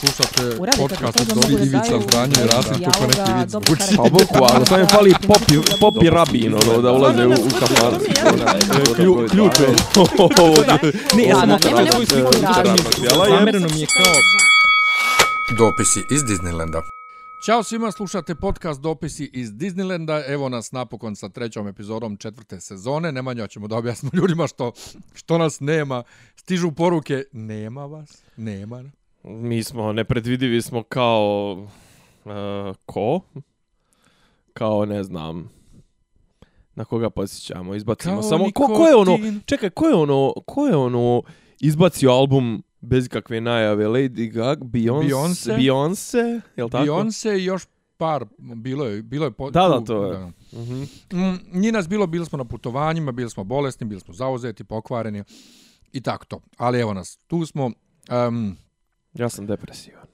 Slušate podcast od Dobri Ivica daju Zdanje i Rasim neki vic dobro zvuči. karakter. Pa boku, ali samo je fali popi, popi rabin, ono, da ulaze u, u. Klju, ključ je. Ne, ja sam svoju sliku. Zamereno mi je kao... Dopisi iz Disneylanda. Ćao svima, slušate podcast Dopisi iz Disneylanda. Evo nas napokon sa trećom epizodom četvrte sezone. Nemanja ćemo da objasnimo ljudima što, što nas nema. Stižu poruke, nema vas, nema. Mi smo, nepredvidivi smo kao... Uh, ko? Kao, ne znam... Na koga posjećamo, izbacimo Kao samo... Ko, ko je ono... Čekaj, ko je ono... Ko je ono... Izbacio album bez kakve najave Lady Gaga, Beyoncé, Beyoncé. Beyoncé, je tako? Beyoncé i još par, bilo je, bilo je... Po, Da, da, to je. Mhm. Mm, nije nas bilo, bili smo na putovanjima, bili smo bolesni, bili smo zauzeti, pokvareni i tako to. Ali evo nas, tu smo. Um, Ja sam depresivan.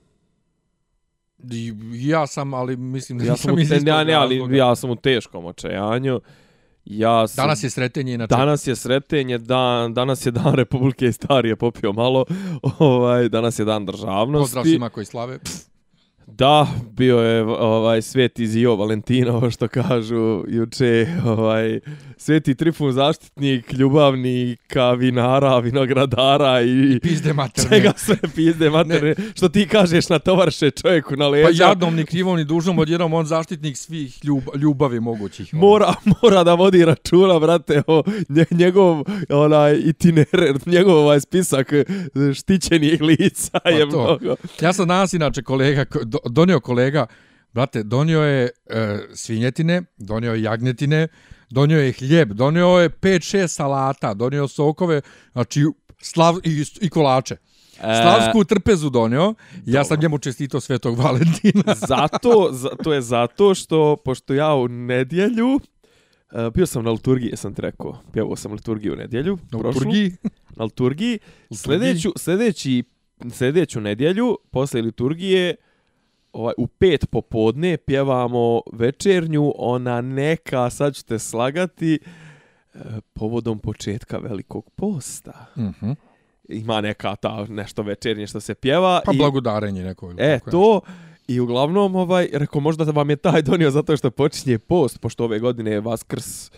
ja sam, ali mislim da Ja sam, iz istog ja, ne, ali ja sam u teškom očajanju. Ja sam, Danas je sretenje, inače. Danas je sretenje, dan, danas je dan Republike i starije popio malo. Ovaj, danas je dan državnosti. Pozdrav svima koji slave. Pff, Da, bio je ovaj Sveti Zio Valentinovo što kažu juče, ovaj Sveti Trifun zaštitnik ljubavnika, vinara, vinogradara i Pizde materne. čega sve pizde materne, što ti kažeš na tovarše čovjeku na Pa leđa. jadnom, ni krivom, ni dužnom, odjednom on zaštitnik svih ljub, ljubavi mogućih. Mora, mora da vodi računa, brate, o nje, njegov onaj itinerer, njegov ovaj spisak eh, štićenih lica je Pa to. mnogo. Ja sam danas inače kolega, ko- do, donio kolega, brate, donio je e, svinjetine, donio je jagnjetine, donio je hljeb, donio je 5-6 salata, donio sokove, znači slav, i, i kolače. E, Slavsku trpezu donio, ja sam njemu čestito Svetog Valentina. zato, za, to je zato što, pošto ja u nedjelju, uh, bio sam na liturgiji, sam ti rekao, pjevao sam liturgiju u nedjelju, U prošlu, Turgiji. na liturgiji, sljedeću, sljedeći, sljedeću nedjelju, posle liturgije, ovaj, u pet popodne pjevamo večernju, ona neka, sad ćete slagati, e, povodom početka velikog posta. Mhm. Ima neka ta nešto večernje što se pjeva. Pa i- blagodarenje neko. E, to, i uglavnom, ovaj, rekao, možda vam je taj donio zato što počinje post, pošto ove godine je Vaskrs,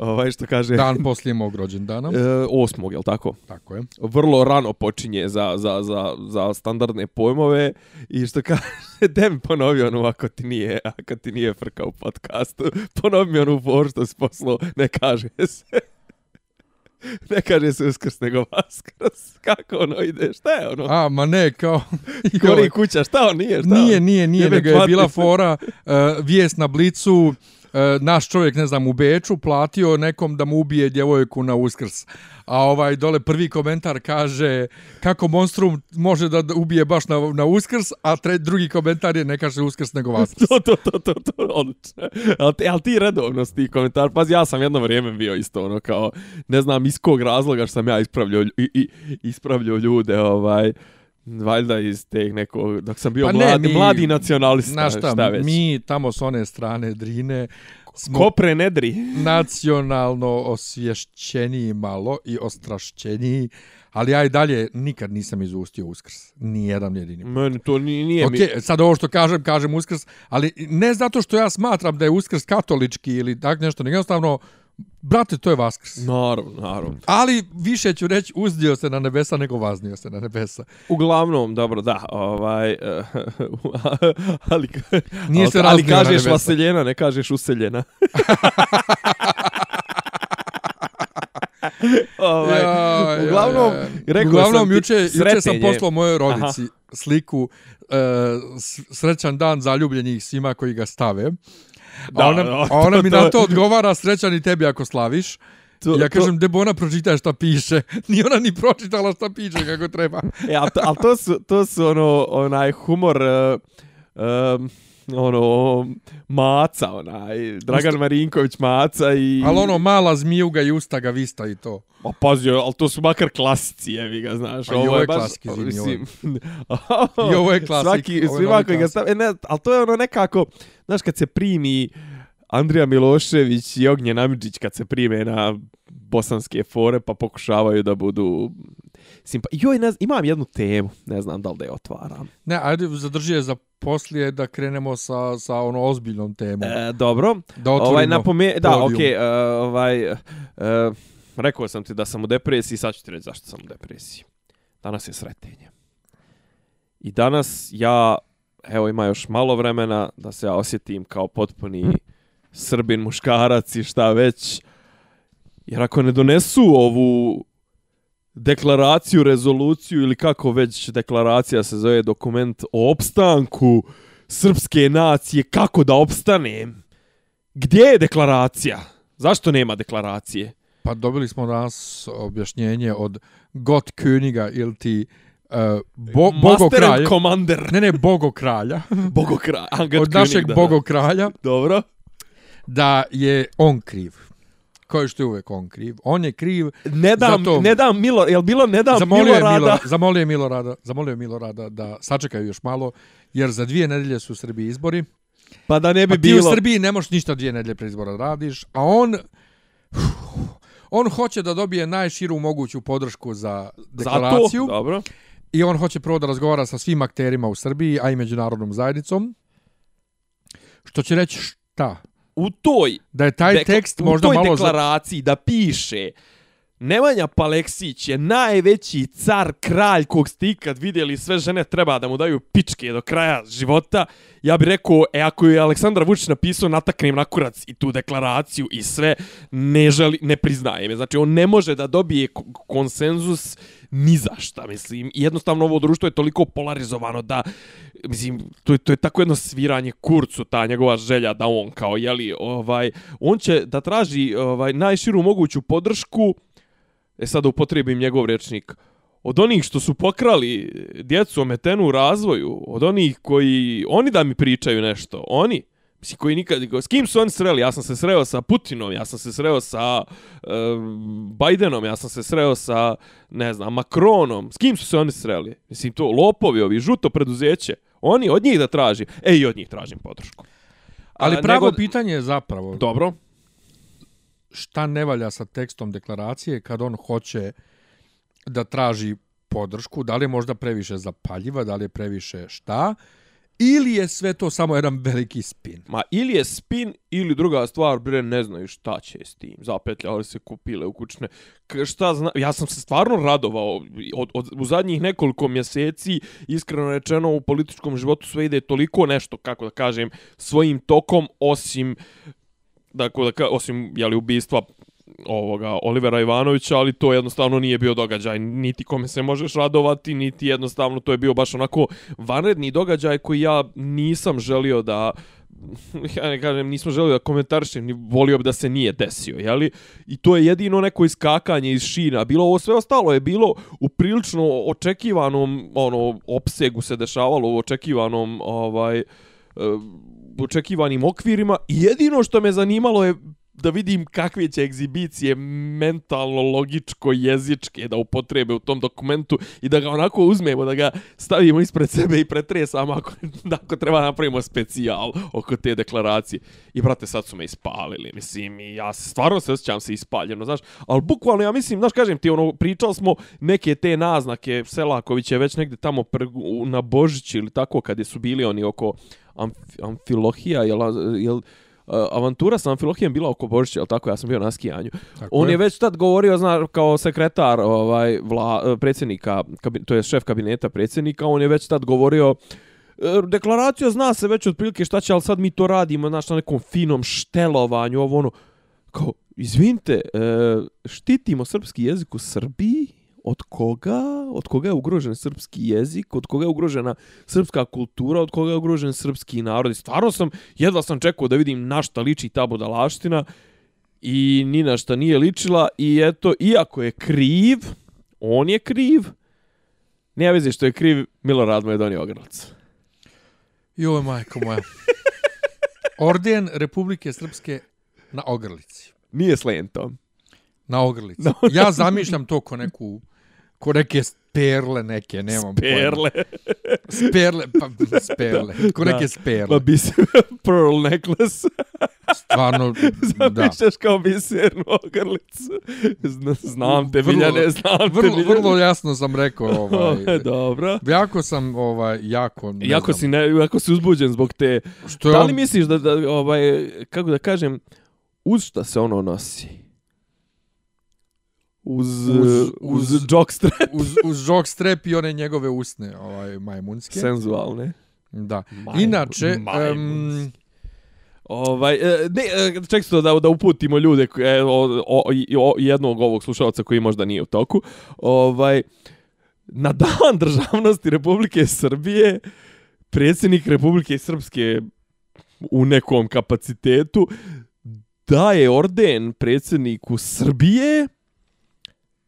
ovaj, što kaže. Dan poslije mog rođendana. e, osmog, jel tako? Tako je. Vrlo rano počinje za, za, za, za standardne pojmove i što kaže, de mi ponovi onu ako ti nije, ako ti nije frka u podcastu, ponovi mi onu for što si poslao, ne kaže se. Ne kaže se uskrs, nego vaskrs. Kako ono ide? Šta je ono? A, ma ne, kao... Gori kuća, šta on nije? Šta Nije, nije, nije, Jebe nego je bila fora, uh, vijest na blicu, uh, E, naš čovjek, ne znam, u Beču platio nekom da mu ubije djevojku na uskrs. A ovaj dole prvi komentar kaže kako monstrum može da ubije baš na, na uskrs, a tre, drugi komentar je ne kaže uskrs nego vaskrs. to, to, to, to, to, odlično. Ali ti, al ti redovno s tih komentar, pazi, ja sam jedno vrijeme bio isto, ono, kao, ne znam iz kog razloga što sam ja ispravljao, i, i, ispravljao ljude, ovaj, valjda iz teh nekog, dok sam bio Pa ne, mladi, mi- mladi nacionalista, Znaš šta, šta već. mi tamo s one strane Drine smo Kopre nedri. nacionalno osvješćeniji malo i ostrašćeniji, ali ja i dalje nikad nisam izustio uskrs. Nijedan jedini. Meni to nije, nije Ok, mi... sad ovo što kažem, kažem uskrs, ali ne zato što ja smatram da je uskrs katolički ili tak nešto, nego jednostavno, brate, to je vaskrs. Naravno, naravno. Ali više ću reći uzdio se na nebesa nego vaznio se na nebesa. Uglavnom, dobro, da, ovaj, ali, Nije ali, se ali kažeš vaseljena, ne kažeš useljena. ovaj, Ja, uglavnom, ja. rekao Uglavnom, sam juče, juče sam poslao mojoj rodici sliku e, s- srećan dan zaljubljenih svima koji ga stave. Da, a ona, da, a ona to- mi to- na to odgovara srećan i tebi ako slaviš. To- ja to- kažem, debo ona pročita šta piše. Ni ona ni pročitala šta piše kako treba. E, ali to, al to, su, to su ono, onaj humor, uh, um, ono, Maca, onaj, Dragan Marinković Maca i... Ali ono, mala zmijuga i usta ga vista i to. Ma pazi, ali to su makar klasici, jevi ga, znaš. Pa ovo je baš- klasik, izvini, mislim, I ovo je klasik, Svaki, ovo je svima koji ga stave, e, ne, ali to je ono nekako, znaš, kad se primi Andrija Milošević i Ognjen Amidžić kad se prime na bosanske fore pa pokušavaju da budu Simpa... Joj, ne znam, imam jednu temu, ne znam da li da je otvaram. Ne, ajde zadrži je za poslije da krenemo sa, sa ono ozbiljnom temom. E, dobro. da otvorimo ovaj, napome... Da, okej, okay, uh, ovaj... Uh, rekao sam ti da sam u depresiji, sad ću ti reći zašto sam u depresiji. Danas je sretenje. I danas ja, evo ima još malo vremena da se ja osjetim kao potpuni srbin, muškarac i šta već. Jer ako ne donesu ovu deklaraciju, rezoluciju ili kako već deklaracija se zove dokument o opstanku srpske nacije, kako da opstanem? Gdje je deklaracija? Zašto nema deklaracije? Pa dobili smo danas objašnjenje od Got Königa ili ti uh, bo, Master bogokralja. and Commander. Ne, ne, bogokralja. Bogokraj. Angat od našeg König, da. bogokralja Dobro. da je on kriv. Kao što je uvek on kriv. On je kriv Ne dam, Zato- ne dam Milo, jel bilo ne dam zamolio je, Milorada? Milo, zamolio je Milorada, zamolio je Milorada da sačekaju još malo, jer za dvije nedelje su u Srbiji izbori. Pa da ne bi Pa ti u bilo. Srbiji ne možeš ništa dvije nedelje pre izbora radiš, a on on hoće da dobije najširu moguću podršku za deklaraciju Zato, dobro. i on hoće prvo da razgovara sa svim akterima u Srbiji, a i međunarodnom zajednicom. Što će reći šta? U toj Da je taj tekst možda u toj malo... Za... deklaraciji da piše Nemanja Paleksić je najveći car, kralj kog ste ikad vidjeli, sve žene treba da mu daju pičke do kraja života. Ja bih rekao, e, ako je Aleksandar Vučić napisao nataknem na kurac i tu deklaraciju i sve, ne, želi, ne priznaje me. Znači, on ne može da dobije konsenzus ni za šta, mislim. I jednostavno ovo društvo je toliko polarizovano da, mislim, to je, to je tako jedno sviranje kurcu, ta njegova želja da on kao, jeli, ovaj, on će da traži ovaj najširu moguću podršku, e sad da upotrijebim njegov rečnik, od onih što su pokrali djecu ometenu u razvoju, od onih koji, oni da mi pričaju nešto, oni, Mislim, koji nikad, s kim su oni sreli? Ja sam se sreo sa Putinom, ja sam se sreo sa um, Bidenom, ja sam se sreo sa, ne znam, Macronom. S kim su se oni sreli? Mislim, to lopovi ovi, žuto preduzeće. Oni od njih da traži. E, i od njih tražim podršku. Ali A, pravo nego- pitanje je zapravo Dobro šta ne valja sa tekstom deklaracije kad on hoće da traži podršku, da li je možda previše zapaljiva, da li je previše šta, ili je sve to samo jedan veliki spin. Ma ili je spin ili druga stvar, bre, ne znaju šta će s tim. Zapetljali se kupile u kućne. K šta zna... Ja sam se stvarno radovao od, od, u zadnjih nekoliko mjeseci, iskreno rečeno, u političkom životu sve ide toliko nešto, kako da kažem, svojim tokom, osim dakle, da osim jeli, ubistva ovoga Olivera Ivanovića, ali to jednostavno nije bio događaj, niti kome se možeš radovati, niti jednostavno to je bio baš onako vanredni događaj koji ja nisam želio da ja ne kažem, nismo želio da komentarišem, ni volio bi da se nije desio, jeli? I to je jedino neko iskakanje iz šina. Bilo ovo sve ostalo je bilo u prilično očekivanom ono opsegu se dešavalo u očekivanom ovaj očekivanim okvirima i jedino što me zanimalo je da vidim kakve će egzibicije mentalno, logičko, jezičke da upotrebe u tom dokumentu i da ga onako uzmemo, da ga stavimo ispred sebe i pretresamo ako, ako treba napravimo specijal oko te deklaracije. I brate, sad su me ispalili, mislim, i ja se- stvarno se osjećam se ispaljeno, znaš, ali bukvalno ja mislim, znaš, kažem ti, ono, pričali smo neke te naznake, Selaković je već negde tamo prgu, na Božić ili tako, kad je su bili oni oko amf, Amfilohija, jel, jel, Uh, avantura sa Amfilohijem bila oko Božića, jel tako, ja sam bio na skijanju. Tako On je već tad govorio, zna, kao sekretar ovaj, vla, predsjednika, kabi, to je šef kabineta predsjednika, on je već tad govorio e, deklaracija zna se već otprilike šta će, ali sad mi to radimo, znaš, na nekom finom štelovanju, ovo ono, kao, izvinite, e, štitimo srpski jezik u Srbiji, od koga, od koga je ugrožen srpski jezik, od koga je ugrožena srpska kultura, od koga je ugrožen srpski narod. I stvarno sam, jedva sam čekao da vidim na šta liči ta budalaština i ni na šta nije ličila i eto, iako je kriv, on je kriv, nema veze što je kriv, Milorad mu je donio ogrlac. Joj, majko moja. Orden Republike Srpske na ogrlici. Nije s lentom. Na ogrlici. Ja zamišljam to ko neku ko neke perle neke, nemam Perle. pojma. Sperle, pa sperle. Ko neke Pa sperle. bis pearl necklace. Stvarno, da. Zamišljaš kao bisernu ogrlicu. Zna- Znam te, Vrlo- Miljane, znam te, Vrlo, Miljane. vrlo jasno sam rekao, ovaj, Dobro. jako sam, ovaj, jako, ne Jako znam, si, ne, jako si uzbuđen zbog te... što je Da on, li misliš da, da, ovaj, kako da kažem, uz šta se ono nosi? Uz, Uz- uz, uz- uz jockstrap uz, uz jockstrap i one njegove usne, ovaj, majmunske. senzualne. Da. Majmun- Inače. Ovaj, e, ne, e, ček to da, da uputimo ljude, o, o, o, jednog ovog slušalca koji možda nije u toku. Ovaj, na dan državnosti Republike Srbije, predsjednik Republike Srpske u nekom kapacitetu daje orden predsjedniku Srbije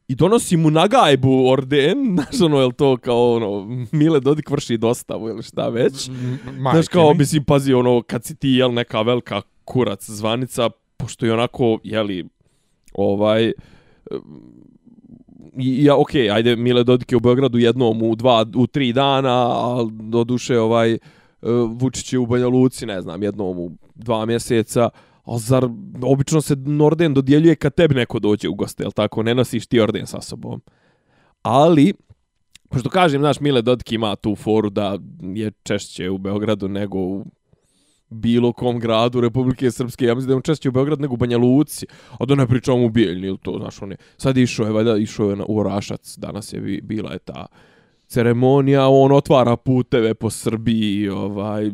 i donosi mu na gajbu orden, znaš ono, je to kao ono, Mile Dodik vrši dostavu ili šta već. Znaš kao, mi. mislim, pazi, ono, kad si ti, jel, neka velika kurac zvanica, pošto je onako, jeli, ovaj, ja, okay, ajde, Mile Dodik je u Beogradu jednom u dva, u tri dana, a do duše, ovaj, e, Vučić je u Banja Luci, ne znam, jednom u dva mjeseca, a zar, obično se orden dodjeljuje kad tebi neko dođe u goste, jel tako, ne nosiš ti orden sa sobom. Ali, pošto kažem, znaš, Mile Dodik ima tu foru da je češće u Beogradu nego u bilo kom gradu Republike Srpske. Ja mislim da je on češće u Beogradu nego u Banja Luci. A da ne pričamo u Bijeljni ili to, znaš, on je. Sad išao je, valjda, išao je na, u Orašac. Danas je bila je ta ceremonija, on otvara puteve po Srbiji, ovaj,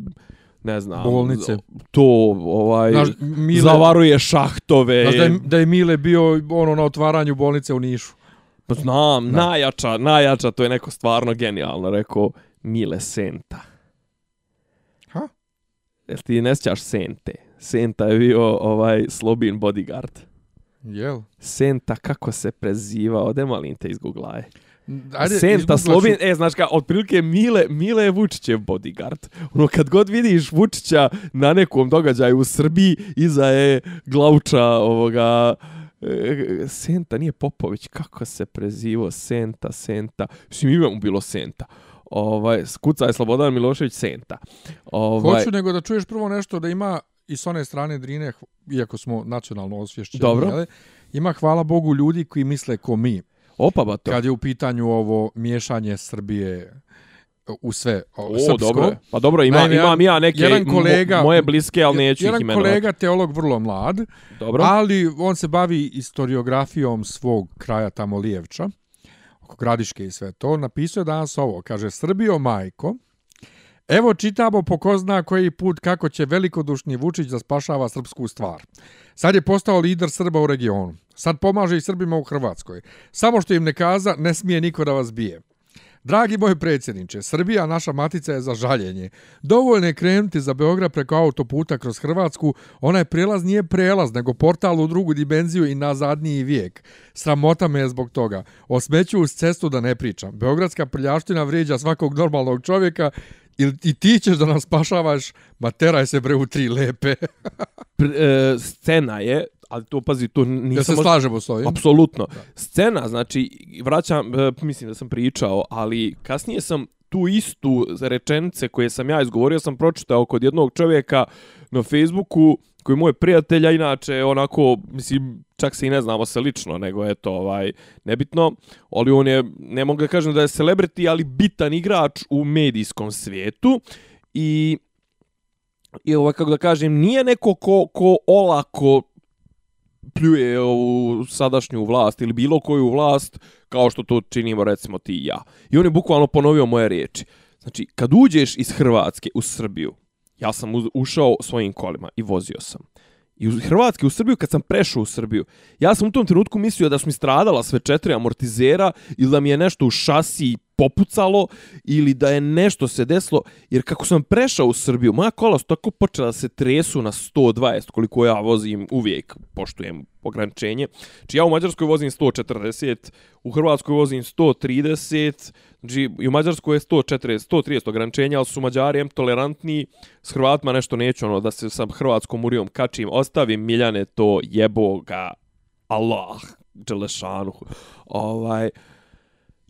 ne znam. Bolnice. To, ovaj, Znaš, Mile, zavaruje šahtove. znaš da, je, da je Mile bio ono na otvaranju bolnice u Nišu. Pa znam, najjača, najjača, to je neko stvarno genijalno, rekao Mile Senta. Ha? Jel ti ne sjećaš Sente? Senta je bio ovaj Slobin bodyguard. Jel? Senta, kako se prezivao, de malim te izguglaje. Ajde, Senta Slobin, e, znaš ka, otprilike Mile, Mile je Vučićev bodyguard. Ono, kad god vidiš Vučića na nekom događaju u Srbiji, iza je glauča ovoga, e, Senta, nije Popović, kako se prezivo, Senta, Senta, mislim, ime mu bilo Senta. Ovaj, skuca je Slobodan Milošević Senta. Ovaj, Hoću nego da čuješ prvo nešto da ima i s one strane Drine, iako smo nacionalno osvješćeni, Dobro. jele, ima hvala Bogu ljudi koji misle ko mi. Opa, ba to. Kad je u pitanju ovo miješanje Srbije u sve o, O, srpsko. dobro. Pa dobro, ima, Naime, imam ja neke jedan kolega- mo, moje bliske, ali neću ih Jedan imenovati. kolega teolog vrlo mlad, Dobro. ali on se bavi historiografijom svog kraja tamo Lijevča, oko Gradiške i sve to. Napisao je danas ovo, kaže Srbijo majko, Evo čitamo po ko zna koji put kako će velikodušni Vučić da spašava srpsku stvar. Sad je postao lider Srba u regionu. Sad pomaže i Srbima u Hrvatskoj. Samo što im ne kaza, ne smije niko da vas bije. Dragi moj predsjedniče, Srbija, naša matica je za žaljenje. Dovoljno je krenuti za Beograd preko autoputa kroz Hrvatsku. Onaj prelaz nije prelaz, nego portal u drugu dimenziju i na zadnji vijek. Sramota me je zbog toga. O smeću uz cestu da ne pričam. Beogradska prljaština vrijeđa svakog normalnog čovjeka i, i ti ćeš da nas spašavaš, ma teraj se bre u tri lepe. Pr, e, scena je, ali to pazi, to nisam... Ja se možda- slažemo s ovim. Apsolutno. Scena, znači, vraćam, e, mislim da sam pričao, ali kasnije sam tu istu rečenice koje sam ja izgovorio, sam pročitao kod jednog čovjeka na Facebooku, koji je moj prijatelj, a inače onako, mislim, čak se i ne znamo se lično, nego je to ovaj, nebitno, ali on je, ne mogu da kažem da je celebrity, ali bitan igrač u medijskom svijetu i i ovaj, kako da kažem, nije neko ko, ko olako pljuje ovu sadašnju vlast ili bilo koju vlast kao što to činimo recimo ti i ja. I on je bukvalno ponovio moje riječi. Znači, kad uđeš iz Hrvatske u Srbiju, ja sam ušao svojim kolima i vozio sam. I iz Hrvatske u Srbiju, kad sam prešao u Srbiju, ja sam u tom trenutku mislio da su mi stradala sve četiri amortizera ili da mi je nešto u šasi popucalo ili da je nešto se desilo, jer kako sam prešao u Srbiju, moja kola su tako počela da se tresu na 120, koliko ja vozim uvijek, poštujem ograničenje. Či ja u Mađarskoj vozim 140, u Hrvatskoj vozim 130, znači i u Mađarskoj je 140, 130 ograničenja, ali su Mađari em tolerantni, s Hrvatima nešto neću, ono, da se sa Hrvatskom urijom kačim, ostavim Miljane to jeboga, Allah, Đelešanu. Ovaj,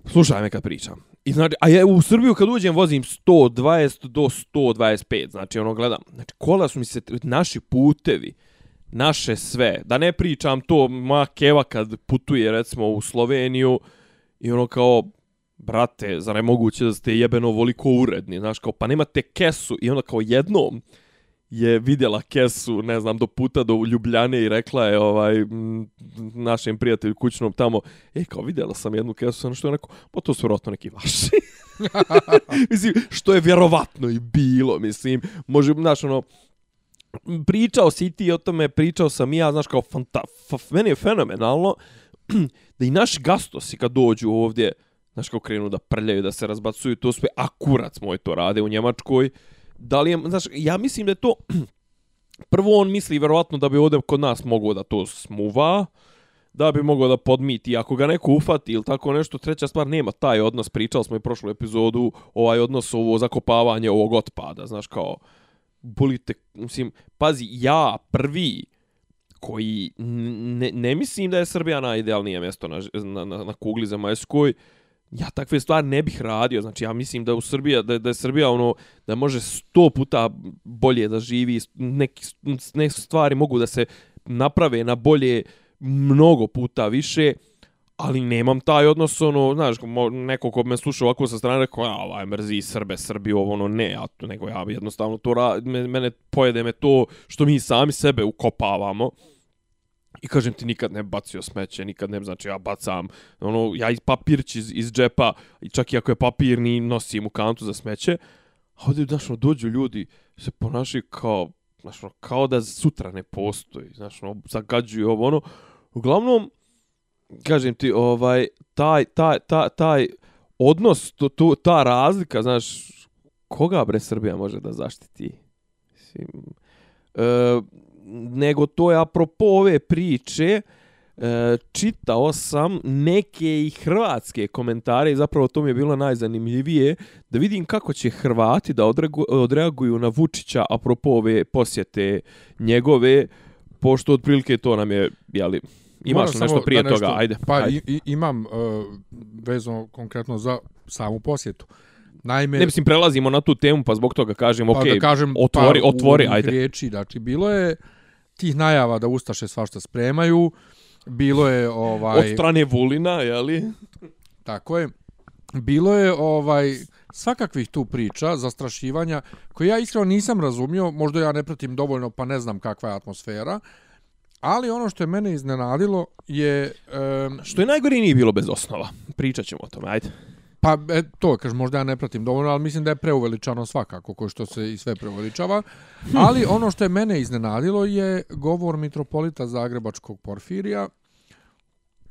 Slušaj me kad pričam. I znači, a ja u Srbiju kad uđem vozim 120 do 125, znači ono gledam. Znači kola su mi se, naši putevi, naše sve, da ne pričam to, ma keva kad putuje recimo u Sloveniju i ono kao, brate, za ne moguće da ste jebeno voliko uredni, znaš, kao, pa nemate kesu i onda kao jednom je vidjela kesu, ne znam, do puta do Ljubljane i rekla je ovaj m, našem prijatelju kućnom tamo, e, kao vidjela sam jednu kesu, ono što je onako, pa to su vjerojatno neki vaši. mislim, što je vjerovatno i bilo, mislim, može, znaš, ono, pričao si ti o tome, pričao sam i ja, znaš, kao, fanta, meni je fenomenalno da i naši gastosi kad dođu ovdje, znaš, kao krenu da prljaju, da se razbacuju, to sve, a kurac moj to rade u Njemačkoj, da li je, znaš, ja mislim da je to, prvo on misli verovatno da bi ovdje kod nas mogao da to smuva, da bi mogao da podmiti, ako ga neko ufati ili tako nešto, treća stvar, nema taj odnos, pričali smo i prošlu epizodu, ovaj odnos, ovo zakopavanje ovog otpada, znaš, kao, bolite, mislim, pazi, ja prvi, koji ne, ne mislim da je Srbija najidealnije mjesto na, na, na, na kugli zemaljskoj, ja takve stvari ne bih radio. Znači, ja mislim da u Srbija, da, da je Srbija ono, da može sto puta bolje da živi, neki, neke stvari mogu da se naprave na bolje mnogo puta više, ali nemam taj odnos, ono, znaš, neko ko me sluša ovako sa strane, rekao, ja, ovaj, mrzi Srbe, Srbiju, ovo, ono, ne, ja, nego ja jednostavno to, ra, mene pojede me to što mi sami sebe ukopavamo, I kažem ti nikad ne bacio smeće, nikad ne, znači ja bacam, ono, ja iz papirć iz, iz džepa, i čak i ako je papir, ni nosim u kantu za smeće. A ovdje, znaš, ono, dođu ljudi, se ponašaju kao, znaš, ono, kao da sutra ne postoji, znaš, ono, zagađuju ovo, ono. Uglavnom, kažem ti, ovaj, taj, taj, taj, taj odnos, to, to, ta razlika, znaš, koga bre Srbija može da zaštiti? Mislim, e, nego to je apropo ove priče, e, čitao sam neke i hrvatske komentare i zapravo to mi je bilo najzanimljivije da vidim kako će Hrvati da odreaguju na Vučića apropo ove posjete njegove, pošto otprilike to nam je, jeli, imaš Moram nešto prije nešto, toga, ajde. Pa ajde. I, imam uh, vezano konkretno za samu posjetu. Naime, ne mislim prelazimo na tu temu pa zbog toga kažem pa okay, da kažem, otvori pa, otvori ajde riječi znači bilo je tih najava da ustaše svašta spremaju. Bilo je ovaj od strane Vulina, je li? Tako je. Bilo je ovaj svakakvih tu priča, zastrašivanja, koje ja iskreno nisam razumio, možda ja ne pratim dovoljno pa ne znam kakva je atmosfera, ali ono što je mene iznenadilo je... Um, što je najgore nije bilo bez osnova. Pričat ćemo o tome, ajde. Pa e, to, kaž možda ja ne pratim dovoljno, ali mislim da je preuveličano svakako, ko što se i sve preuveličava. Ali ono što je mene iznenadilo je govor mitropolita Zagrebačkog Porfirija.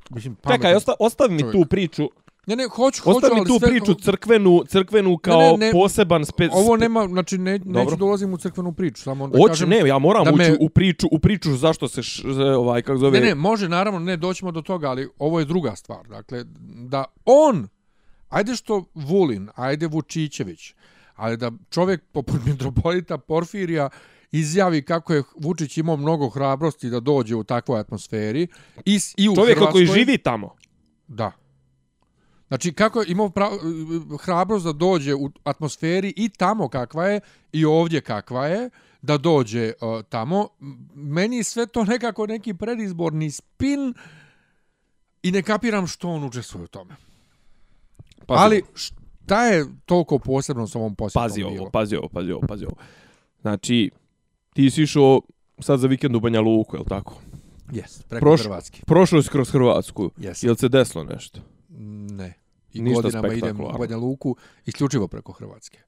Mislim, Čekaj, osta, ostavi mi tu priču. Ne, ne, hoću, hoću, Ostavi mi tu sve... priču crkvenu, crkvenu kao ne, ne, ne, poseban spec... Ovo nema, znači, ne, Dobro. neću dolazim u crkvenu priču, samo da Oći, kažem... ne, ja moram ući me... u priču, u priču zašto se, š, ovaj, kako zove... Ne, ne, može, naravno, ne, doćemo do toga, ali ovo je druga stvar. Dakle, da on ajde što Vulin, ajde Vučićević, ali da čovjek poput mitropolita Porfirija izjavi kako je Vučić imao mnogo hrabrosti da dođe u takvoj atmosferi. I, i u čovjek Hrvatskoj, koji živi tamo. Da. Znači, kako je imao prav, hrabrost da dođe u atmosferi i tamo kakva je, i ovdje kakva je, da dođe uh, tamo. Meni sve to nekako neki predizborni spin i ne kapiram što on učestvuje u tome. Pazi. Ali šta je toliko posebno sa ovom posjetom pazi ovo, Pazi ovo, pazi ovo, pazi ovo. Znači, ti si išao sad za vikend u Banja Luku, je li tako? Jes, preko Proš, Hrvatske. Prošao si kroz Hrvatsku. Yes. Je li se desilo nešto? Ne. I Ništa godinama idem u Banja Luku isključivo preko Hrvatske.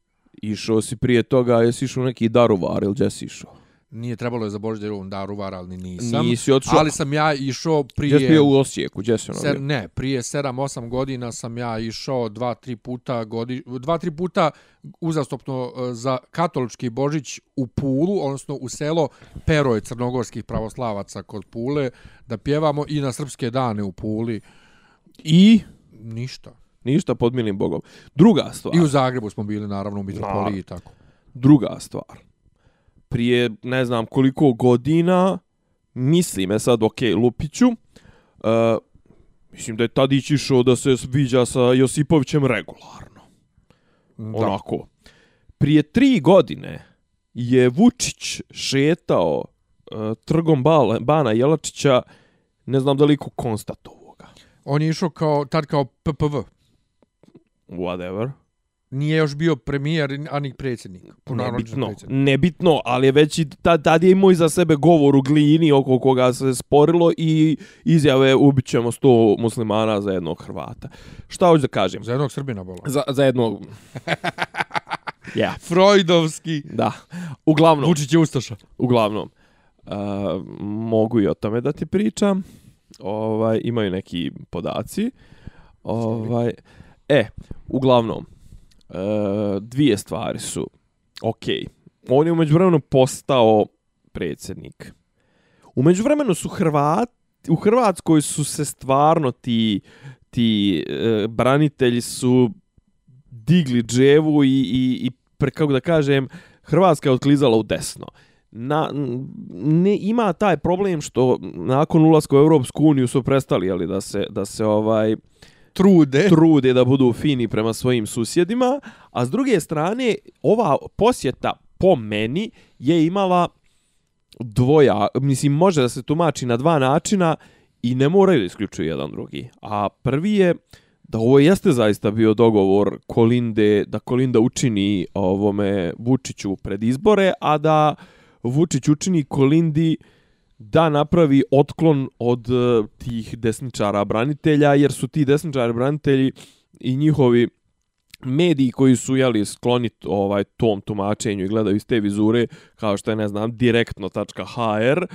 Išao si prije toga, jesi išao neki Daruvar ili gdje si išao? Nije trebalo je za Božđerovom daru var, ali nisam. Nisi odšao. Ali sam ja išao prije... Gdje si bio u Osijeku? Gdje si ono ser, Ne, prije 7-8 godina sam ja išao 2-3 puta, godi, 2-3 puta uzastopno e, za katolički Božić u Pulu, odnosno u selo Peroj crnogorskih pravoslavaca kod Pule, da pjevamo i na srpske dane u Puli. I? Ništa. Ništa pod milim Bogom. Druga stvar. I u Zagrebu smo bili, naravno, u Mitropoliji i tako. Druga stvar prije ne znam koliko godina, mislim je sad, ok, Lupiću, uh, Mislim da je Tadić išao da se viđa sa Josipovićem regularno. Da. Onako. Prije tri godine je Vučić šetao uh, trgom Bala, Bana Jelačića, ne znam da li ko konstatovao ga. On je išao kao, tad kao PPV. Whatever. Nije još bio premijer, ani predsjednik. Punomoćni Nebitno, predsjednik. nebitno, ali je već i tad, tad je imao iza sebe govor u glini oko koga se sporilo i izjave ubit ćemo sto muslimana za jednog Hrvata. Šta hoću da kažem? Za jednog Srbina bola. Za, za jednog... Ja, Freudovski. da. Uglavnom, Vučić je Ustaša. uglavnom, uh, mogu i o tome da ti pričam. Ovaj, imaju neki podaci. Ovaj, e, uglavnom, uh, dvije stvari su. Ok, on je umeđu vremenu postao predsjednik. Umeđu vremenu su Hrvat, u Hrvatskoj su se stvarno ti, ti e, branitelji su digli dževu i, i, i pre, kako da kažem, Hrvatska je otklizala u desno. Na, ne, ima taj problem što nakon ulaska u Europsku uniju su prestali ali da se da se ovaj Trude. trude da budu fini prema svojim susjedima, a s druge strane ova posjeta po meni je imala dvoja, mislim može da se tumači na dva načina i ne moraju da isključuju jedan drugi. A prvi je da ovo jeste zaista bio dogovor Kolinde, da Kolinda učini ovome Vučiću pred izbore, a da Vučić učini Kolindi da napravi otklon od e, tih desničara branitelja, jer su ti desničari branitelji i njihovi mediji koji su jeli sklonit ovaj tom tumačenju i gledaju iz te vizure kao što je ne znam direktno.hr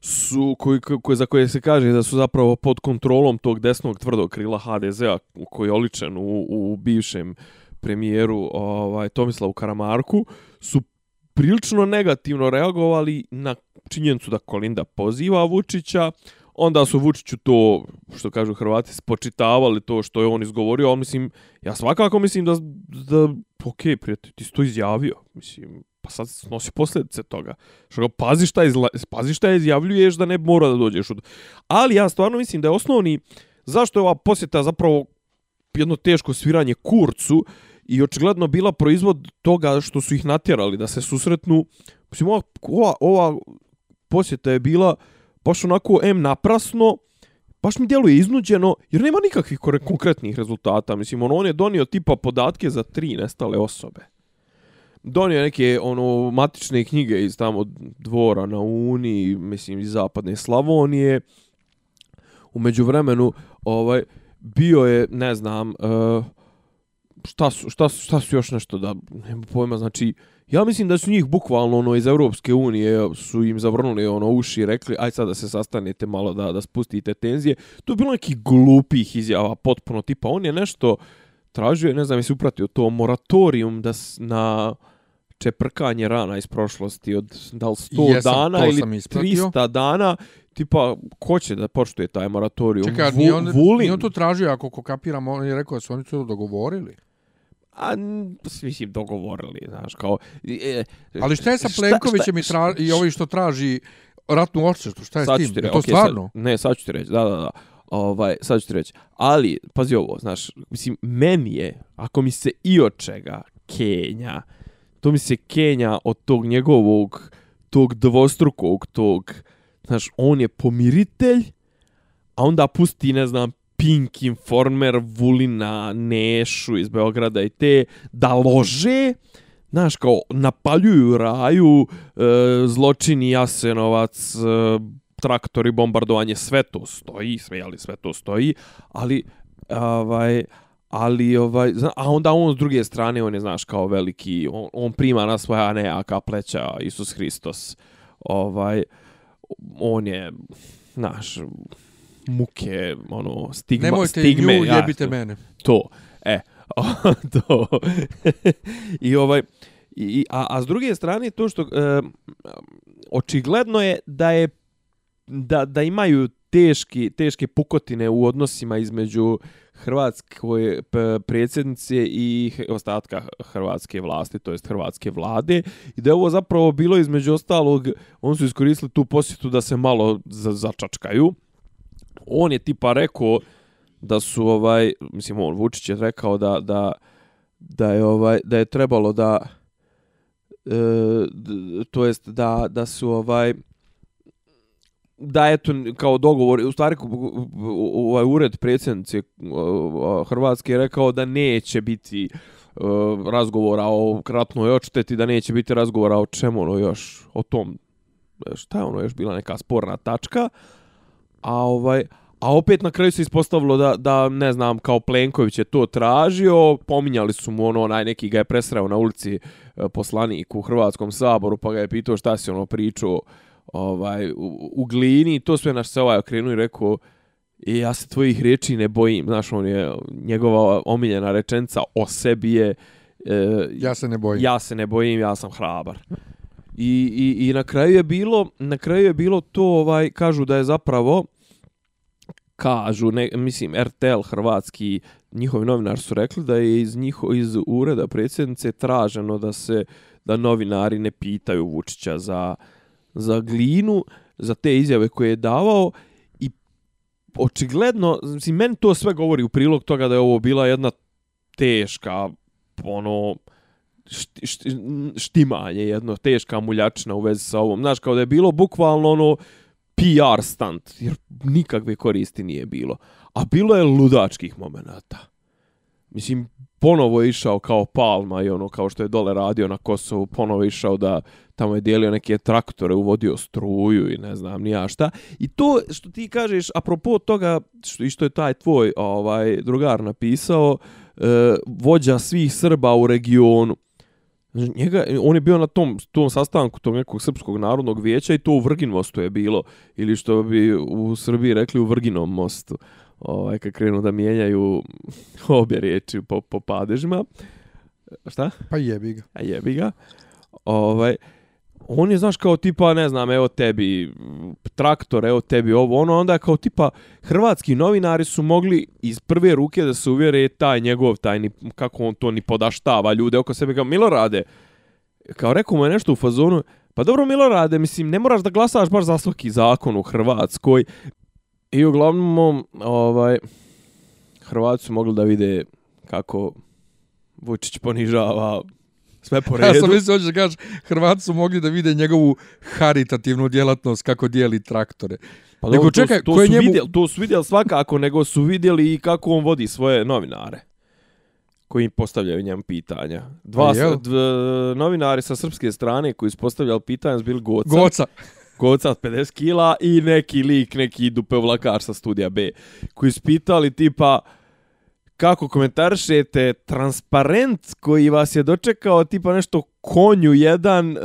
su koji, koji za koje se kaže da su zapravo pod kontrolom tog desnog tvrdog krila HDZ-a koji je oličen u, u bivšem premijeru ovaj Tomislavu Karamarku su prilično negativno reagovali na činjenicu da Kolinda poziva Vučića, onda su Vučiću to, što kažu Hrvati, spočitavali to što je on izgovorio, ali mislim, ja svakako mislim da, da ok, prijatelj, ti si to izjavio, mislim, pa sad snosi posljedice toga. Što ga, pazi šta, izla, pazi šta izjavljuješ da ne mora da dođeš od... Ali ja stvarno mislim da je osnovni, zašto je ova posjeta zapravo jedno teško sviranje kurcu i očigledno bila proizvod toga što su ih natjerali da se susretnu. Mislim, ova, ova, ova posjeta je bila baš onako M naprasno, baš mi djeluje iznuđeno, jer nema nikakvih konkretnih rezultata. Mislim, ono, on je donio tipa podatke za tri nestale osobe. Donio je neke ono matične knjige iz tamo dvora na Uni, mislim iz zapadne Slavonije. U međuvremenu ovaj bio je, ne znam, uh, šta su, šta, su, šta su još nešto da, nema pojma, znači, ja mislim da su njih bukvalno ono iz Europske unije su im zavrnuli ono uši i rekli aj sad da se sastanete malo da, da spustite tenzije. To je bilo neki glupih izjava, potpuno tipa, on je nešto tražio, ne znam, jesi upratio to moratorium da na čeprkanje rana iz prošlosti od da li 100 Jesam, dana ili sam ispratio. 300 dana, tipa, ko će da poštuje taj moratorium? Čekaj, Vu- nije on, Vulin? nije on to tražio, ako ko kapiram, on je rekao da su oni to dogovorili. A, mislim, dogovorili, znaš, kao... E, Ali šta je sa šta- Plenkovićem i, šta- tra, i ovi što traži ratnu odštetu? Šta je sad s tim? ti Je to okej, stvarno? Sad, ne, sad ću ti reći, da, da, da. Ovaj, sad ću ti reći. Ali, pazi ovo, znaš, mislim, meni je, ako mi se i od čega Kenja, to mi se Kenja od tog njegovog, tog dvostrukog, tog, znaš, on je pomiritelj, a onda pusti, ne znam, Pink, Informer, Vulina, Nešu iz Beograda i te, da lože, znaš, kao, napaljuju raju, e, zločini Jasenovac, e, traktori, bombardovanje, sve to stoji, sve, ali sve to stoji, ali, ovaj, ali, ovaj, zna, a onda on s druge strane, on je, znaš, kao veliki, on, on prima na svoja nejaka pleća, Isus Hristos, ovaj, on je, znaš, muke, ono, stigma, Nemojte stigme. nju, ja, jebite mene. To, e, to. I ovaj, i, a, a s druge strane to što e, očigledno je da je da, da imaju teški, teške pukotine u odnosima između Hrvatske predsjednice i ostatka hrvatske vlasti, to jest hrvatske vlade, i da je ovo zapravo bilo između ostalog, on su iskoristili tu posjetu da se malo za, začačkaju. On je tipa rekao da su ovaj mislim on Vučić je rekao da da da je ovaj da je trebalo da e, to jest da da su ovaj da eto kao dogovor u stvari ovaj ured predsjednice Hrvatske je rekao da neće biti e, razgovora o kratnoj odšteti da neće biti razgovora o čemu ono još o tom šta je ono još bila neka sporna tačka a ovaj A opet na kraju se ispostavilo da, da ne znam, kao Plenković je to tražio, pominjali su mu ono, onaj neki ga je presreo na ulici e, poslanik u Hrvatskom saboru, pa ga je pitao šta si ono pričao ovaj, u, u glini, to sve naš se ovaj okrenuo i rekao, i ja se tvojih riječi ne bojim, znaš, on je, njegova omiljena rečenca o sebi je, e, Ja se ne bojim. ja se ne bojim, ja sam hrabar. I, i, i na kraju je bilo, na kraju je bilo to, ovaj, kažu da je zapravo, kažu, ne, mislim, RTL hrvatski, njihovi novinari su rekli da je iz njiho, iz ureda predsjednice traženo da se, da novinari ne pitaju Vučića za, za glinu, za te izjave koje je davao i očigledno, mislim, meni to sve govori u prilog toga da je ovo bila jedna teška, ono, šti, šti, štimanje, jedno teška muljačna u vezi sa ovom. Znaš, kao da je bilo bukvalno ono PR stunt, jer nikakve koristi nije bilo. A bilo je ludačkih momenata. Mislim, ponovo je išao kao Palma i ono kao što je dole radio na Kosovu, ponovo je išao da tamo je dijelio neke traktore, uvodio struju i ne znam ni ja šta. I to što ti kažeš, apropo toga što, i što je taj tvoj ovaj drugar napisao, e, vođa svih Srba u regionu. Njega, on je bio na tom, tom sastanku tog nekog srpskog narodnog vijeća i to u Vrgin mostu je bilo. Ili što bi u Srbiji rekli u Vrginom mostu. Ovaj, kad krenu da mijenjaju obje riječi po, po padežima. Šta? Pa jebi ga. A jebi ga. Ovaj, on je, znaš, kao tipa, ne znam, evo tebi traktor, evo tebi ovo, ono, onda kao tipa, hrvatski novinari su mogli iz prve ruke da se uvjere taj njegov, taj, ni, kako on to ni podaštava ljude oko sebe, kao Milorade, kao rekao mu je nešto u fazonu, pa dobro Milorade, mislim, ne moraš da glasaš baš za svaki zakon u Hrvatskoj. I uglavnom, ovaj, Hrvati su mogli da vide kako Vučić ponižava sve po redu. Ja sam mislio hoćeš da kažeš, Hrvati su mogli da vide njegovu haritativnu djelatnost kako dijeli traktore. Pa Nego dobro, čekaj, to, to, su njemu- vidjeli, to su vidjeli svakako, nego su vidjeli i kako on vodi svoje novinare koji im postavljaju njemu pitanja. Dva A jel? s- dv, novinari sa srpske strane koji su postavljali pitanja su bili Goca, Goca. Goca od 50 kila i neki lik, neki dupe vlakar sa studija B, koji su pitali tipa kako komentarišete transparent koji vas je dočekao tipa nešto konju jedan e,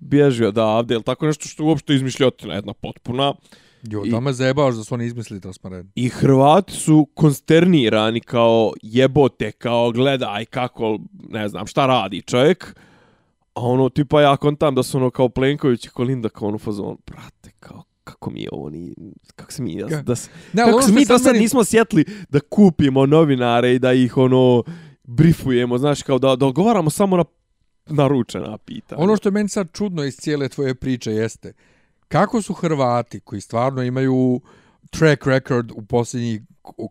bježi odavde, ili tako nešto što je uopšte izmišljotina jedna potpuna. Jo, da me zajebavaš da su oni izmislili transparent. I Hrvati su konsternirani kao jebote, kao gledaj kako, ne znam, šta radi čovjek. A ono, tipa ja kontam da su ono kao Plenković i Kolinda kao ono fazon, brate, kao kako mi ovo ni, kako se mi, da, da, Ne, kako ono se mi do sad meni- nismo sjetli da kupimo novinare i da ih ono brifujemo, znaš, kao da, da odgovaramo samo na naručena pitanja. Ono što je meni sad čudno iz cijele tvoje priče jeste, kako su Hrvati, koji stvarno imaju track record u posljednjih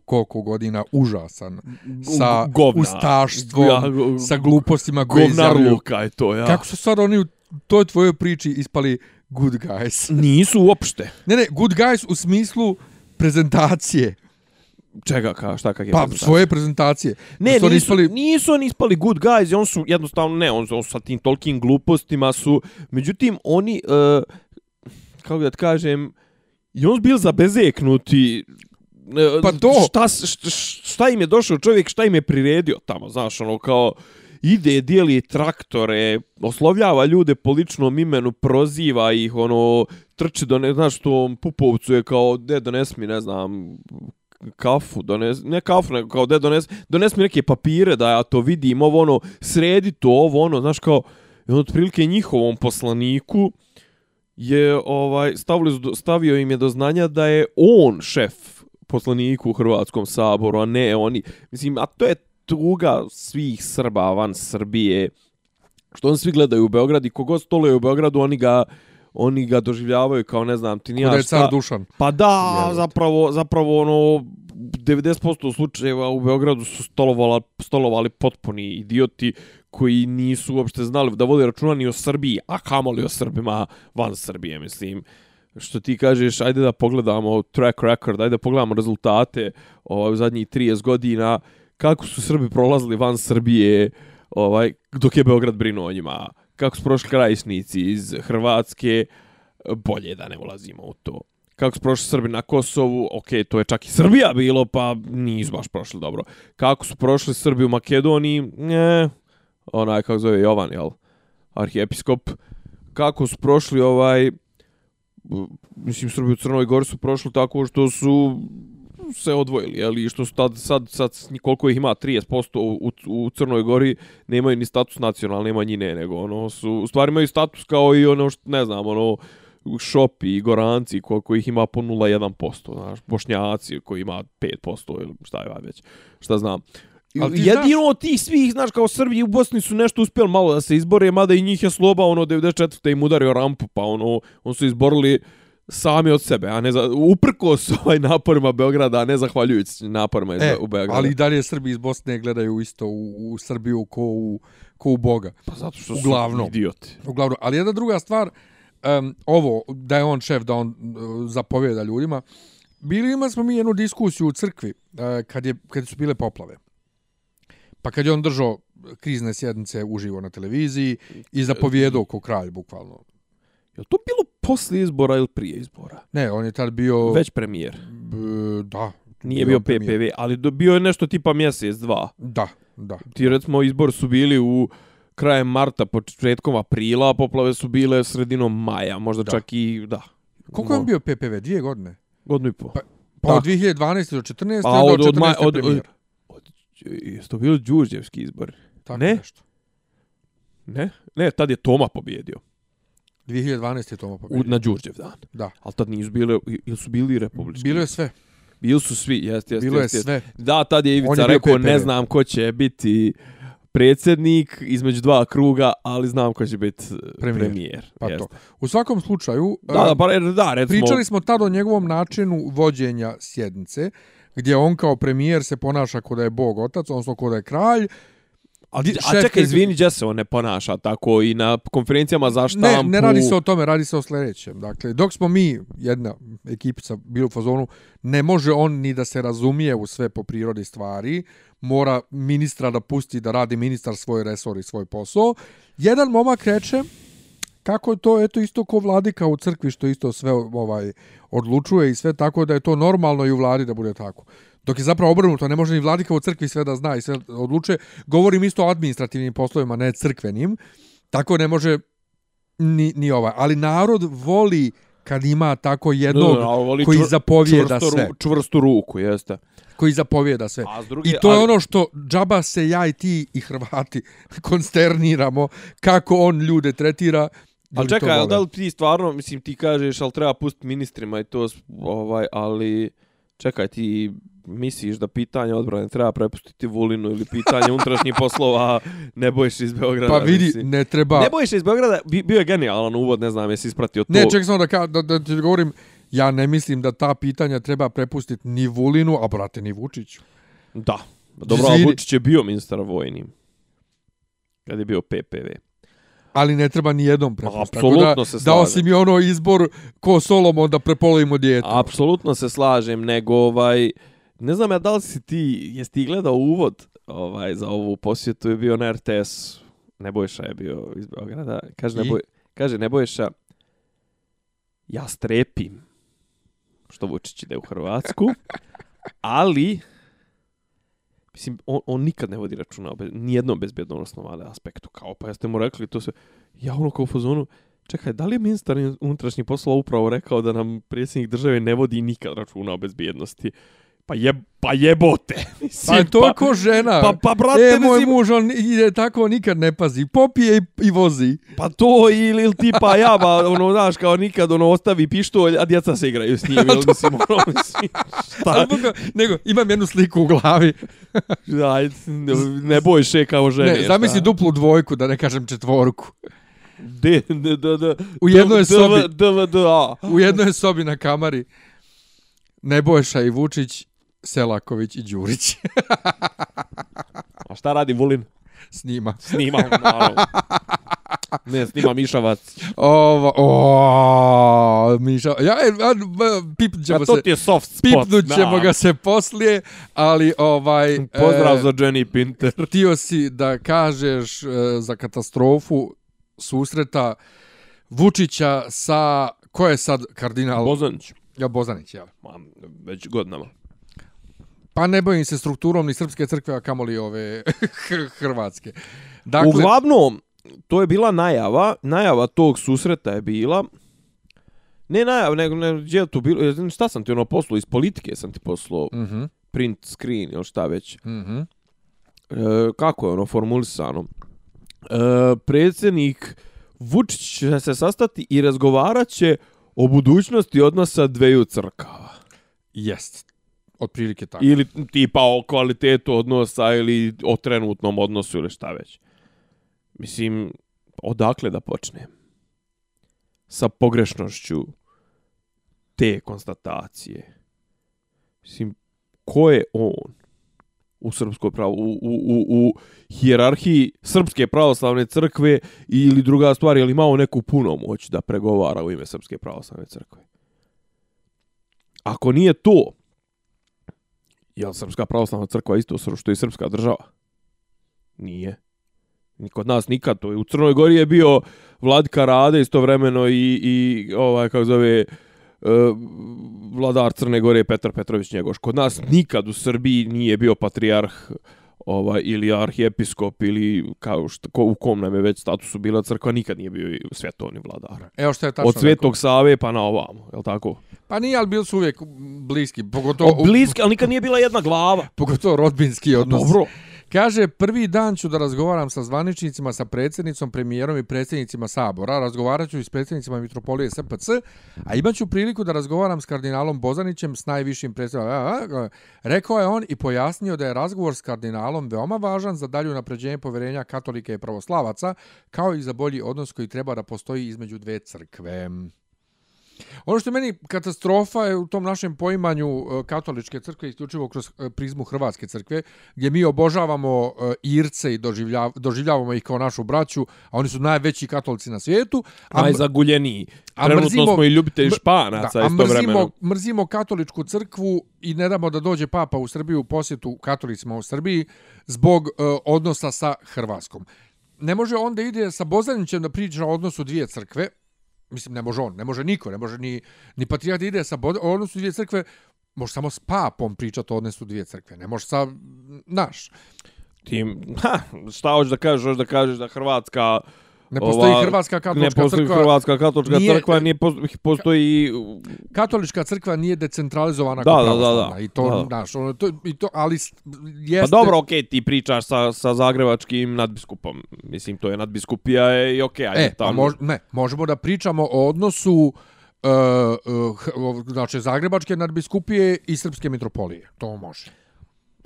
koliko godina užasan, sa Govna. ustaštvom, Ja, go- sa glupostima koje govnar izjavljuju. luka je to, ja. Kako su sad oni u toj tvojoj priči ispali good guys? Nisu uopšte. Ne, ne, good guys u smislu prezentacije. Čega, ka, šta kak je Pa, svoje prezentacije. Ne, nisu, ispali- nisu oni ispali good guys, on su jednostavno, ne, on, on su sa tim tolkim glupostima su, međutim, oni, uh, kako da kažem, i on su bili zabezeknuti, e, Pa to. Šta, šta, šta im je došao čovjek, šta im je priredio tamo, znaš, ono, kao, ide, dijeli traktore, oslovljava ljude po ličnom imenu, proziva ih, ono, trči do, ne, znaš, tom Pupovcu je kao, ne, dones mi, ne znam, kafu, dones, ne kafu, nego kao, ne, dones, dones mi neke papire da ja to vidim, ovo, ono, sredi to, ovo, ono, znaš, kao, ono, on otprilike njihovom poslaniku je, ovaj, stavili, stavio im je do znanja da je on šef poslaniku u Hrvatskom saboru, a ne oni. Mislim, a to je tuga svih Srba van Srbije, što on svi gledaju u Beograd i kogod stoluje u Beogradu, oni ga oni ga doživljavaju kao ne znam ti ni Da ja je šta. car Dušan. Pa da, zapravo, zapravo ono, 90% slučajeva u Beogradu su stolovali, stolovali potpuni idioti koji nisu uopšte znali da vode računa ni o Srbiji, a kamoli o Srbima van Srbije, mislim. Što ti kažeš, ajde da pogledamo track record, ajde da pogledamo rezultate ovaj, u zadnjih 30 godina, kako su Srbi prolazili van Srbije, ovaj, dok je Beograd brinuo o njima, kako su prošli krajisnici iz Hrvatske, bolje da ne ulazimo u to. Kako su prošli Srbi na Kosovu, ok, to je čak i Srbija bilo, pa nisu baš prošli dobro. Kako su prošli Srbi u Makedoniji, ne, onaj, kako zove Jovan, jel, arhijepiskop, kako su prošli ovaj, mislim, Srbi u Crnoj Gori su prošli tako što su se odvojili, jel, i što su tad, sad, sad, koliko ih ima, 30% u, u Crnoj Gori, nemaju ni status nacionalne manjine, nego, ono, su, u stvari imaju status kao i ono, što, ne znam, ono, šopi i goranci koliko ih ima po 0,1%, znaš, bošnjaci koji ima 5% ili šta je već, šta znam. Ali jedino od tih svih, znaš, kao Srbi u Bosni su nešto uspjeli malo da se izbore, mada i njih je sloba, ono, 94. im udario rampu, pa ono, on su izborili sami od sebe, a ne za, uprko s ovaj naporima Beograda, a ne zahvaljujući naporima e, u Beogradu. Ali i dalje Srbi iz Bosne gledaju isto u, u Srbiju ko u, ko u Boga. Pa zato što Uglavnom. su idioti. Uglavnom. Ali jedna druga stvar, um, ovo, da je on šef, da on uh, zapovjeda ljudima, bili ima smo mi jednu diskusiju u crkvi uh, kad, je, kad su bile poplave. Pa kad je on držao krizne sjednice uživo na televiziji i zapovjedao ko kralj, bukvalno. Je to bilo posle izbora ili prije izbora? Ne, on je tad bio... Već premijer. B, da. Nije bio, bio PPV, ali bio je nešto tipa mjesec, dva. Da, da. Ti recimo izbor su bili u krajem marta, početkom aprila, a poplave su bile sredinom maja, možda da. čak i, da. Koliko je on bio PPV? Dvije godine? Godinu i pol. Pa, pa od 2012. do 14. A od, do 14. Od, maj, od, od, od, jesu to bili Đurđevski izbor? Tako ne? nešto. Ne? Ne, tad je Toma pobjedio. 2012. je Toma pobjedio. U, na Đurđev dan. Da. Ali tad nisu bile, ili su bili republički? Bilo je sve. Bili su svi, jeste, jeste. Bilo jest, je sve. Da, tad je Ivica je rekao, ne znam ko će biti predsjednik između dva kruga, ali znam ko će biti premijer. premijer. Pa jeste. to. U svakom slučaju, Da, da, pa, da, recimo... pričali smo tad o njegovom načinu vođenja sjednice, gdje on kao premijer se ponaša kod da je bog otac, odnosno kod da je kralj, A, a čekaj, izvini, gdje se on ne ponaša tako i na konferencijama za štampu? Ne, ne radi se o tome, radi se o sljedećem. Dakle, dok smo mi, jedna ekipica, bili u fazonu, ne može on ni da se razumije u sve po prirodi stvari, mora ministra da pusti da radi ministar svoj resor i svoj posao. Jedan momak reče, kako je to, eto, isto ko vladika u crkvi, što isto sve ovaj odlučuje i sve tako da je to normalno i u vladi da bude tako. Dok je zapravo obrnuto, ne može ni vladika u crkvi sve da zna i sve odlučuje. Govorim isto o administrativnim poslovima, ne crkvenim. Tako ne može ni, ni ovaj. Ali narod voli kad ima tako jednog Da, da, koji čvr- zapovjeda čvrsto, sve. čvrstu ruku, jeste. Koji zapovjeda sve. A druge, I to je ali- ono što džaba se ja i ti i Hrvati konsterniramo kako on ljude tretira. Ali ljudi čekaj, ali da li ti stvarno, mislim, ti kažeš, ali treba pustiti ministrima i to, ovaj, ali čekaj, ti misliš da pitanje odbrane treba prepustiti Vulinu ili pitanje unutrašnjih poslova ne bojiš iz Beograda? Pa vidi, mislim. ne treba... Ne bojiš iz Beograda, bi, bio je genijalan uvod, ne znam, jesi ispratio to. Ne, ček samo da, ka, da, da ti govorim, ja ne mislim da ta pitanja treba prepustiti ni Vulinu, a brate ni Vučiću. Da. Dobro, Izvini. Vučić je bio ministar vojnim. Kad je bio PPV. Ali ne treba ni jednom prepustiti. Apsolutno da, se Da slažem. osim i ono izbor ko Solomon da prepolovimo dijete. Apsolutno se slažem, nego ovaj, ne znam ja da li si ti, jesi ti gledao uvod ovaj, za ovu posjetu je bio na RTS, Nebojša je bio iz Beograda, kaže, I? Neboj, kaže Nebojša, ja strepim što Vučić ide u Hrvatsku, ali Mislim, on, on nikad ne vodi računa o be, nijednom bezbjednostnom ali aspektu. Kao, pa jeste mu rekli to sve. Ja ono kao u fazonu, čekaj, da li je ministar unutrašnjih poslova upravo rekao da nam predsjednik države ne vodi nikad računa o bezbjednosti? Pa, je, pa jebote. Mislim, Pa to je ko žena. Pa, pa brate, e, moj mislim, muž, on ide tako, nikad ne pazi. Popije i, i vozi. pa to ili, ili tipa jaba, ono, znaš, kao nikad, ono, ostavi pištolj, a djeca se igraju s njim, ili mislim, ono, mislim, šta, Ali buka, nego, imam jednu sliku u glavi. daj, ne boj še kao žene. Ne, zamisli duplu dvojku, da ne kažem četvorku. D, d, d, d, U jednoj sobi. D, d, d, a. U jednoj sobi na kamari Nebojša i Vučić Selaković i Đurić. A šta radi Vulin? Snima. Snima, naravno. Ne, snima Mišavac. Ovo, o, Miša, ja, e, a, b- pipnut A ćemo to se, ti je soft spot. pipnut ćemo da. ga se poslije, ali ovaj... Pozdrav e, za Jenny Pinter. Htio si da kažeš e, za katastrofu susreta Vučića sa, ko je sad kardinal? Bozanić. Ja, Bozanić, ja. Ma, već godinama. Pa ne bojim se strukturom ni srpske crkve, a kamoli ove hrvatske. Dakle, Uglavnom, to je bila najava, najava tog susreta je bila, ne najava, nego, ne, gdje je to bilo, šta sam ti ono poslao, iz politike sam ti poslao, Mhm, print screen ili šta već, mhm. e, kako je ono formulisano, e, predsjednik Vučić će se sastati i razgovarat će o budućnosti odnosa dveju crkava. Jest. Otprilike tako. Ili tipa o kvalitetu odnosa ili o trenutnom odnosu ili šta već. Mislim, odakle da počnem? Sa pogrešnošću te konstatacije. Mislim, ko je on u srpskoj pravo, u, u, u, u hijerarhiji srpske pravoslavne crkve ili druga stvar, je li imao neku puno moć da pregovara u ime srpske pravoslavne crkve? Ako nije to, je li srpska pravoslavna crkva isto što i srpska država? Nije. Ni Kod nas nikad to. je. U Crnoj Gori je bio Vladika Rade istovremeno i, i ovaj, kako zove, e, vladar Crne Gore Petar Petrović Njegoš. Kod nas nikad u Srbiji nije bio patrijarh ovaj, ili arhijepiskop ili kao što, ko, u kom nam je već statusu bila crkva, nikad nije bio i svetovni vladar. Evo što je tačno Od Svetog Save pa na ovamo, je li tako? Pa nije, ali bili su uvijek bliski. Pogotovo, O, bliski, ali nikad nije bila jedna glava. pogotovo rodbinski odnos. Dobro. Kaže, prvi dan ću da razgovaram sa zvaničnicima, sa predsjednicom, premijerom i predsjednicima Sabora. Razgovarat ću i s predsjednicima Mitropolije SPC, a imat ću priliku da razgovaram s kardinalom Bozanićem, s najvišim predsjednicom. Rekao je on i pojasnio da je razgovor s kardinalom veoma važan za dalju napređenje poverenja katolike i pravoslavaca, kao i za bolji odnos koji treba da postoji između dve crkve. Ono što je meni katastrofa je u tom našem poimanju e, katoličke crkve isključivo kroz e, prizmu Hrvatske crkve, gdje mi obožavamo e, Irce i doživljav, doživljavamo ih kao našu braću, a oni su najveći katolici na svijetu. A, Najzaguljeniji. a Trenutno mrzimo- smo i ljubitelji španaca da, istovremeno. mrzimo, mrzimo katoličku crkvu i ne damo da dođe papa u Srbiju u posjetu katolicima u Srbiji zbog e, odnosa sa Hrvatskom. Ne može onda ide sa Bozanićem da priča o odnosu dvije crkve, mislim ne može on, ne može niko, ne može ni, ni patrijarh da ide sa Bod- odnosu dvije crkve, može samo s papom pričati o odnosu dvije crkve, ne može sa naš. Tim, ha, šta hoćeš da kažeš? Hoćeš da kažeš da Hrvatska... Ne postoji ova, Hrvatska katolička ne postoji crkva. Hrvatska katolička Nije- crkva, nije pos- postoji... Katolička crkva nije decentralizovana Da, kao da, da, da. i to Da. naš, ono to i to ali Pa jeste dobro, okej, ti pričaš sa, sa zagrebačkim nadbiskupom. Mislim, to je nadbiskupija je i okej, ajde E, pa tamo. mož, ne, možemo da pričamo o odnosu uh, uh, znači Zagrebačke nadbiskupije i Srpske mitropolije. To može.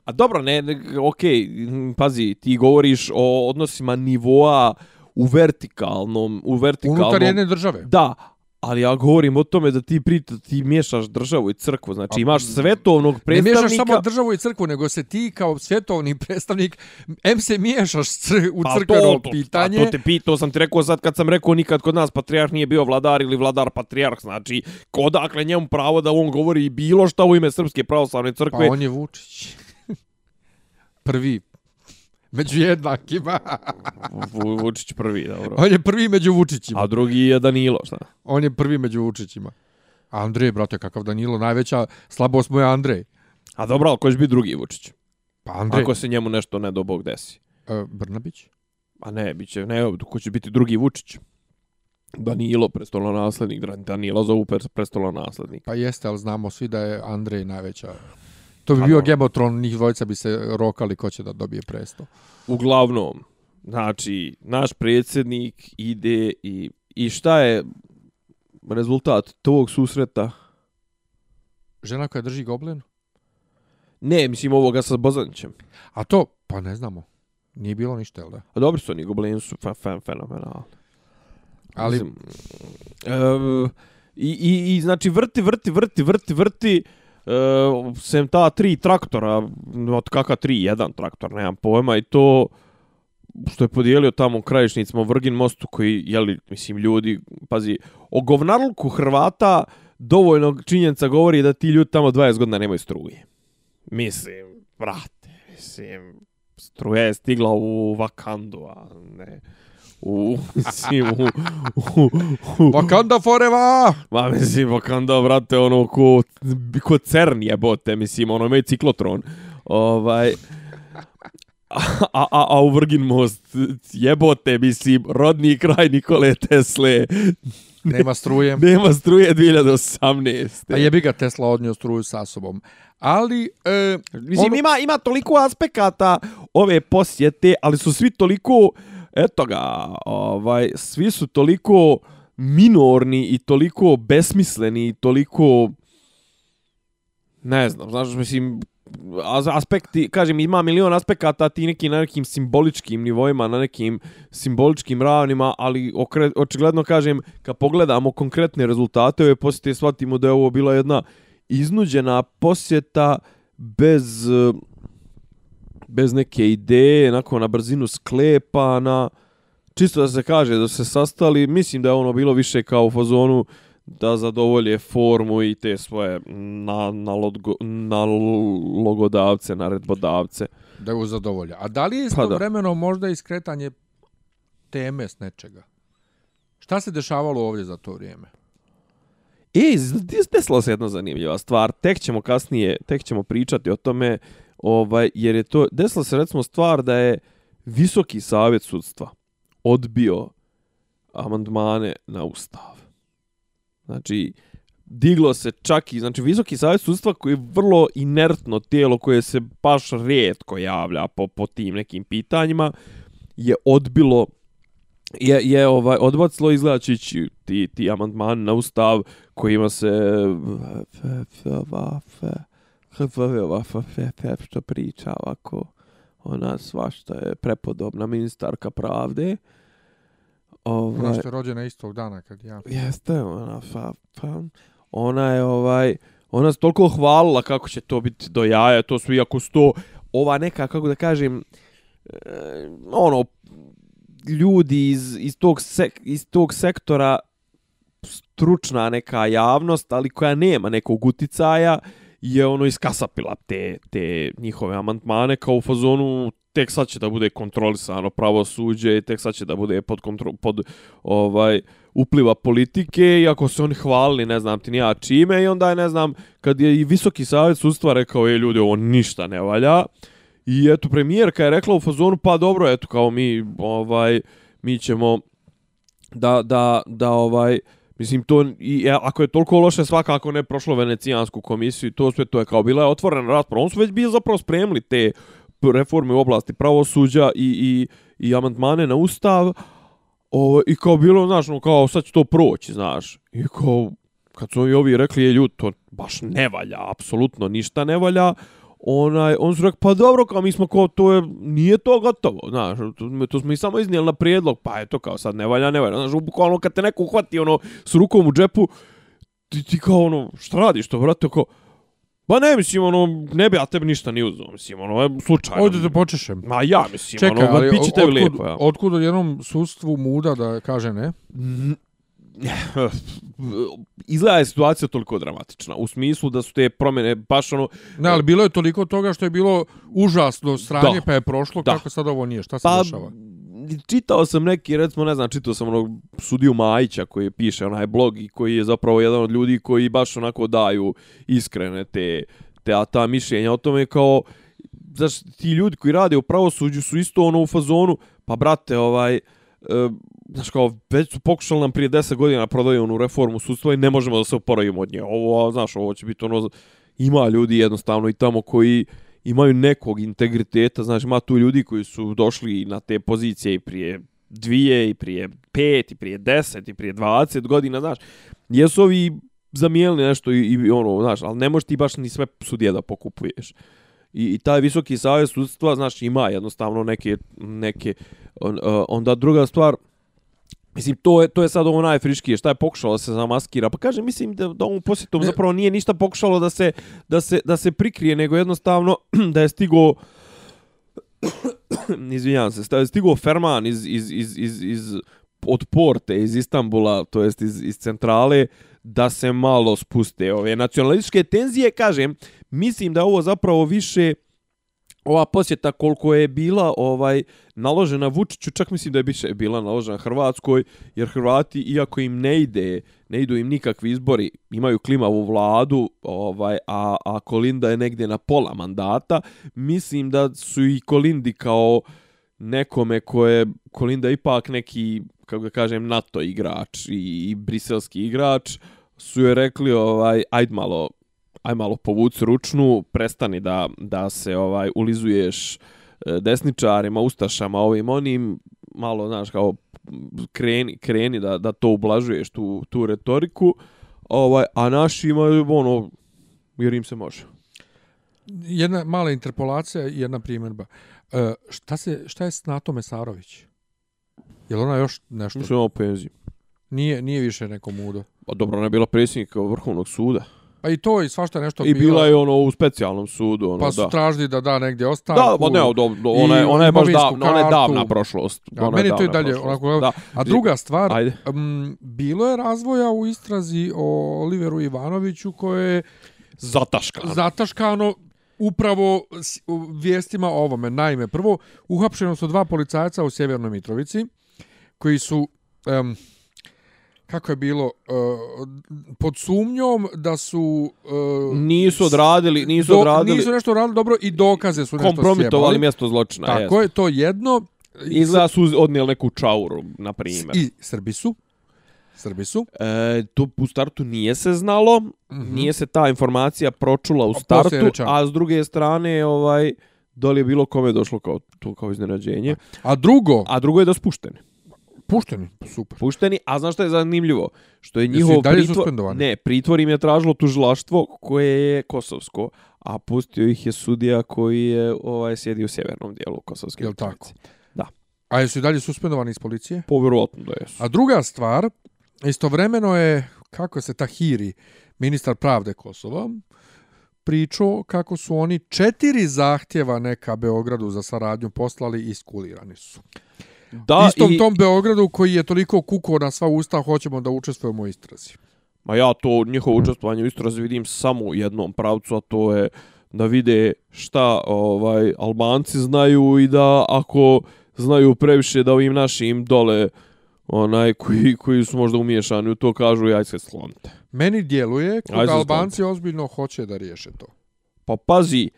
A dobro, ne, ne okej, m, pazi, ti govoriš o odnosima nivoa u vertikalnom, u vertikalnom... Unutar jedne države. Da, ali ja govorim o tome da ti priča, ti miješaš državu i crkvu. Znači A, imaš svetovnog Ne predstavnika... miješaš samo državu i crkvu, nego se ti kao svjetovni predstavnik, em se miješaš cr u Pa crkveno to, to, pitanje. A to te pitao sam ti rekao sad kad sam rekao nikad kod nas patrijarh nije bio vladar ili vladar patrijarh. Znači, odakle njemu pravo da on govori bilo šta u ime Srpske pravoslavne Pa crkve. on je Vučić. Prvi. Među jednakima. Vu- Vučić prvi, dobro. On je prvi među Vučićima. A drugi je Danilo, šta? On je prvi među Vučićima. Andrej, brate, kakav Danilo, najveća slabost mu je Andrej. A dobro, ali ko će biti drugi Vučić? Pa Andrej, Ako se njemu nešto ne do Bog desi. e, Brnabić. A ne, bit će, ne, ko će biti drugi Vučić? Danilo, prestolonaslednik, Danilo zovu pres- prestolonaslednik. Pa jeste, ali znamo svi da je Andrej najveća. To bi bio dobro. Gemotron, njih dvojica bi se rokali ko će da dobije presto. Uglavnom, znači, naš predsjednik ide i, i šta je rezultat tog susreta? Žena koja drži goblen? Ne, mislim ovoga sa Bozanićem. A to, pa ne znamo. Nije bilo ništa, jel da? A dobri su oni, gobleni su fe, fe, fenomenalni. Ali, Mislim, e, i, i, I znači vrti, vrti, vrti, vrti, vrti, Eh, sem ta tri traktora, od kaka tri, jedan traktor, nemam pojma, i to što je podijelio tamo krajišnicima u Vrgin mostu koji, jeli, mislim, ljudi, pazi, o govnarluku Hrvata dovoljno činjenica govori da ti ljudi tamo 20 godina nemaju struje. Mislim, brate, mislim, struja je stigla u Vakandu, a ne u, mislim, u, u, u, Wakanda forever! Ma, mislim, Wakanda, brate, ono, ko, ko CERN jebote, mislim, ono, ima ciklotron. Ovaj, a, a, a, u Vrgin most, jebote, mislim, rodni kraj Nikole Tesle. Nema struje. Nema struje 2018. A jebi ga Tesla odnio struju sa sobom. Ali... E, mislim, ono... ima, ima toliko aspekata ove posjete, ali su svi toliko eto ga, ovaj, svi su toliko minorni i toliko besmisleni i toliko ne znam, znaš, mislim, aspekti, kažem, ima milion aspekata ti neki na nekim simboličkim nivoima, na nekim simboličkim ravnima, ali okre, očigledno kažem, kad pogledamo konkretne rezultate ove posjete, shvatimo da je ovo bila jedna iznuđena posjeta bez bez neke ideje, onako na brzinu sklepa, na čisto da se kaže da se sastali, mislim da je ono bilo više kao u fazonu da zadovolje formu i te svoje na, na, lodgo, na logodavce, na redbodavce. Da je zadovolja. A da li je pa vremeno možda iskretanje teme s nečega? Šta se dešavalo ovdje za to vrijeme? E, desila se jedna zanimljiva stvar. Tek ćemo kasnije, tek ćemo pričati o tome. Ovaj, jer je to, desila se recimo stvar da je visoki savjet sudstva odbio amandmane na ustav. Znači, diglo se čak i, znači, visoki savjet sudstva koji je vrlo inertno tijelo koje se baš rijetko javlja po, po tim nekim pitanjima, je odbilo je, je ovaj odbacilo izgledačići ti, ti amandman na ustav kojima se što priča ovako ona svašta je prepodobna ministarka pravde. Ovaj, ona što je rođena istog dana kad ja. Jeste, ona, fa, fa, ona je ovaj, ona se toliko hvalila kako će to biti do jaja, to su iako sto, ova neka, kako da kažem, eh, ono, ljudi iz, iz, tog sek, iz tog sektora stručna neka javnost, ali koja nema nekog uticaja, je ono iskasapila te, te njihove amantmane kao u fazonu tek sad će da bude kontrolisano pravo suđe tek sad će da bude pod, kontro, pod ovaj upliva politike i ako se oni hvalili ne znam ti nija čime i onda je ne znam kad je i visoki savjet sudstva rekao je ljudi ovo ništa ne valja i eto premijerka je rekla u fazonu pa dobro eto kao mi ovaj mi ćemo da da da ovaj Mislim, to, i, e, ako je toliko loše, svakako ne prošlo venecijansku komisiju, to sve to je kao bila je otvorena rasprava. On su već bili zapravo spremili te reforme u oblasti pravosuđa i, i, i amantmane na ustav. O, I kao bilo, znaš, no, kao sad će to proći, znaš. I kao, kad su ovi rekli, je ljud, to baš ne valja, apsolutno ništa ne valja onaj, on su rekao, pa dobro, kao mi smo kao, to je, nije to gotovo, znaš, to, to smo i samo iznijeli na prijedlog, pa je to kao, sad ne valja, ne valja, znaš, bukvalno kad te neko uhvati, ono, s rukom u džepu, ti, ti kao, ono, šta radiš to, brate, kao, Ba ne, mislim, ono, ne bi ja tebi ništa ni uzao, mislim, ono, slučajno. Ovdje te počešem. Ma ja, mislim, Čekaj, ono, ali, piće tebi lijepo, ja. Otkud od jednom sustvu muda da kaže ne? izgleda je situacija toliko dramatična u smislu da su te promjene baš ono ne ali bilo je toliko toga što je bilo užasno stranje da. pa je prošlo da. kako sad ovo nije šta se pa, dešava čitao sam neki recimo ne znam čitao sam onog sudiju Majića koji piše onaj blog i koji je zapravo jedan od ljudi koji baš onako daju iskrene te te a ta mišljenja o tome kao znaš, ti ljudi koji rade u pravosuđu su isto ono u fazonu pa brate ovaj uh, znaš kao, već su pokušali nam prije 10 godina prodaju onu reformu sudstva i ne možemo da se oporavimo od nje. Ovo, znaš, ovo će biti ono, ima ljudi jednostavno i tamo koji imaju nekog integriteta, znaš, ima tu ljudi koji su došli na te pozicije i prije dvije, i prije pet, i prije deset, i prije dvacet godina, znaš, jesu ovi zamijenili nešto i, i ono, znaš, ali ne možeš ti baš ni sve sudije da pokupuješ. I, i taj visoki savjet sudstva, znaš, ima jednostavno neke, neke on, onda druga stvar, Mislim, to je, to je sad ovo najfriškije, šta je pokušalo da se zamaskira. Pa kaže, mislim da, da ovom posjetom Ne. zapravo nije ništa pokušalo da se, da, se, da se prikrije, nego jednostavno da je stigo izvinjavam se, da je stigo Ferman iz, iz, iz, iz, iz od porte iz Istambula, to jest iz, iz centrale, da se malo spuste ove nacionalističke tenzije, kažem, mislim da ovo zapravo više ova posjeta koliko je bila ovaj naložena Vučiću, čak mislim da je biše bila naložena Hrvatskoj, jer Hrvati iako im ne ide, ne idu im nikakvi izbori, imaju klimavu vladu, ovaj a a Kolinda je negdje na pola mandata, mislim da su i Kolindi kao nekome ko je Kolinda ipak neki kako ga kažem NATO igrač i, i briselski igrač su je rekli ovaj ajd malo aj malo povuci ručnu, prestani da, da se ovaj ulizuješ e, desničarima, ustašama, ovim onim, malo, znaš, kao kreni, kreni da, da to ublažuješ, tu, tu retoriku, ovaj, a naši imaju, ono, jer im se može. Jedna mala interpolacija i jedna primjerba. E, šta, se, šta je s Nato Mesarović? Je li ona još nešto? Mislim, ovo penziju. Nije, nije više neko mudo. Pa dobro, ona je bila predsjednik Vrhovnog suda. Pa i to i svašta nešto I bilo. bila je ono u specijalnom sudu, ono, Pa su da. tražili da da negdje ostavku. Da, pa ne, do, do, ona, je, ona je baš davna, ona je davna prošlost. Ja, Ona meni to i dalje prošlost. onako... Da. A druga stvar, Ajde. um, bilo je razvoja u istrazi o Oliveru Ivanoviću koje je Zataškano. zataškano upravo s- u vijestima o ovome. Naime, prvo, uhapšeno su dva policajca u Sjevernoj Mitrovici, koji su, um, kako je bilo, uh, pod sumnjom da su... Uh, Nisu odradili, nisu do- odradili, nisu nešto radili dobro i dokaze su nešto kompromitovali mjesto zločina. Tako je, to jedno. I Izgleda su odnijeli neku čauru, na primjer. I Srbi su. Srbi su. E, to u startu nije se znalo, Mhm. nije se ta informacija pročula u A startu, a s druge strane, ovaj, da li je bilo kome došlo kao, to kao iznenađenje. A drugo, A drugo je da su pušteni. pušteni, super. Pušteni, a znaš što je zanimljivo? Što je njihov pritvor... Ne, pritvor im je tražilo tužilaštvo koje je kosovsko, a pustio ih je sudija koji je ovaj sjedi u sjevernom dijelu kosovske. Jel Mitrovice. tako? Da. A jesu i dalje suspendovani iz policije? Povjerojatno da jesu. A druga stvar, istovremeno je, kako se Tahiri, ministar pravde Kosova, pričao kako su oni četiri zahtjeva neka Beogradu za saradnju poslali i iskulirani su. Da, Istom i, tom Beogradu koji je toliko kuko na sva usta, hoćemo da učestvujemo u istrazi. Ma ja to njihovo učestvovanje u istrazi vidim samo u jednom pravcu, a to je da vide šta ovaj Albanci znaju i da ako znaju previše da ovim našim dole onaj koji, koji su možda umiješani u to kažu aj se slonite. Meni djeluje Ajde se Albanci ozbiljno hoće da riješe to. Pa pazi,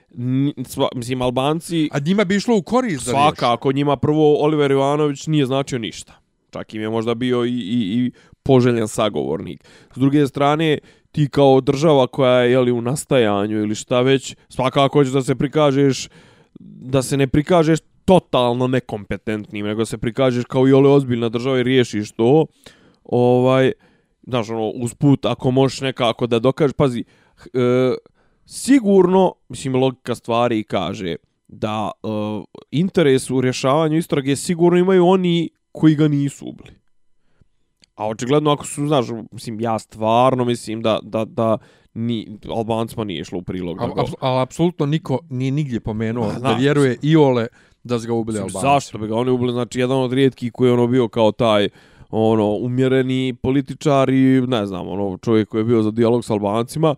sva, mislim Albanci A njima bi išlo u korist riješe. svakako njima prvo Oliver Ivanović nije značio ništa. Čak im je možda bio i, i, i poželjen sagovornik. S druge strane, ti kao država koja je jeli, u nastajanju ili šta već, svakako hoćeš da se prikažeš, da se ne prikažeš totalno nekompetentnim, nego se prikažeš kao i ole ozbiljna država i riješiš to. Ovaj, znaš, ono, usput, ako možeš nekako da dokažeš, pazi, e, sigurno, mislim, logika stvari kaže da e, interes u rješavanju istrage sigurno imaju oni koji ga nisu ubili. A očigledno ako su, znaš, mislim, ja stvarno mislim da, da, da ni, Albancima nije išlo u prilog. Ali da ga- al, apsolutno niko nije nigdje pomenuo Ma, da znaš. vjeruje i ole da su ga ubili Albanci. Zašto bi ga oni ubili? Znači, jedan od rijetkih koji je ono bio kao taj ono umjereni političar i ne znam, ono čovjek koji je bio za dijalog s Albancima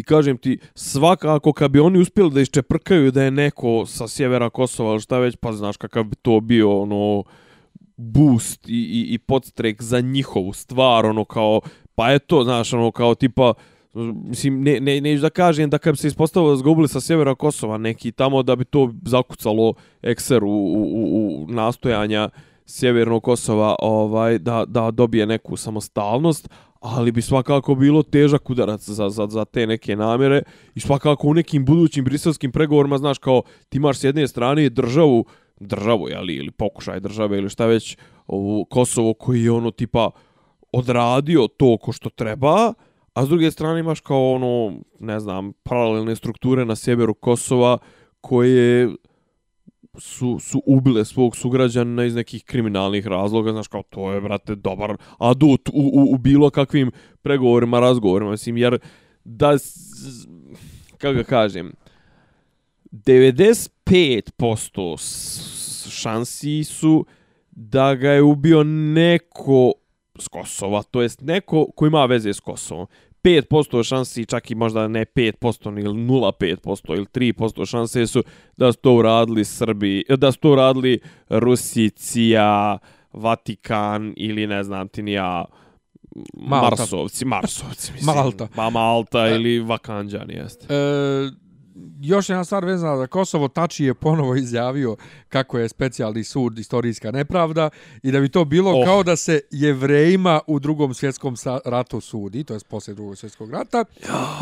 i kažem ti, svakako kad bi oni uspjeli da iščeprkaju da je neko sa sjevera Kosova ili šta već, pa znaš kakav bi to bio ono boost i, i, i podstrek za njihovu stvar, ono kao, pa eto, znaš, ono kao tipa, mislim, ne, ne, neću da kažem da kad bi se ispostavilo da su sa sjevera Kosova neki tamo da bi to zakucalo ekser u, u, u, u nastojanja sjevernog Kosova ovaj da, da dobije neku samostalnost, ali bi svakako bilo težak udarac za, za, za te neke namjere i svakako u nekim budućim briselskim pregovorima, znaš, kao ti imaš s jedne strane državu, državu, jeli, ili pokušaj države ili šta već, ovu Kosovo koji je ono tipa odradio to ko što treba, a s druge strane imaš kao ono, ne znam, paralelne strukture na sjeveru Kosova koje su, su ubile svog sugrađana iz nekih kriminalnih razloga, znaš kao to je, brate, dobar adut u, u, u bilo kakvim pregovorima, razgovorima, mislim, jer da, kako ga kažem, 95% šansi su da ga je ubio neko s Kosova, to jest neko ko ima veze s Kosovom. 5% šansi, čak i možda ne 5% ili 0,5% ili 3% šanse su da su to uradili Srbi, da su to uradili Rusicija, Vatikan ili ne znam ti ni ja Malta. Marsovci, Marsovci, mislim. Malta. Pa Malta ili Vakanđani, jeste. E, još jedna stvar vezana za Kosovo, Tači je ponovo izjavio kako je specijalni sud istorijska nepravda i da bi to bilo Oh. kao da se jevrejima u drugom svjetskom ratu sudi, to je poslije drugog svjetskog rata,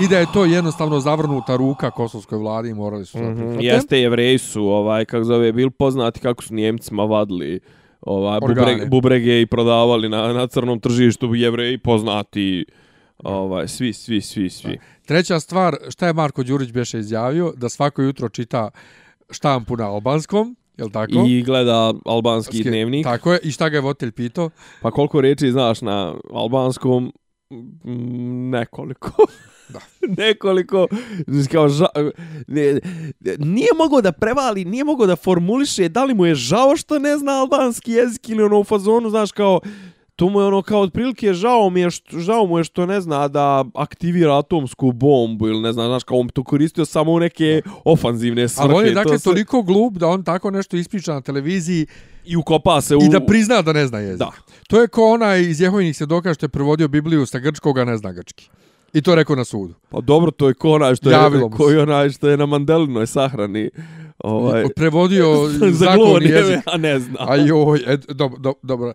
i da je to jednostavno zavrnuta ruka kosovskoj vladi i morali su Mm prihvatiti. Jeste, jevreji su, ovaj, kako zove, bil poznati kako su Njemcima vadili ovaj, bubrege, bubrege i prodavali na, na crnom tržištu jevreji poznati ovaj, svi, svi, svi, svi. Treća stvar, šta je Marko Đurić beše izjavio? Da svako jutro čita štampu na albanskom, jel tako? I gleda albanski Ski- dnevnik. Tako je. I šta ga je Votelj pitao? Pa koliko riječi znaš na albanskom? Mm, Nekoliko. Da. Nekoliko. Kao ža, ne, nije mogao da prevali, nije mogao da formuliše da li mu je žao što ne zna albanski jezik ili ono u fazonu, znaš, kao to mu je ono kao otprilike žao mi je što, žao mu je što ne zna da aktivira atomsku bombu ili ne znam, znaš, kao on to koristio samo u neke ofanzivne svrhe. Ali on je to dakle se- toliko glup da on tako nešto ispriča na televiziji I ukopa se u... i da prizna da ne zna jezik. Da. To je ko onaj iz Jehovinih svjedoka što je prevodio Bibliju sa grčkog, a ne zna grčki. I to je rekao na sudu. Pa dobro, to je ko onaj što je, Javilo se. koji onaj što je na Mandelinoj sahrani. Ovaj, Prevodio za glonijeve, jezik. a ne zna. A joj, e, do, do, dobro.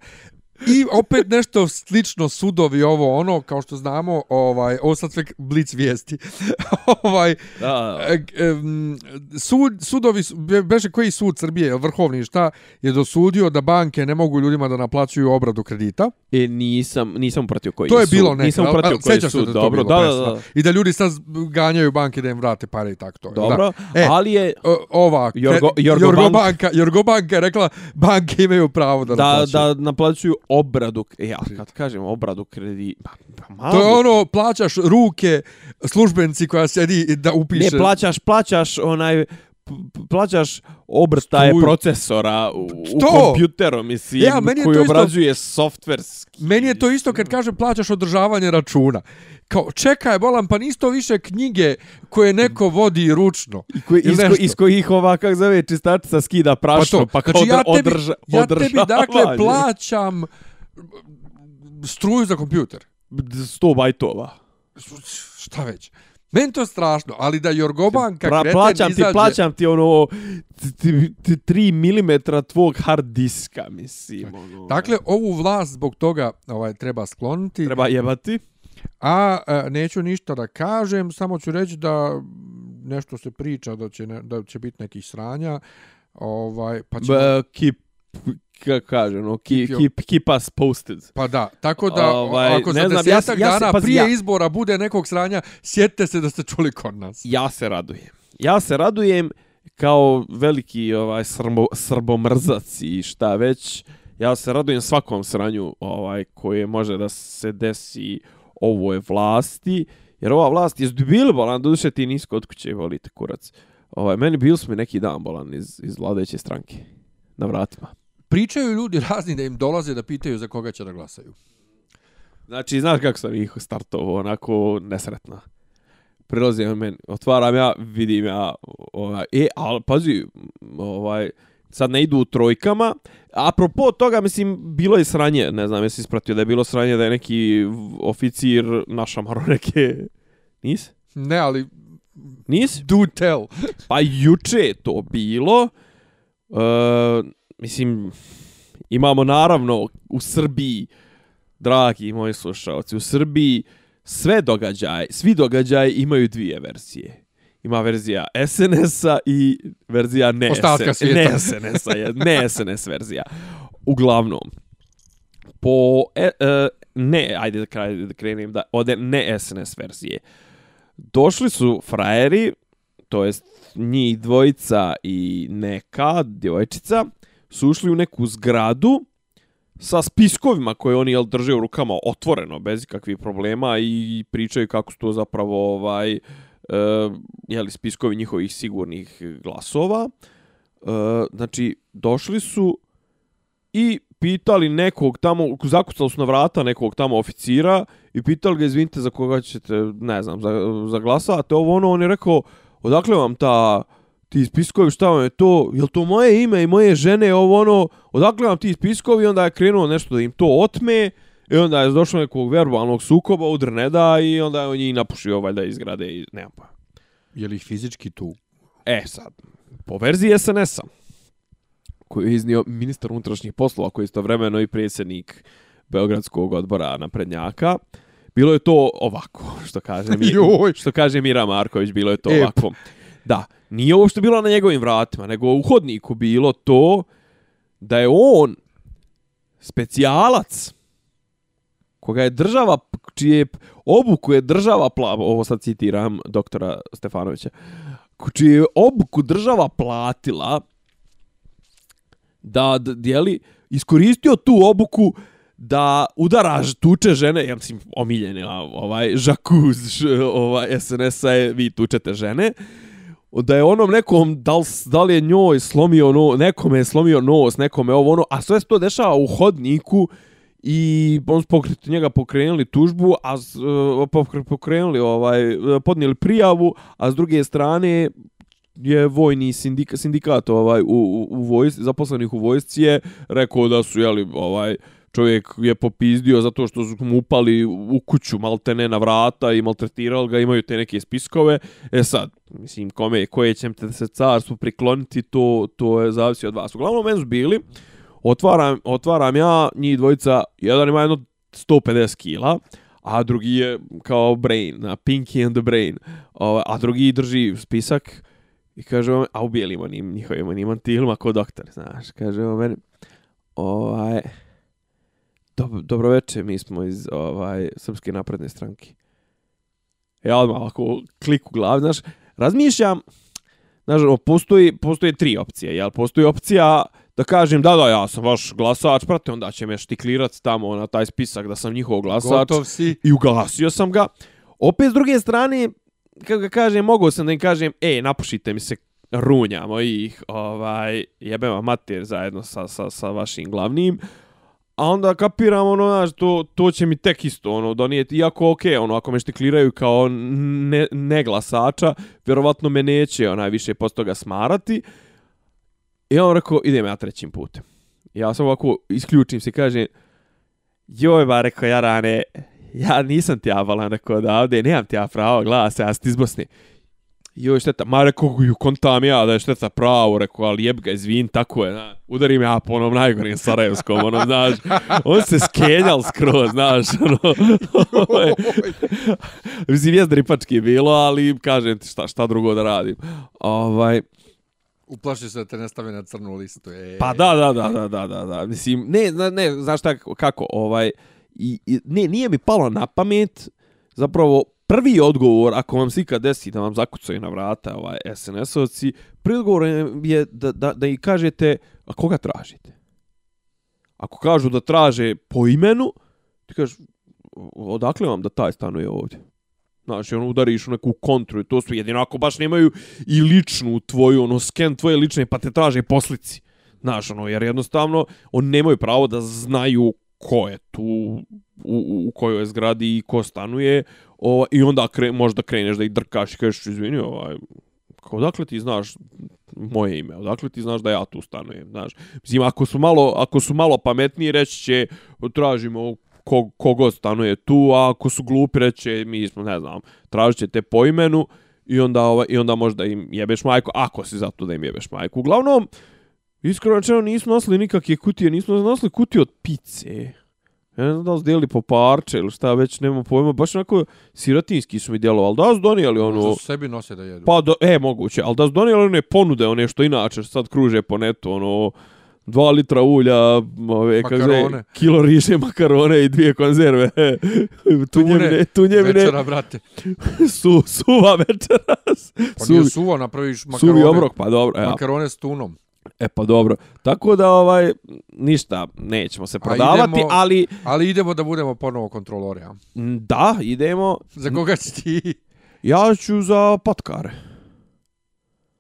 I opet nešto slično sudovi ovo ono kao što znamo, ovaj ovo sad sve blic vijesti. ovaj Da, e, em, sud sudovi su- be- beže koji sud Srbije, vrhovni šta je dosudio da banke ne mogu ljudima da naplaćuju obradu kredita. E, nisam, nisam pratio koji To je sud. bilo nekad. Nisam pratio al- koji sećaš se sud. da Dobro, bilo da, da, da. I da ljudi sad ganjaju banke da im vrate pare i tako to. Dobro, Da. E, ali je ova Jorgo- Jorgo Jorgo bank- banka, Jorgo banka je rekla banke imaju pravo da da, naplaćuju. da naplaćuju obradu, e, ja, kad kažem obradu kredita, pa, pa malo. To je ono, plaćaš ruke službenci koja sedi da upiše... Ne, plaćaš, plaćaš onaj, plaćaš obrtaje Struju. procesora u, u To! kompjuterom, mislim, Ja, meni je koji to isto- obrađuje softverski. Meni je to isto kad kaže plaćaš održavanje računa. Kao, čekaj, bolam, pa nisto više knjige koje neko vodi ručno. I koji, Ili iz, ko, nešto. iz kojih ova, kak zove, čistačica skida prašno, pa, kao znači, ja tebi, održa, ja tebi dakle održavanje. plaćam struju za kompjuter. 100 bajtova. Šta već? Meni to strašno, ali da Jorgobanka Pra, kreten plaćam ti, izađe... plaćam ti ono 3 mm tvog hard diska, mislim. Ono, Dakle, ovu vlast zbog toga ovaj treba skloniti. treba jebati. A e, neću ništa da kažem, samo ću reći da nešto se priča da će ne, da će biti nekih sranja. Ovaj pa ćemo, B, keep, kako kaže, no, keep, Keep keep, us posted. pa da, tako da Ovaj, ako za znam, ja se- desetak ja se- dana pazi, prije ja- izbora bude nekog sranja, sjetite se da ste čuli kod nas. Ja se radujem. Ja se radujem kao veliki ovaj srbo, srbomrzac i šta već. Ja se radujem svakom sranju ovaj koje može da se desi ovoj vlasti. Jer ova vlast je bili bolan, doduše ti nisi kod kuće volite kurac. Ovaj, meni bili smo neki dan bolan iz, iz vladajuće stranke. Na vratima. Pričaju ljudi razni da im dolaze da pitaju za koga će da glasaju. Znači, znaš kako sam ih startovao, onako nesretno. Prilazim meni, otvaram ja, vidim ja, ovaj, e, ali pazi, ovaj, sad ne idu u trojkama. Apropo toga, mislim, bilo je sranje, ne znam, jesi ispratio da je bilo sranje da je neki oficir našamaro neke... Nis? Ne, ali Nis? do tell. Pa juče je to bilo. E, mislim, imamo naravno u Srbiji, dragi moji slušalci, u Srbiji sve događaje, svi događaji imaju dvije verzije. Ima verzija SNS-a i verzija ne, SNS, ne SNS-a, ne SNS verzija. Uglavnom, po, e, e, ne, ajde da, kraj, da krenem, da ode ne SNS verzije. Došli su frajeri, to jest njih dvojica i neka djevojčica, su ušli u neku zgradu sa spiskovima koje oni jel, drže u rukama otvoreno, bez ikakvih problema i pričaju kako su to zapravo ovaj, uh, Eh, jeli, spiskovi njihovih sigurnih glasova. Uh, znači, došli su i pitali nekog tamo, zakucali su na vrata nekog tamo oficira i pitali ga, izvinite, za koga ćete, ne znam, za, za glasate, ovo ono, on je rekao, odakle vam ta, ti spiskovi, šta vam je to, jel to moje ime i moje žene, ovo ono, odakle vam ti spiskovi, onda je krenuo nešto da im to otme, i onda je došlo nekog verbalnog sukoba, udr ne da, i onda je on njih napušio valjda iz grade i nema pa. Je li fizički tu? E sad, po verziji SNS-a, koju je iznio ministar unutrašnjih poslova, koji je istovremeno i predsjednik Beogradskog odbora naprednjaka, bilo je to ovako, što kaže, mi, što kaže Mira Marković, bilo je to Ep. ovako. Da, nije ovo što bilo na njegovim vratima, nego u hodniku bilo to da je on specijalac koga je država, čije obuku je država, pla, ovo sad citiram doktora Stefanovića, čije je obuku država platila da, dijeli, iskoristio tu obuku da udara tuče žene, ja mislim, omiljene, ovaj, žakuz, ovaj, SNS-a je, vi tučete žene, da je onom nekom, da li, da li je njoj slomio no, nekome je slomio nos, nekome ovo ono, a sve se to dešava u hodniku i on su njega pokrenuli tužbu, a uh, pokrenuli, ovaj, e, podnijeli prijavu, a s druge strane je vojni sindikat, sindikat ovaj, u, u, u vojsci, zaposlenih u vojsci je rekao da su, jeli, ovaj, čovjek je popizdio zato što su mu upali u kuću maltene na vrata i maltretirali ga, imaju te neke spiskove. E sad, mislim, kome, koje ćete se carstvu prikloniti, to, to je zavisi od vas. Uglavnom, meni su bili, otvaram, otvaram ja, njih dvojica, jedan ima jedno 150 kila, a drugi je kao brain, na Pinky and the Brain, ovaj, a drugi drži spisak i kaže, a u bijelim onim njihovim onim antilima ko doktor, znaš, kaže vam meni, ovaj, Dobro, dobro veče, mi smo iz ovaj Srpske napredne stranke. Ja odmah ovako klik u glavi, znaš, razmišljam, znaš, ono, postoji, postoje tri opcije, jel? Postoji opcija da kažem, da, da, ja sam vaš glasač, prate, onda će me štiklirati tamo na taj spisak da sam njihov glasač. Gotov si. I ugasio sam ga. Opet, s druge strane, kako ga kažem, mogu sam da im kažem, e, napušite mi se runja mojih, ovaj, jebem vam mater zajedno sa, sa, sa vašim glavnim. A onda kapiram, ono, znaš, to, to će mi tek isto, ono, donijeti. Iako, okej, okay, ono, ako me štikliraju kao ne, ne glasača, vjerovatno me neće, onaj, više posto toga smarati. I on rekao, idem ja trećim putem. Ja sam ovako, isključim se, kaže, joj, ba, rekao, ja rane, ja nisam ti avalan, rekao, da ovdje, nemam ti ja pravo glasa, ja sam ti iz Bosne. Joj šteta, ma rekao, ju kontam ja da je šteta pravo, rekao, ali jeb ga, izvin, tako je, na, udarim ja po onom najgorim Sarajevskom, ono, znaš, on se skenjal skroz, znaš, ono, ovaj, mislim, jezdari pački je bilo, ali kažem ti šta, šta drugo da radim, ovaj, Uplašio se da te ne stave na crnu listu. E. Pa da, da, da, da, da, da, da. Mislim, ne, ne, znaš tako, kako, ovaj, i, i, ne, nije mi palo na pamet, zapravo, prvi odgovor, ako vam se ikad desi da vam zakucaju na vrata ovaj SNS-ovci, prvi odgovor je da, da, da i kažete, a koga tražite? Ako kažu da traže po imenu, ti kažeš, odakle vam da taj stanuje ovdje? Znači, ono, udariš u neku kontru i to su jedino ako baš nemaju i ličnu tvoju, ono, sken tvoje lične, pa te traže poslici. Znaš, ono, jer jednostavno, oni nemaju pravo da znaju ko je tu, u, u kojoj zgradi i ko stanuje, o, i onda kre, možda kreneš da ih drkaš i kažeš, izvini, ovaj, kao, odakle ti znaš moje ime, odakle ti znaš da ja tu stanujem, znaš. Mislim, ako su malo, ako su malo pametniji, reći će, tražimo ko, kogo stanuje tu, a ako su glupi, reći će, mi smo, ne znam, tražit će te po imenu i onda, ovaj, i onda možda im jebeš majku, ako si zato da im jebeš majku. Uglavnom, iskreno rečeno, nismo nosili nikakve kutije, nismo nosili kutije od pice. Ja ne znam da li su po parče ili šta već, nema pojma. Baš onako sirotinski su mi djelovali. Da su donijeli ono... Možda su sebi nose da jedu. Pa, do, e, moguće. Ali da su donijeli one ponude, one što inače sad kruže po netu, ono... dva litra ulja, ove, kako zove, kilo riže makarone i dvije konzerve. tunjevine, tunjevine, Večera, brate. su, suva večeras. Pa Suvi, nije suvo, napraviš makarone. suvi obrok, pa dobro. Ja. Makarone s tunom. E pa dobro. Tako da ovaj ništa nećemo se prodavati, idemo- ali Ali idemo da budemo ponovo kontrolori, da, idemo. Za koga si ti? Ja ću za patkare.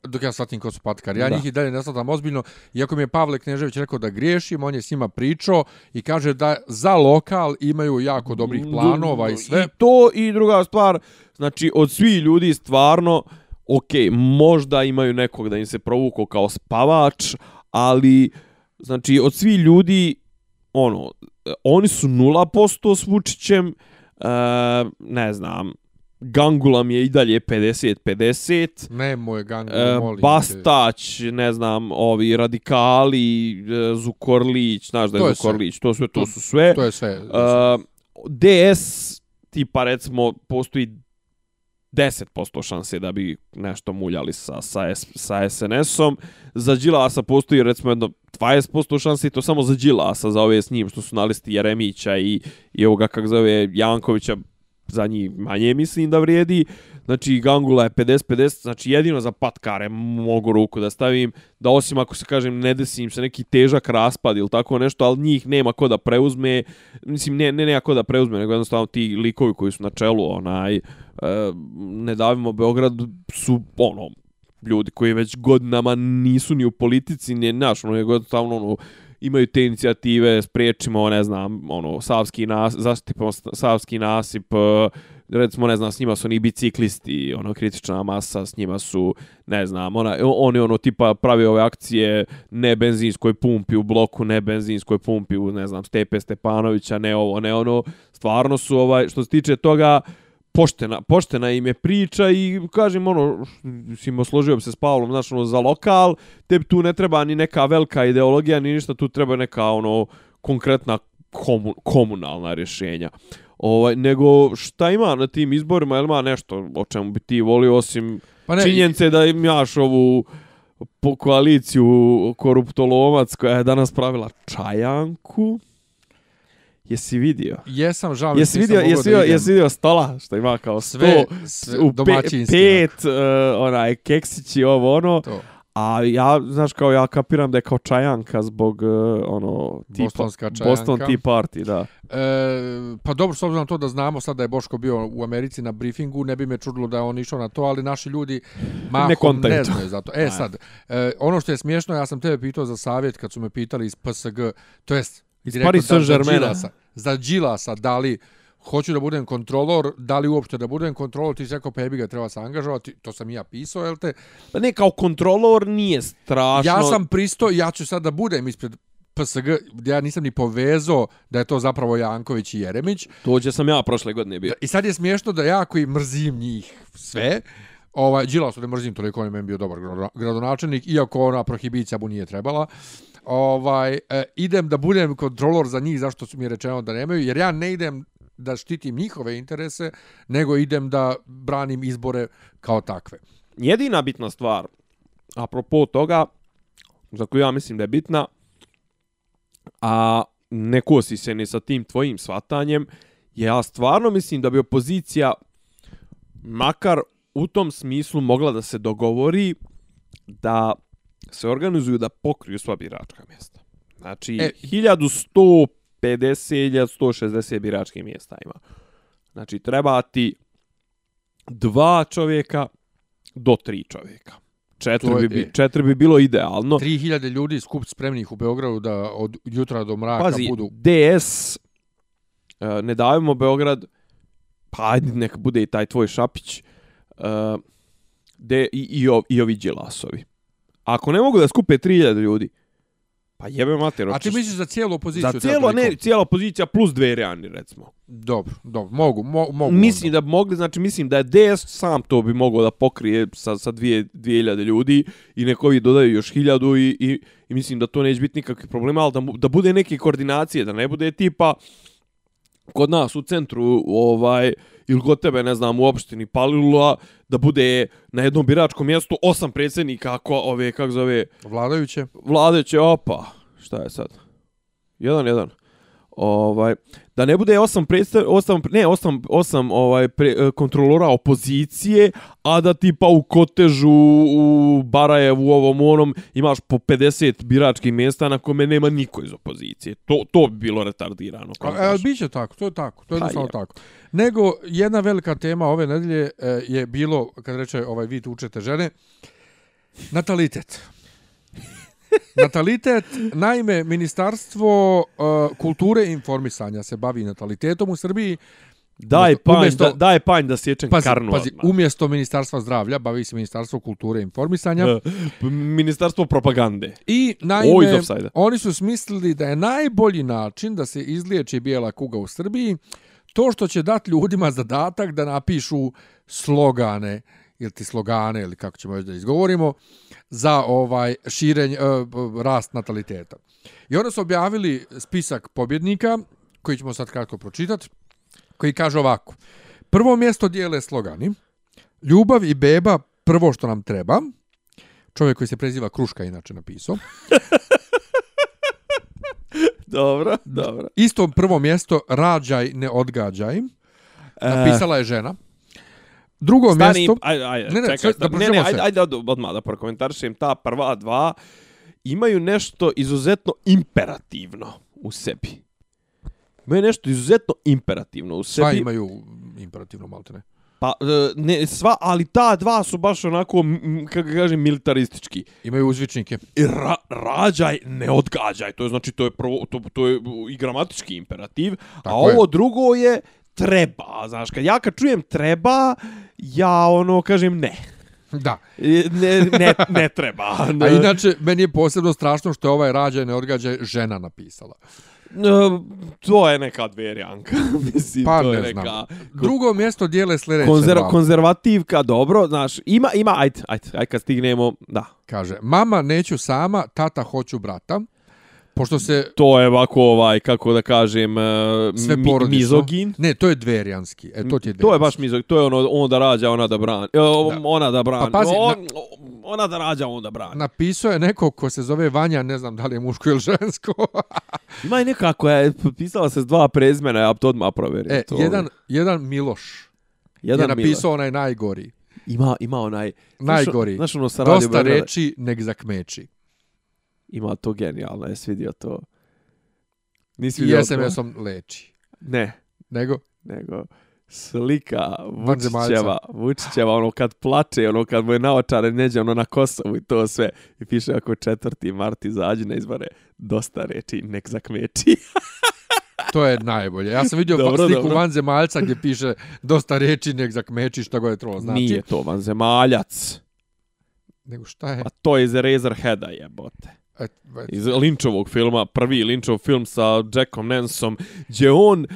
Dok ja shvatim ko su patkari. Ja Da. njih i dalje ne shvatam ozbiljno. Iako mi je Pavle Knežević rekao da griješim, on je s njima pričao i kaže da za lokal imaju jako dobrih planova i sve. I to i druga stvar, znači od svih ljudi stvarno, ok, možda imaju nekog da im se provuko kao spavač, ali znači od svih ljudi, ono, oni su 0% s Vučićem, e, ne znam, Gangulam je i dalje 50-50, Ne, moj gang, E, molim te. Bastać, ne znam, ovi radikali, e, Zukorlić, znaš da je, To je. Zukorlić, to sve, to su sve. To je sve. Uh, DS, tipa recimo, postoji 10% šanse da bi nešto muljali sa, sa, sa SNS-om. Za Đilasa postoji recimo jedno 20% šanse i to samo za Đilasa, za ove s njim što su na listi Jeremića i, i ovoga kak zove Jankovića, za njih manje mislim da vrijedi. Znači Gangula je 50-50, znači jedino za patkare mogu ruku da stavim, da osim ako se kažem ne desi im se neki težak raspad ili tako nešto, ali njih nema ko da preuzme, mislim ne, ne nema ko da preuzme, nego jednostavno ti likovi koji su na čelu, onaj, e, ne davimo Beograd su ono, ljudi koji već godinama nisu ni u politici, ni naš, ono, nego jednostavno ono, imaju te inicijative, spriječimo, ne znam, ono, savski nas, zaštitimo savski nasip, e, recimo, ne znam, s njima su oni biciklisti, ono, kritična masa, s njima su, ne znam, ona, oni, ono, tipa, pravi ove akcije ne benzinskoj pumpi u bloku, ne benzinskoj pumpi u, ne znam, Stepe Stepanovića, ne ovo, ne ono, stvarno su, ovaj, što se tiče toga, poštena, poštena im je priča i kažem ono, mislim, složio bi se s Pavlom, znaš, ono, za lokal, tebi tu ne treba ni neka velika ideologija, ni ništa, tu treba neka, ono, konkretna komu, komunalna rješenja. Ovaj, nego šta ima na tim izborima, jel ima nešto o čemu bi ti volio, osim Pa ne, činjenice da imaš ovu po koaliciju koruptolomac koja je danas pravila čajanku. Jesi vidio? Jesam, žao mi Jesi vidio, mogao jesi da vidio, idem. jesi vidio stola što ima kao Sve, sto, sve u pe, pet, uh, onaj, keksići, ovo, ono. To. A ja, znaš, kao ja kapiram da je kao čajanka zbog, uh, ono, tipa, Bostonska čajanka. Boston Tea Party, da. E, pa dobro, s obzirom to da znamo sad da je Boško bio u Americi na briefingu, ne bi me čudilo da je on išao na to, ali naši ljudi mahom ne, to. znaju za to. E sad, e, ono što je smiješno, ja sam tebe pitao za savjet kad su me pitali iz PSG, to jest Iz Paris da- za Saint-Germaina. Đilasa, za Đilasa, da li hoću da budem kontrolor, da li uopšte da budem kontrolor, ti si rekao, pa jebi ga, treba se angažovati, to sam i ja pisao, jel te? Pa ne, kao kontrolor nije strašno. Ja sam pristo, ja ću sad da budem ispred PSG, ja nisam ni povezao da je to zapravo Janković i Jeremić, Tođe sam ja prošle godine bio. I sad je smiješno da ja koji mrzim njih sve, ovaj, Đilasu ne mrzim toliko, on je meni bio dobar grado- gradonačelnik, iako ona prohibicija mu nije trebala, ovaj, e, idem da budem kontrolor za njih, zašto su mi rečeno da nemaju, jer ja ne idem da štitim njihove interese, nego idem da branim izbore kao takve. Jedina bitna stvar, apropo toga, za koju ja mislim da je bitna, a ne kosi se ni sa tim tvojim svatanjem, je ja stvarno mislim da bi opozicija makar u tom smislu mogla da se dogovori da se organizuju da pokriju sva biračka mjesta. Znači, E, e, 1150, 1160 biračkih mjesta ima. Znači, treba ti dva čovjeka do tri čovjeka. Četiri, je- bi, četiri bi bilo idealno. 3000 ljudi skup spremnih u Beogradu da od jutra do mraka Pazi, budu... DS, e, ne davimo Beograd, pa ajde neka bude i taj tvoj Šapić, e, de, i, i, i ovi Đilasovi. Ako ne mogu da skupe 3000 ljudi, pa jebe mater, A ti misliš za cijelu opoziciju? za toliko? ne, cijela opozicija plus dve reani, recimo. Dobro, dobro, mogu, mo, mogu. Mislim onda. da bi mogli, znači mislim da je DS sam to bi mogao da pokrije sa, sa dvije, dvije hiljade ljudi i nekovi dodaju još hiljadu i, i, i mislim da to neće biti nikakvih problema, ali da, da bude neke koordinacije, da ne bude tipa kod nas u centru ovaj ili kod tebe, ne znam, u opštini Palilula, da bude na jednom biračkom mjestu osam predsjednika, ako ove, kako zove, Vladajuće? vladajuće, opa, Šta je sad? 1-1. Ovaj da ne bude osam predstav osam ne osam osam ovaj pre, e, kontrolora opozicije, a da tipa u Kotežu, u Barajevu, ovom onom imaš po 50 biračkih mjesta na kome nema niko iz opozicije. To to bi bilo retardirano. A, e, biće tako, to je tako, to je pa samo tako. Nego jedna velika tema ove nedelje e, je bilo kad reče ovaj vi učete žene natalitet. Natalitet, naime, Ministarstvo uh, kulture i informisanja se bavi natalitetom u Srbiji. Daj panj, umjesto, da, daj panj da sječem pazi, karnu. Pazi, umjesto Ministarstva zdravlja bavi se Ministarstvo kulture i informisanja. Ministarstvo propagande. I naime, oni su smislili da je najbolji način da se izliječi bijela kuga u Srbiji to što će dati ljudima zadatak da napišu slogane ili ti slogane ili kako ćemo da izgovorimo za ovaj širenje uh, rast nataliteta. I onda su objavili spisak pobjednika koji ćemo sad kratko pročitati koji kaže ovako. Prvo mjesto dijele slogani. Ljubav i beba prvo što nam treba. Čovjek koji se preziva Kruška inače napisao. dobro, dobro. Isto prvo mjesto rađaj ne odgađaj. E. Napisala je žena. Drugo Stani, mjesto... Ajde, ajde, ne, ne, čekaj, sve, da ne, ne, ajde, ajde od, odmah da prokomentarišem. Ta prva dva imaju nešto izuzetno imperativno u sebi. Imaju nešto izuzetno imperativno u sebi. Sva imaju imperativno, malte ne. Pa, e, ne, sva, ali ta dva su baš onako, kako kažem, militaristički. Imaju uzvičnike. I ra, rađaj, ne odgađaj. To je, znači, to je, prvo, to, to je i gramatički imperativ. Tako a ovo je. drugo je treba. Znaš, kad ja kad čujem treba, ja ono kažem ne. Da. Ne, ne, ne treba. Ne. A inače, meni je posebno strašno što je ovaj rađaj ne odgađaj žena napisala. No, to je neka dverjanka. Mislim, pa to ne je znam. neka... Drugo mjesto dijele sljedeće. Konzer, konzervativka, dobro, znaš, ima, ima, ajde, ajde, ajde, kad stignemo, da. Kaže, mama neću sama, tata hoću brata. Pošto se... To je ovako, ovaj, kako da kažem, uh, sve mi, mizogin. Ne, to je dverijanski. E, to, ti je to je baš mizogin. To je ono, on da rađa, ona da brani. Da. Ona da brani. Pa pazi, on, na... Ona da rađa, on da brani. Napisao je neko ko se zove Vanja, ne znam da li je muško ili žensko. Ima i nekako, je pisala se s dva prezmena, ja to odmah provjerim. E, to. jedan, jedan Miloš jedan je napisao Miloš. onaj najgori. Ima, ima onaj... Najgori. Znaš, ono sa Dosta reči, nek zakmeči ima to genijalno, jesi vidio to? Nisi vidio Jesam, to? Jesam, leči. Ne. Nego? Nego slika Vučićeva, Vučićeva, ono kad plače, ono kad mu je naočare neđe, ono na Kosovu i to sve. I piše ako četvrti mart izađe na izbore, dosta reči, nek zakmeči. to je najbolje. Ja sam vidio dobro, sliku dobro. vanzemaljca gdje piše dosta reči, nek zakmeči, šta go je trolo. Znači, Nije to vanzemaljac. Nego šta je? Pa to je iz Razorheada jebote. Iz Lynchovog filma, prvi Lynchov film sa Jackom Nansom, gdje on...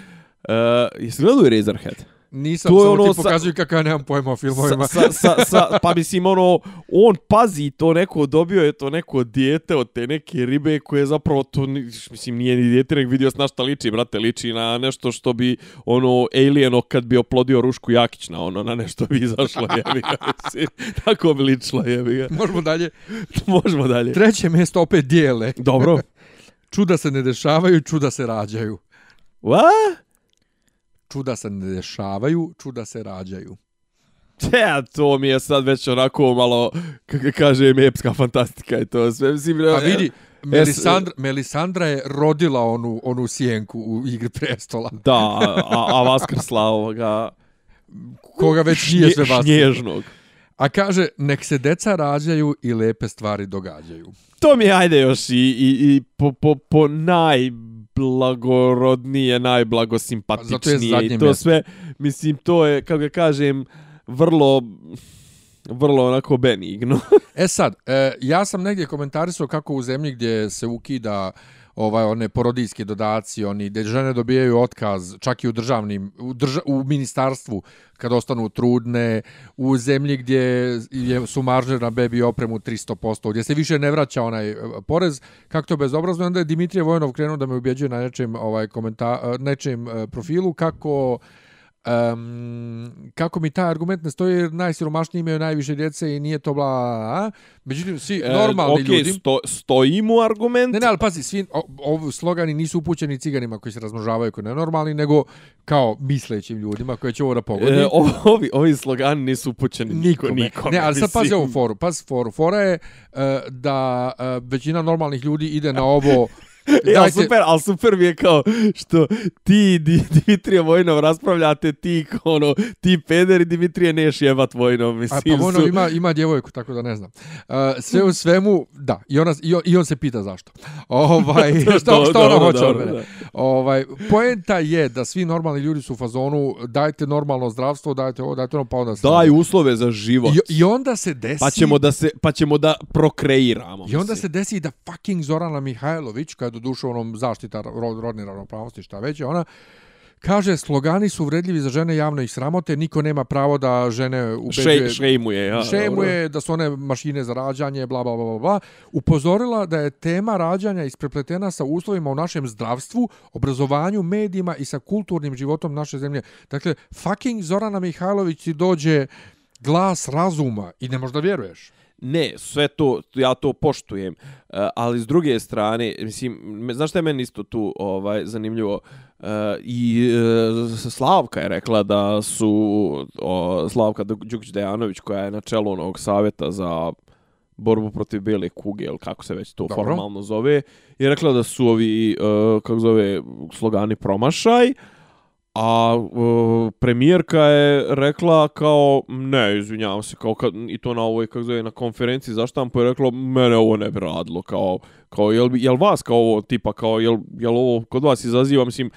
Uh, jesi gledao Razorhead? Nisam, to je ono ti pokazuju kako ja nemam pojma o filmovima. Sa, sa, sa, pa mislim, ono, on pazi to neko, dobio je to neko dijete od te neke ribe koje zapravo to, mislim, nije ni dijete, nek vidio na šta liči, brate, liči na nešto što bi, ono, alieno kad bi oplodio Rušku Jakić na ono, na nešto bi izašlo, jebi ga, mislim, tako bi ličilo, jebi ga. Možemo dalje. Možemo dalje. Treće mjesto opet dijele. Dobro. čuda se ne dešavaju, čuda se rađaju. What? Čuda se ne dešavaju, čuda se rađaju. Ja, to mi je sad već onako malo, kako kažem, epska fantastika i to sve. Mislim, pa vidi, Melisandra, Melisandra je rodila onu, onu sjenku u Igri prestola. Da, a, a vaskrsla ovoga... Koga već nije sve vaskrsla. Snježnog. A kaže, nek se deca rađaju i lepe stvari događaju. To mi je, ajde još, i, i, i po, po, po naj najblagorodnije, najblagosimpatičnije i to mjesto. sve, mislim, to je, kako ga kažem, vrlo vrlo onako benigno. e sad, e, ja sam negdje komentarisao kako u zemlji gdje se ukida ovaj one porodijske dodaci, oni gdje žene dobijaju otkaz čak i u državnim u, drža, u ministarstvu kad ostanu trudne, u zemlji gdje je su marže na bebi opremu 300%, gdje se više ne vraća onaj e, porez, kako to bezobrazno, onda je Dimitrije Vojnov krenuo da me ubjeđuje na nečem ovaj komentar, e, nečem e, profilu kako Um, kako mi taj argument ne stoji jer najsiromašniji imaju najviše djece i nije to bla, a? međutim svi normalni e, okay, ljudi sto, stoji mu argument. ne ne ali pazi svi o, ovi slogani nisu upućeni ciganima koji se razmnožavaju koji nenormalni nego kao mislećim ljudima koji će ovo da pogodi E, ovi, ovi slogani nisu upućeni niko, nikome. nikome. Ne, ali sad pazi ovu foru. Pazi foru. Fora je uh, da uh, većina normalnih ljudi ide na ovo... E, ali super, ali super mi je kao što ti Di, Dimitrije Vojnov raspravljate ti ono, ti peder i Dimitrije neš jebat Vojnov, A, mislim. pa ono su- ima, ima djevojku, tako da ne znam. Uh, sve u svemu, da, i, ona, i, on, i on se pita zašto. Ovaj, što, što ona Dobro, hoće od dobro, mene. da. Ovaj, poenta je da svi normalni ljudi su u fazonu dajte normalno zdravstvo, dajte ovo, dajte ono, pa onda se... Daj uslove za život. I, I onda se desi... Pa ćemo da se pa ćemo da prokreiramo. I onda mislim. se desi da fucking Zorana Mihajlović, kada je doduše onom zaštita rod, rodne ravnopravnosti, šta već, ona kaže slogani su uvredljivi za žene javno ih sramote, niko nema pravo da žene ubeđuje... Še, šejmuje, ja. dobro. šemuje da su one mašine za rađanje, bla, bla, bla, bla, bla. Upozorila da je tema rađanja isprepletena sa uslovima u našem zdravstvu, obrazovanju, medijima i sa kulturnim životom naše zemlje. Dakle, fucking Zorana Mihajlović ti dođe glas razuma i ne možda vjeruješ. Ne, sve to, ja to poštujem, e, ali s druge strane, mislim, znaš šta je meni isto tu ovaj zanimljivo? E, I e, Slavka je rekla da su, o, Slavka Đukić-Dejanović, koja je na čelu onog savjeta za borbu protiv bijele kuge, ili kako se već to Dobro. formalno zove, je rekla da su ovi, e, kako zove, slogani promašaj, A uh, premijerka je rekla kao, ne, izvinjavam se, kao kad, i to na ovoj, kako zove, na konferenciji za štampu je rekla, mene ovo ne bi radilo, kao, kao jel, jel vas kao ovo, tipa, kao, jel, jel ovo kod vas izaziva, mislim,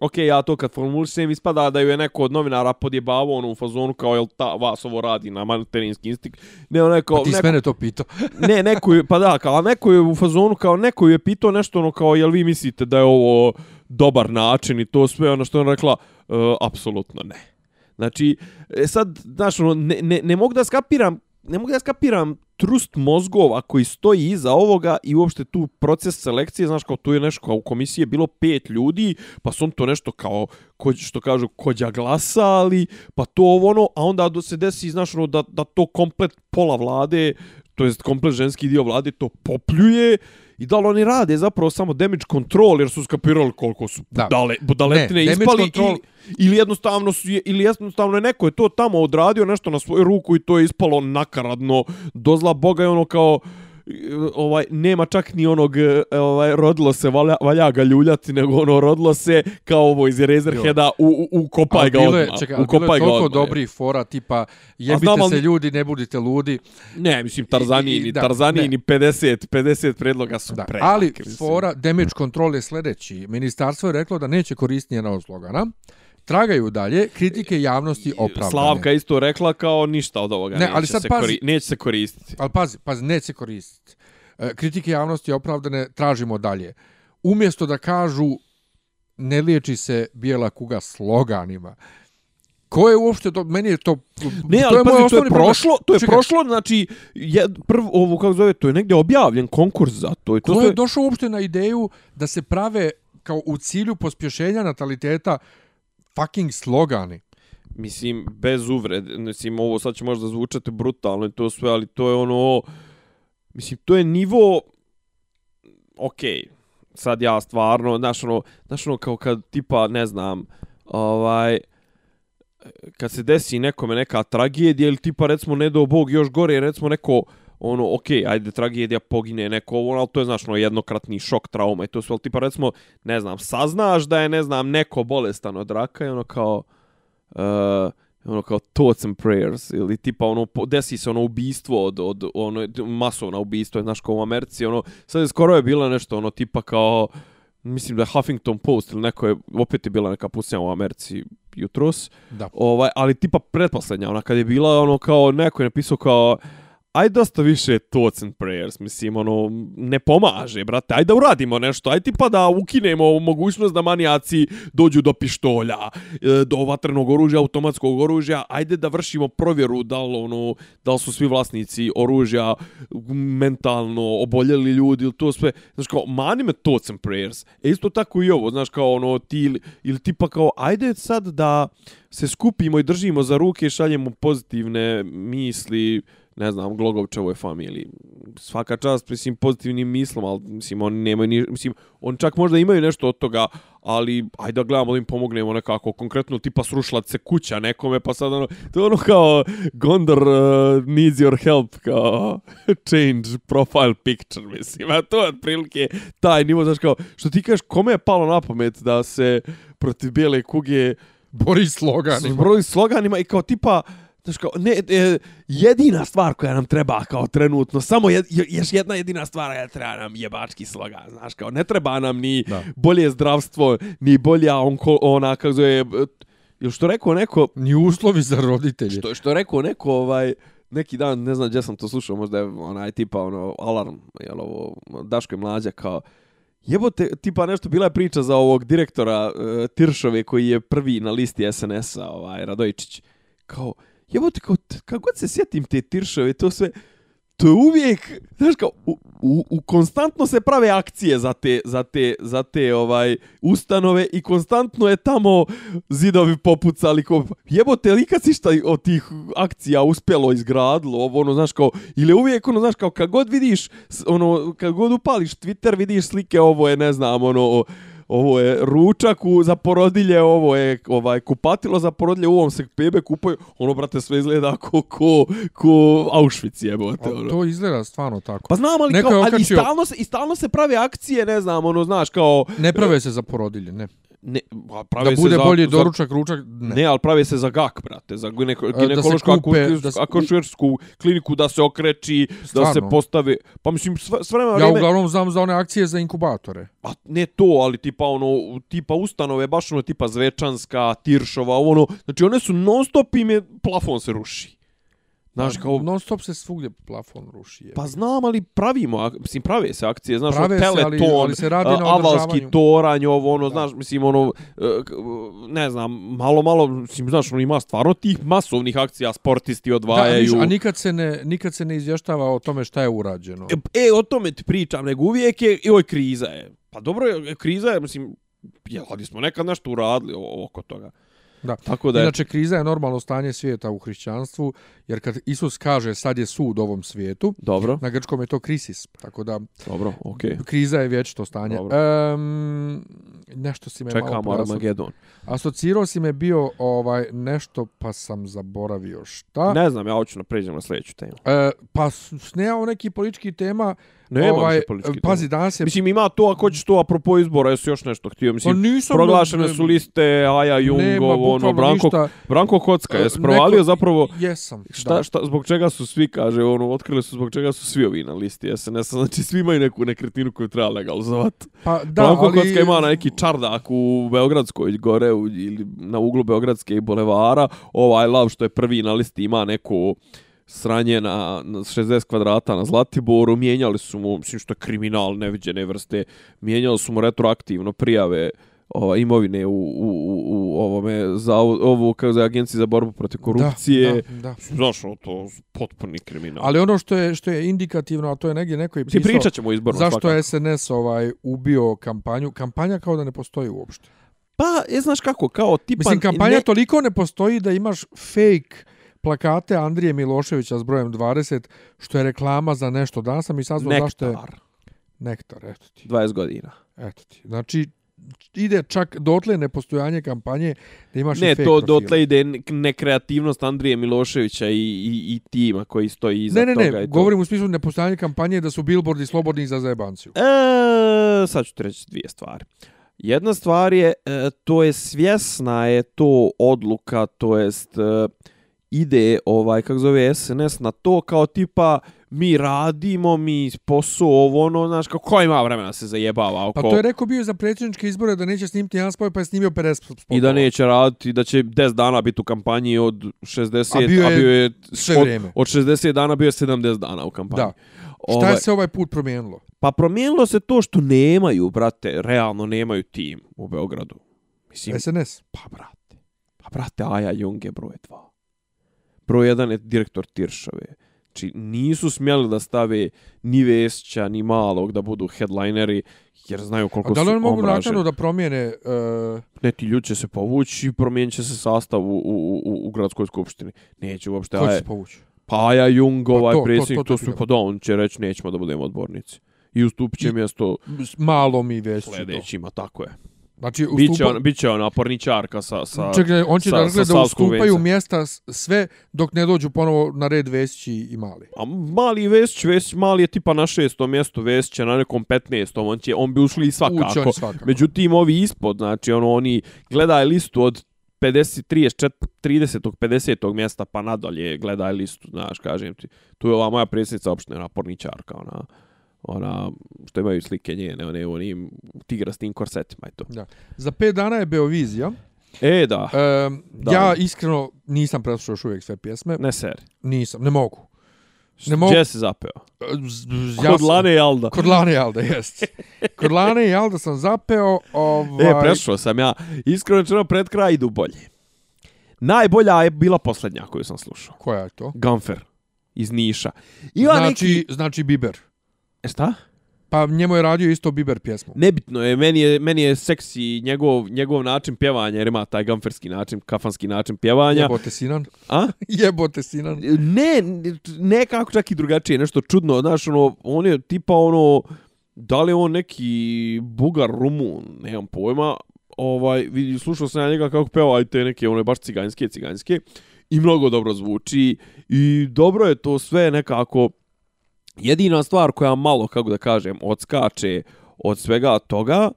ok, ja to kad formulišem ispada da ju je neko od novinara podjebavao ono u fazonu kao jel ta, vas ovo radi na materinski instinkt. Ne, ono kao, Pa ti neko, mene to pitao. ne, neko je, pa da, kao, neko je u fazonu kao, neko je pitao nešto ono kao, jel vi mislite da je ovo dobar način i to sve, ono što je ona rekla, e, apsolutno ne. Znači, e, sad, znaš, ono, ne, ne, ne mogu da skapiram, ne mogu da skapiram trust mozgova koji stoji iza ovoga i uopšte tu proces selekcije, znaš, kao tu je nešto, kao u komisiji je bilo pet ljudi, pa su on to nešto kao, ko, što kažu, kođa glasali, pa to ovo ono, a onda do se desi, znaš, ono, da, da to komplet pola vlade, to jest komplet ženski dio vlade to popljuje i da li oni rade zapravo samo damage control jer su skapirali koliko su Da. budale, budaletine Ne, ispali control- ili, ili jednostavno su je, ili jednostavno je neko je to tamo odradio nešto na svoju ruku i to je ispalo nakaradno do zla boga je ono kao e, ovaj nema čak ni onog e, ovaj rodilo se valja, valja ga ljuljati nego ono rodilo se kao ovo iz Razorheada u, u, u kopaj ga odmah. čekaj, ukopaj je ga je. dobrih fora, tipa jebite znam, se ljudi, ne budite ludi. Ne, mislim Tarzani I- i- ni da, Tarzani ne. ni 50 50 predloga su Da. prejake, Ali mislim. fora damage control je sljedeći. Ministarstvo je reklo da neće koristiti jedan od slogana. Tragaju dalje, kritike javnosti opravdane. Slavka je isto rekla kao ništa od ovoga Ne, neće, ali sad se pazi. kori, neće se koristiti. Ali pazi, pazi, neće koristiti. E, Kritike javnosti opravdane, tražimo dalje. Umjesto da kažu ne liječi se bijela kuga sloganima. Ko je uopšte to, meni je to... Ne, to ali moj pazi, to je prošlo, to je Čekaj, prošlo, znači je prvo ovo kako zove, to je negdje objavljen konkurs za to i to Ko je došao uopšte na ideju da se prave kao u cilju pospješenja nataliteta fucking slogani? mislim bez uvrede, mislim ovo sad će možda zvučati brutalno i to sve, ali to je ono mislim to je nivo okej. Sad ja stvarno, znaš ono, znaš ono kao kad tipa, ne znam, ovaj kad se desi nekome neka tragedija ili tipa recimo ne do bog još gore recimo neko ono ok, ajde tragedija pogine neko ovo, ali to je znaš ono jednokratni šok, trauma i to sve, ali tipa recimo ne znam, saznaš da je ne znam neko bolestan od raka i ono kao uh, ono kao thoughts and prayers ili tipa ono desi se ono ubistvo od, od ono masovna ubistvo znaš kao u Americi ono sad je skoro je bilo nešto ono tipa kao mislim da Huffington Post ili neko je opet je bila neka pustinja u Americi jutros Da. ovaj ali tipa pretposlednja ona kad je bila ono kao neko je napisao kao aj dosta više thoughts and prayers, mislim, ono, ne pomaže, brate, aj da uradimo nešto, aj tipa da ukinemo mogućnost da manijaci dođu do pištolja, e, do vatrenog oružja, automatskog oružja, ajde da vršimo provjeru da li, ono, da li su svi vlasnici oružja mentalno oboljeli ljudi ili to sve, znaš kao, mani me thoughts and prayers, e isto tako i ovo, znaš kao, ono, ti, ili, ili tipa kao, ajde sad da se skupimo i držimo za ruke i šaljemo pozitivne misli, ne znam, Glogovčevoj familiji. Svaka čast, mislim, pozitivnim mislom, ali, mislim, oni nemaju ni, mislim, oni čak možda imaju nešto od toga, ali, ajde da gledamo da im pomognemo nekako, konkretno, tipa srušlat se kuća nekome, pa sad ono, to je ono kao, Gondor uh, needs your help, kao, change profile picture, mislim, a to je otprilike taj nivo, znaš, kao, što ti kažeš, kome je palo na pamet da se protiv bijele kuge bori sloganima. Bori sloganima i kao tipa, Znaš kao, ne, e, jedina stvar koja nam treba kao trenutno, samo je, još jedna jedina stvar koja treba nam jebački slogan, znaš kao, ne treba nam ni da. bolje zdravstvo, ni bolja onko, ona, kako zove, ili što rekao neko... Ni uslovi za roditelje. Što, što rekao neko, ovaj, neki dan, ne znam gdje sam to slušao, možda je onaj tipa, ono, alarm, jel ovo, Daško je mlađa, kao, Jebote, tipa nešto bila je priča za ovog direktora uh, Tiršove koji je prvi na listi SNS-a, ovaj Radojičić. Kao, jebote, kao, kako god se sjetim te tiršove, to sve, to je uvijek, znaš kao, u, u, u, konstantno se prave akcije za te, za te, za te ovaj ustanove i konstantno je tamo zidovi popucali, kao, jebote, li kad si šta od tih akcija uspjelo, izgradilo, ovo, ono, znaš kao, ili uvijek, ono, znaš kao, kad god vidiš, ono, kad god upališ Twitter, vidiš slike, ovo je, ne znam, ono, ovo je ručak u, za porodilje, ovo je ovaj kupatilo za porodilje, u ovom se bebe kupaju, ono, brate, sve izgleda ko, ko, ko Auschwitz jebote. Ono. To izgleda stvarno tako. Pa znam, ali, Neko kao, ali i, stalno se, i stalno se prave akcije, ne znam, ono, znaš, kao... Ne prave se za porodilje, ne ne, prave da bude se bolji za, doručak, ručak, ne. Ne, ali prave se za GAK, brate, za gineko, ginekološku akušersku kliniku da se okreći, Stvarno. da se postavi. Pa mislim, sve, sve vreme... Ja uglavnom znam za one akcije za inkubatore. A ne to, ali tipa ono, tipa ustanove, baš ono tipa Zvečanska, Tiršova, ono, znači one su non stop ime, plafon se ruši. Znaš, kao... Non stop se svugdje plafon ruši. Je. Pa znam, ali pravimo, mislim, prave se akcije, znaš, prave teleton, se, ali, ali se radi na avalski toranj, ovo, ono, da. znaš, mislim, ono, e, ne znam, malo, malo, mislim, znaš, ono, ima stvarno tih masovnih akcija, sportisti odvajaju. Da, a nikad se, ne, nikad se ne izvještava o tome šta je urađeno. E, e o tome ti pričam, nego uvijek je, i oj, kriza je. Pa dobro, kriza je, mislim, jel, smo nekad nešto uradili oko toga. Da. Tako da je... Inače, kriza je normalno stanje svijeta u hrišćanstvu, jer kad Isus kaže sad je sud ovom svijetu, Dobro. na grčkom je to krisis. Tako da, Dobro. Okay. kriza je vječito stanje. Um, nešto si me Čekamo malo... Armagedon. Asocirao si me bio ovaj nešto, pa sam zaboravio šta. Ne znam, ja hoću napređem na sljedeću temu. E, pa snijao neki politički tema, Ne ovaj, pazi, danas je... Mislim, ima to, ako hoćeš to, apropo izbora, jesu još nešto htio. Mislim, pa proglašene su liste Aja Jungov, ono, Branko, ništa. Branko Kocka, jesi provalio neko, zapravo... Jesam, šta, šta, zbog čega su svi, kaže, ono, otkrili su zbog čega su svi ovi na listi SNS, znači svi imaju neku nekretninu koju treba legalizovati. Pa, da, Branko ali... Kocka ima neki čardak u Beogradskoj gore, u, ili na uglu Beogradske i Bolevara, ovaj lav što je prvi na listi ima neku sranje na, na 60 kvadrata na Zlatiboru, mijenjali su mu, mislim što je kriminal neviđene vrste, mijenjali su mu retroaktivno prijave ova, imovine u, u, u, u ovome, za ovu, kako za agenciji za borbu protiv korupcije. Da, da, da. Znaš, to potpuni kriminal. Ali ono što je, što je indikativno, a to je negdje neko je pisao... Ti pričat ćemo izborno Zašto svakako. je SNS ovaj, ubio kampanju? Kampanja kao da ne postoji uopšte. Pa, je znaš kako, kao tipa... Mislim, kampanja ne... toliko ne postoji da imaš fake plakate Andrije Miloševića s brojem 20, što je reklama za nešto. Danas sam i saznao Nektar. zašto je... Nektar, eto ti. 20 godina. Eto ti. Znači, ide čak dotle nepostojanje kampanje da imaš ne, to profile. dotle ide nekreativnost Andrije Miloševića i, i, i tima koji stoji iza ne, ne, toga. Ne, ne, govorim u smislu nepostojanje kampanje da su billboardi slobodni za zajebanciju. E, sad ću ti reći dvije stvari. Jedna stvar je, e, to je svjesna je to odluka, to jest... E, ide ovaj kako zove SNS na to kao tipa mi radimo, mi posao ovo ono, znaš, kako ko ima vremena se zajebava oko... Pa to je rekao bio za predsjedničke izbore da neće snimiti jedan spoj, pa je snimio 50 spotova. I da neće raditi, da će 10 dana biti u kampanji od 60, A bio je a bio je sve od, vrijeme. od 60 dana bio je 70 dana u kampanji. Da. Šta je se ovaj put promijenilo? Pa promijenilo se to što nemaju, brate, realno nemaju tim u Beogradu. Mislim, SNS. pa brate, pa brate, Aja Jung je broj 2. Broj 1 je direktor Tiršove. Znači, nisu smjeli da stave ni Vesića, ni Malog da budu headlineri, jer znaju A koliko da li su oni mogu omraženi. naknadno da promijene... Uh, Ne, ti ljudi će se povući i promijenit će se sastav u, u, u, u gradskoj skupštini. Neće uopšte. ko će se povući? pa Aja Jung, Pa ovaj to, to, predsjednik, to, to, to su ti pa da, on će reći nećemo da budemo odbornici. I ustupit će mjesto Malom i Vesiću. to. sledećima, tako je. Znači, Biće, ustupa... on, biće ona porničarka sa... sa Čekaj, on će sa- da gleda ustupaju mjesta sve dok ne dođu ponovo na red Vesić i i Mali. A mali Vesić, Vesić mali je tipa na šestom mjestu, Vesić je na nekom 15. On, će, on bi ušli svakako. Ući svakako. Međutim, ovi ispod, znači, ono, oni gledaj listu od 50, 34, 30. 50. mjesta pa nadalje gledaj listu, znaš, kažem ti. Tu je ova moja predsjednica opštine, ona porničarka, ona, ona, što imaju slike njene, one, onim tigrastim korsetima i to. Da. Za pet dana je Beovizija. E, da, E, Da. ja iskreno nisam preslušao još uvijek sve pjesme. ne seri. Nisam, ne mogu. Ne mogu. Gdje si zapeo? Z- Kod sam- Lane i Alda. Kod Lane i Alda, jest. Kod Lane i Alda sam zapeo, ovaj... E, prešao sam ja. Iskreno rečeno, pred kraj idu bolje. Najbolja je bila posljednja koju sam slušao. Koja je to? Gunfer iz Niša. Ima Znači, neki... znači Biber. E, Šta? Pa njemu je radio isto Biber pjesmu. Nebitno je, meni je, meni je seksi njegov, njegov način pjevanja, jer ima taj gamferski način, kafanski način pjevanja. Jebote Sinan. A? Jebote Sinan. Ne, nekako čak i drugačije, nešto čudno, znaš, ono, on je tipa ono, da li je on neki bugar, rumun, nemam pojma, ovaj, vidi, slušao sam ja njega kako peva aj te neke, one baš ciganske, ciganske, i mnogo dobro zvuči, i dobro je to sve nekako, jedina stvar koja malo, kako da kažem, odskače od svega toga,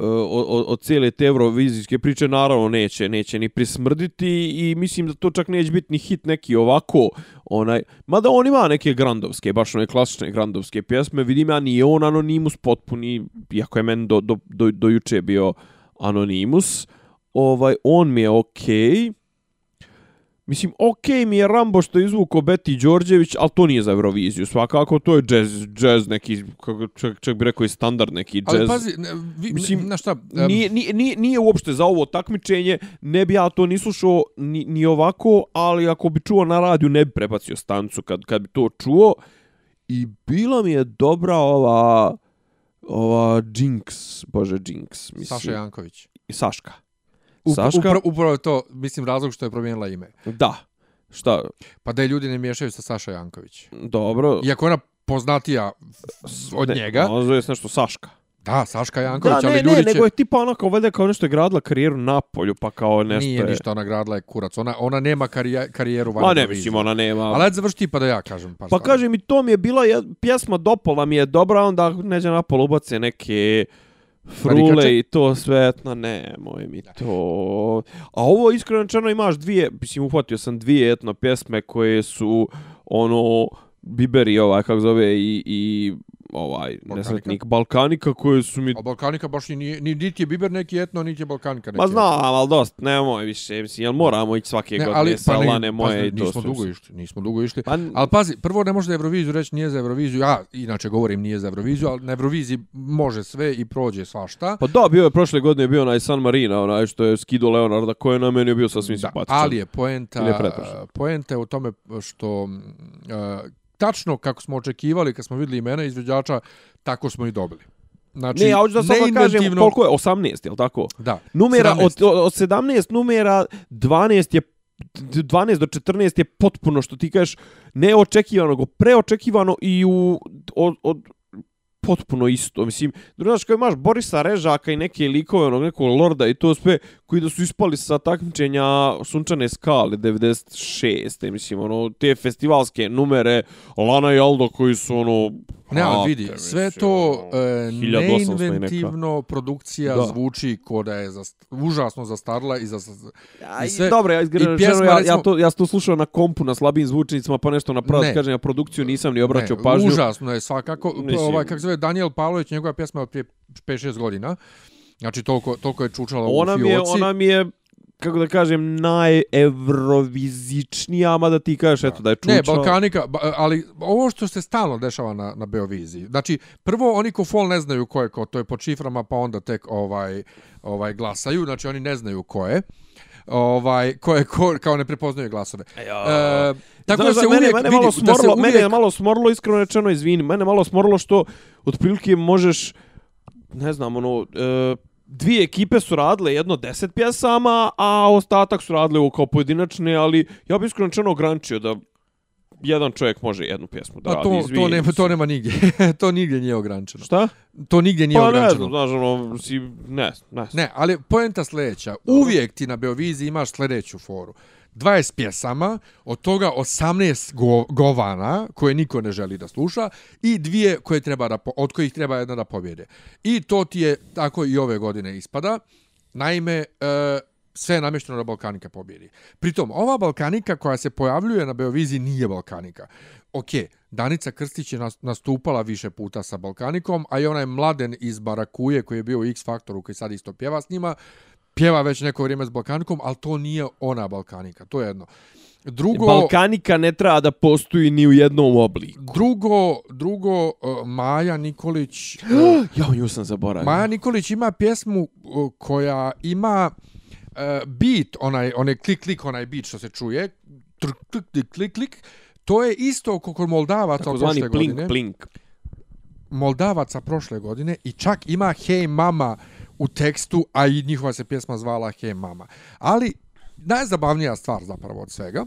e, od, od, od cijele te eurovizijske priče naravno neće neće ni prismrditi i mislim da to čak neće biti ni hit neki ovako onaj mada on ima neke grandovske baš one klasične grandovske pjesme vidim ja nije on Anonimus potpuni iako je meni do, do, do, do juče bio Anonimus ovaj on mi je okej okay. Mislim, okej okay mi je Rambo što je izvuko Beti Đorđević, ali to nije za Euroviziju. Svakako, to je jazz, jazz neki, kako čak, čak bi rekao i standard neki jazz. Ali pazi, ne, vi, Mislim, ne, na šta? Nije, nije, nije, nije uopšte za ovo takmičenje, ne bi ja to ni slušao ni, ni ovako, ali ako bi čuo na radiju, ne bi prebacio stancu kad, kad bi to čuo. I bila mi je dobra ova, ova Jinx, bože Jinx. Mislim, Saša Janković. i Saška. Saška? Upravo, upravo je to, mislim, razlog što je promijenila ime. Da. Šta? Pa da je ljudi ne miješaju sa Saša Janković. Dobro. Iako je ona poznatija od Ne, njega. ono zove se nešto Saška. Da, Saška Janković, Da, ne, ali ne, ljudi će... nego je tipa ona kao valjda kao nešto je gradila karijeru na polju, pa kao nešto Nije je... ništa, ona gradila je kurac. Ona, ona nema karije, karijeru van Ma ne, mislim, ona nema... Ali ajde završi ti pa da ja kažem par Pa stvari. kaže mi, to mi je bila jed, pjesma Dopola mi je dobra, onda neđe napol ubace neke Marikače? Frule i to sve, no ne, moj mi to... A ovo iskreno rečeno imaš dvije, mislim, uhvatio sam dvije etno pjesme koje su, ono, Biberi, ovaj, kako zove, i, i ovaj, Balkanika? nesretnik Balkanika, koje su mi A Balkanika baš ni, ni, niti je Biber neki etno, niti je Balkanika neki Ma znam, ali dosta, nemoj više, mislim, jel moramo ići svake godine sa ne, lane moje pazi, i to nismo dugo išli, nismo dugo išli. Pa, Ali pazi, prvo ne može za Euroviziju reći nije za Euroviziju, ja inače govorim nije za Euroviziju, ali na Euroviziji može sve i prođe svašta. pa da, bio je prošle godine, bio onaj San Marino, onaj što je skido Leonarda, koji je na meni bio sasvim Da, simpatičan. ali je poenta, je pretprošle? poenta je u tome što uh, tačno kako smo očekivali kad smo videli imena izvođača, tako smo i dobili. Znači, ne, ja hoću da samo kažem neinventivno- koliko je, 18, je li tako? Da, Numera, 17. od, od 17 numera, 12 je 12 do 14 je potpuno što ti kažeš neočekivano, preočekivano i u, od, od potpuno isto. Mislim, znaš, kao imaš Borisa Režaka i neke likove, onog nekog lorda i to sve, koji da su ispali sa takmičenja Sunčane skale 96. Mislim, ono, te festivalske numere, Lana i Aldo koji su, ono, Ne, ali vidi, te sve mislim, to ono, e, 1800 i neka. neinventivno produkcija Da. zvuči ko da je zast, užasno zastarila i za Ja, I sve- dobro, ja i iskreno pjesma, ja, ja, recimo- to, ja to slušao na kompu, na slabim zvučnicima, pa nešto napravo Ne. da kažem, ja produkciju nisam ni obraćao ne, pažnju. Užasno je svakako. Mislim- Ovaj, kako se zove, Daniel Pavlović, njegova pjesma je od prije 5-6 godina. Znači, toliko, toliko je čučala Ona u mi je, fioci. ona mi je, kako da kažem, najevrovizičnija, mada ti kažeš, eto, da je čučala. Ne, Balkanika, ba- ali ovo što se stalno dešava na, na Beoviziji. Znači, prvo oni ko fol ne znaju ko je ko, to je pod šiframa, pa onda tek ovaj ovaj glasaju, znači oni ne znaju ko je. Ovaj, ko je ko, kao ne prepoznaju glasove. E, tako Znaš da se mene, uvijek mene vidi, malo da smorlo, uvijek, mene je malo smorlo, iskreno rečeno, izvini, mene malo smorlo što otprilike možeš, ne znam, ono, e, dvije ekipe su radile jedno deset pjesama, a ostatak su radile ovo kao pojedinačne, ali ja bih iskreno rečeno ograničio da jedan čovjek može jednu pjesmu da a radi, to, izvini. to, nema, to nema nigdje. to nigdje nije ograničeno. Šta? To nigdje nije Pa ne ograničeno. znam, znaš, ono, si, ne, ne. Ne, ali poenta sljedeća. Uvijek ti na Beoviziji imaš sljedeću foru. 20 pjesama, od toga 18 go, govana koje niko ne želi da sluša i dvije koje treba da, od kojih treba jedna da pobjede. I to ti je tako i ove godine ispada. Naime, e, sve je namješteno da Balkanika pobjedi. Pritom, ova Balkanika koja se pojavljuje na Beoviziji nije Balkanika. Ok, Danica Krstić je nas- nastupala više puta sa Balkanikom, a i onaj mladen iz Barakuje koji je bio u X Faktoru koji sad isto pjeva s njima, pjeva već neko vrijeme s Balkanikom, ali to nije ona Balkanika, to je jedno. Drugo, Balkanika ne treba da postoji ni u jednom obliku. drugo, drugo, uh, Maja Nikolić, uh, Ja, nju sam zaboravio. Maja Nikolić ima pjesmu uh, koja ima uh, beat, onaj, onaj klik klik, onaj beat što se čuje, tr, klik, klik, klik, klik, to je isto kako Moldavaca od Takozvani prošle plink, godine. plink. Moldavaca prošle godine i čak ima Hey Mama u tekstu, a i njihova se pjesma zvala Hey Mama. Ali najzabavnija stvar zapravo od svega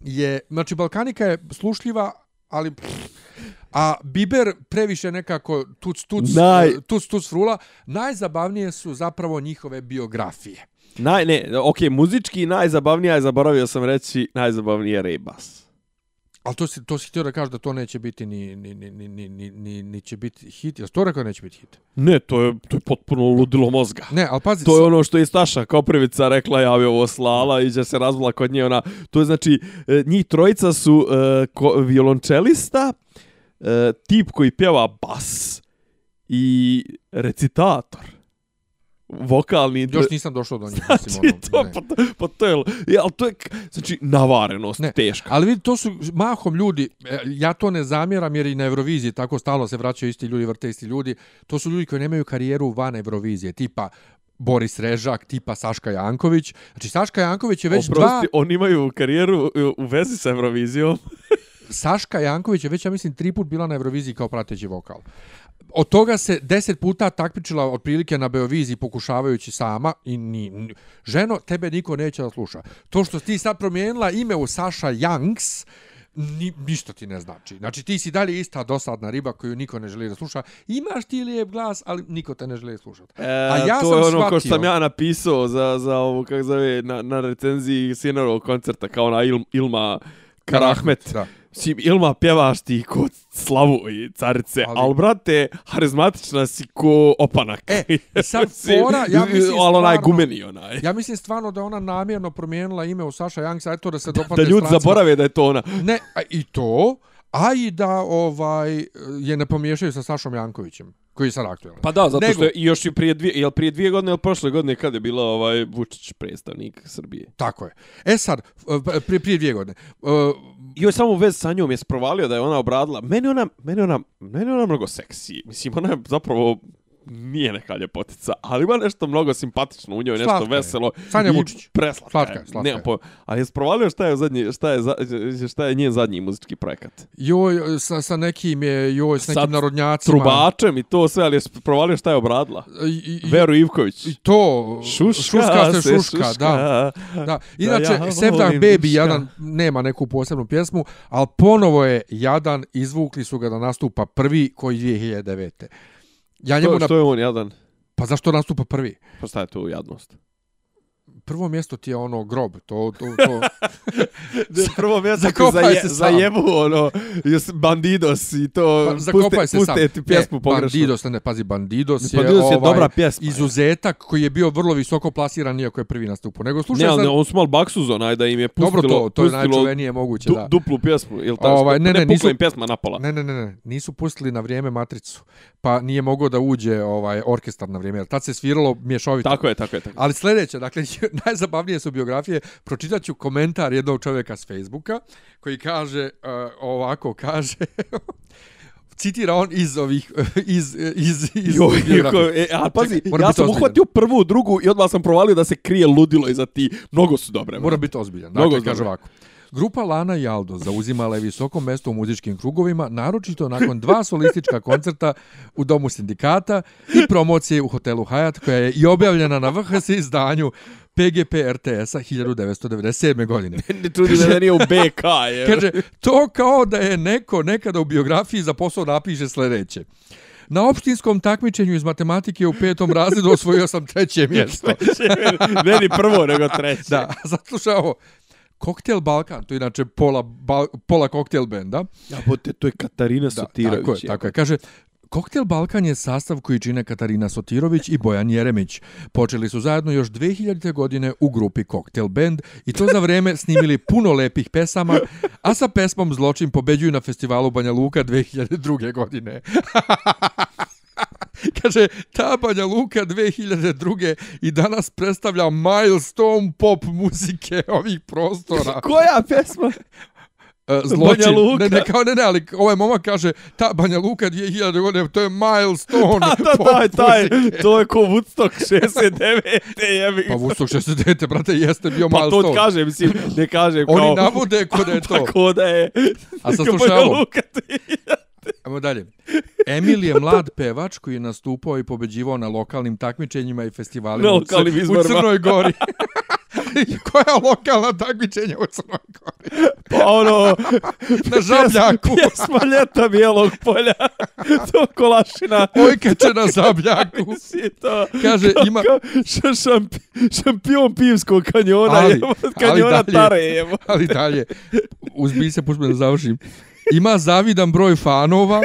je, znači Balkanika je slušljiva, ali pff, a Biber previše nekako tuc tuc, Naj- tuc tuc frula, najzabavnije su zapravo njihove biografije. Naj, ne, ok, muzički najzabavnija je, zaboravio sam reći, najzabavnija je Rebas. Ali to si, to si htio da kažeš da to neće biti ni, ni, ni, ni, ni, ni, ni, će biti hit. Jesi to rekao neće biti hit? Ne, to je, to je potpuno ludilo mozga. Ne, ali pazi, To je ono što je Staša Koprivica rekla, ja bi ovo slala i će se razvila kod nje. Ona, to je znači, e, njih trojica su e, ko, violončelista, e, tip koji pjeva bas i recitator. Vokalni. Još nisam došao do njih. Znači, mislim, to, ne. pa, to, pa to je, ja, to je, znači, navarenost, Ne, teška. Ali vidi, to su mahom ljudi, e, ja to ne zamjeram jer i na Euroviziji tako stalno se vraćaju isti ljudi, vrte isti ljudi. To su ljudi koji nemaju karijeru van Eurovizije, tipa Boris Režak, tipa Saška Janković. Znači, Saška Janković je već dva... Oprosti, oni imaju karijeru u- u vezi sa Eurovizijom. Saška Janković je već, ja mislim, tri put bila na Euroviziji kao prateći vokal. Od toga se deset puta takmičila otprilike na Beoviziji pokušavajući sama i ni, ni, ženo, tebe niko neće da sluša. To što ti sad promijenila ime u Saša Janks, ni, ništa ti ne znači. Znači ti si dalje ista dosadna riba koju niko ne želi da sluša. Imaš ti lijep glas, ali niko te ne želi slušati. E, A ja to sam je ono ko što shvatio- sam ja napisao za, za ovo, kako zove, na, na recenziji Sinarovog koncerta, kao ona Il, Ilma Karahmet. Da. Si, Ilma, pjevaš ti ko slavu i carice, ali, Ali- ali brate, harizmatična si ko opanak. E, sad fora, ja mislim Ali onaj stvarno- gumeni onaj. Ja mislim stvarno da ona namjerno promijenila ime u Saša a eto da se dopadne da ljudi strancima. zaborave da je to ona. Ne, a i to, a i da ovaj je ne pomiješaju sa Sašom Jankovićem, koji je sad aktualan. Pa da, zato Nego- što je još i prije dvije, jel prije dvije godine ili prošle godine kad je bila ovaj Vučić predstavnik Srbije. Tako je. E sad, prije, prije dvije godine, joj samo u vezi sa njom je sprovalio da je ona obradila. Meni ona, meni ona, meni ona mnogo seksi. Mislim, ona je zapravo nije neka ljepotica, ali ima nešto mnogo simpatično u njoj, nešto Slatka je. veselo. Sanja Vučić. Preslatka Slatka je, slatka je. pojma. Ali je sprovalio šta je, zadnji, šta, je, za- šta je njen zadnji muzički projekat. joj, sa, sa nekim je, joj, s nekim Sad narodnjacima. Trubačem i to sve, ali je sprovalio šta je obradila. I, i, Veru Ivković. I to, Šuška, šuška se se šuška, da. Da, inače, ja volim Baby. Jadan nema neku posebnu pjesmu, ali ponovo je Jadan, izvukli su ga da nastupa prvi koji 2009. Ja njemu Što, na... što je on jadan? Pa zašto nastupa prvi? Pa šta je to jadnost? Prvo mjesto ti je ono grob, to, to, to. Prvo mjesto ti zaje, se sam. zajebu, ono, jos bandidos i to, Pa, zakopaj se puste, sam. puste ti pjesmu ne, pogrešno. Bandidos, ne, ne, pazi, Bandidos je, Bandidos je ovaj, dobra pjesma. izuzetak koji je bio vrlo visoko plasiran iako je prvi nastupao. Nego slušaj Ne, ali sad, ne, on su mal baksuz onaj da im je pustilo, dobro to, to je najčuvenije moguće, du, da. duplu pjesmu, ili tako? Ovaj, ne, ne, pukla nisu- im pjesma napola. Ne, ne, ne, ne, nisu pustili na vrijeme Matricu, pa nije mogao da uđe ovaj orkestar na vrijeme, jer tad se sviralo mješovito. Tako je, tako je, tako je. Ali sljedeće, dakle, najzabavnije su biografije, pročitat ću komentar jednog čovjeka s Facebooka, koji kaže, uh, ovako kaže, citira on iz ovih, iz, iz, iz Jo, jako, e, a pazi, Čekaj, ja sam uhvatio prvu, drugu i odmah sam provalio da se krije ludilo iza ti. Mnogo su dobre. Mora biti ozbiljan. Mnogo Dakle, kaže ovako. Grupa Lana i Aldo zauzimala je visoko mesto u muzičkim krugovima, naročito nakon dva solistička koncerta u Domu sindikata i promocije u hotelu Hyatt, koja je i objavljena na VHS izdanju PGP RTS-a 1997. godine. Ne me da nije u BK, je. Kaže, to kao da je neko nekada u biografiji za posao napiše sljedeće. Na opštinskom takmičenju iz matematike u petom razredu osvojio sam treće mjesto. ne ni prvo, nego treće. Da, zaslušaj ovo. Koktel Balkan, to je inače pola, bal, pola koktel benda. Ja, bote, to je Katarina Da, Sotirović. tako je, tako je. Kaže, Koktel Balkan je sastav koji čine Katarina Sotirović i Bojan Jeremić. Počeli su zajedno još 2000. godine u grupi Koktel Band i to za vreme snimili puno lepih pesama, a sa pesmom Zločin pobeđuju na festivalu Banja Luka 2002. godine. Kaže, ta Banja Luka 2002. i danas predstavlja milestone pop muzike ovih prostora. Koja pesma? E, zločin. Banja Luka. Ne, ne, kao ne, ne, ali ovaj momak kaže, ta Banja Luka 2000 godine, to je milestone. Da, da, pop taj, taj, to je ko Woodstock 69. jebi. Pa Woodstock 69, brate, jeste bio Pa to milestone. kaže, mislim, ne kaže kao... Oni navode ko da je to. Pa ko da je... A sad slušaj ovo. Luka 2000. Ajmo dalje. Emil je mlad pevač koji je nastupao i pobeđivao na lokalnim takmičenjima i festivalima Na u, u. Crnoj Gori. Koja lokalna takmičenja u Crnoj Gori? Pa ono... Na žabljaku. Pjesma ljeta bijelog polja. to kolašina. Ojkače na zabljaku. Si to... Kaže, ima- ša- šampi, šampion pivskog kanjona. Ali- Ali, ali kanjona dalje. Tare, evo. ali dalje, uzbi se, pušta me da završim. Ima zavidan broj fanova,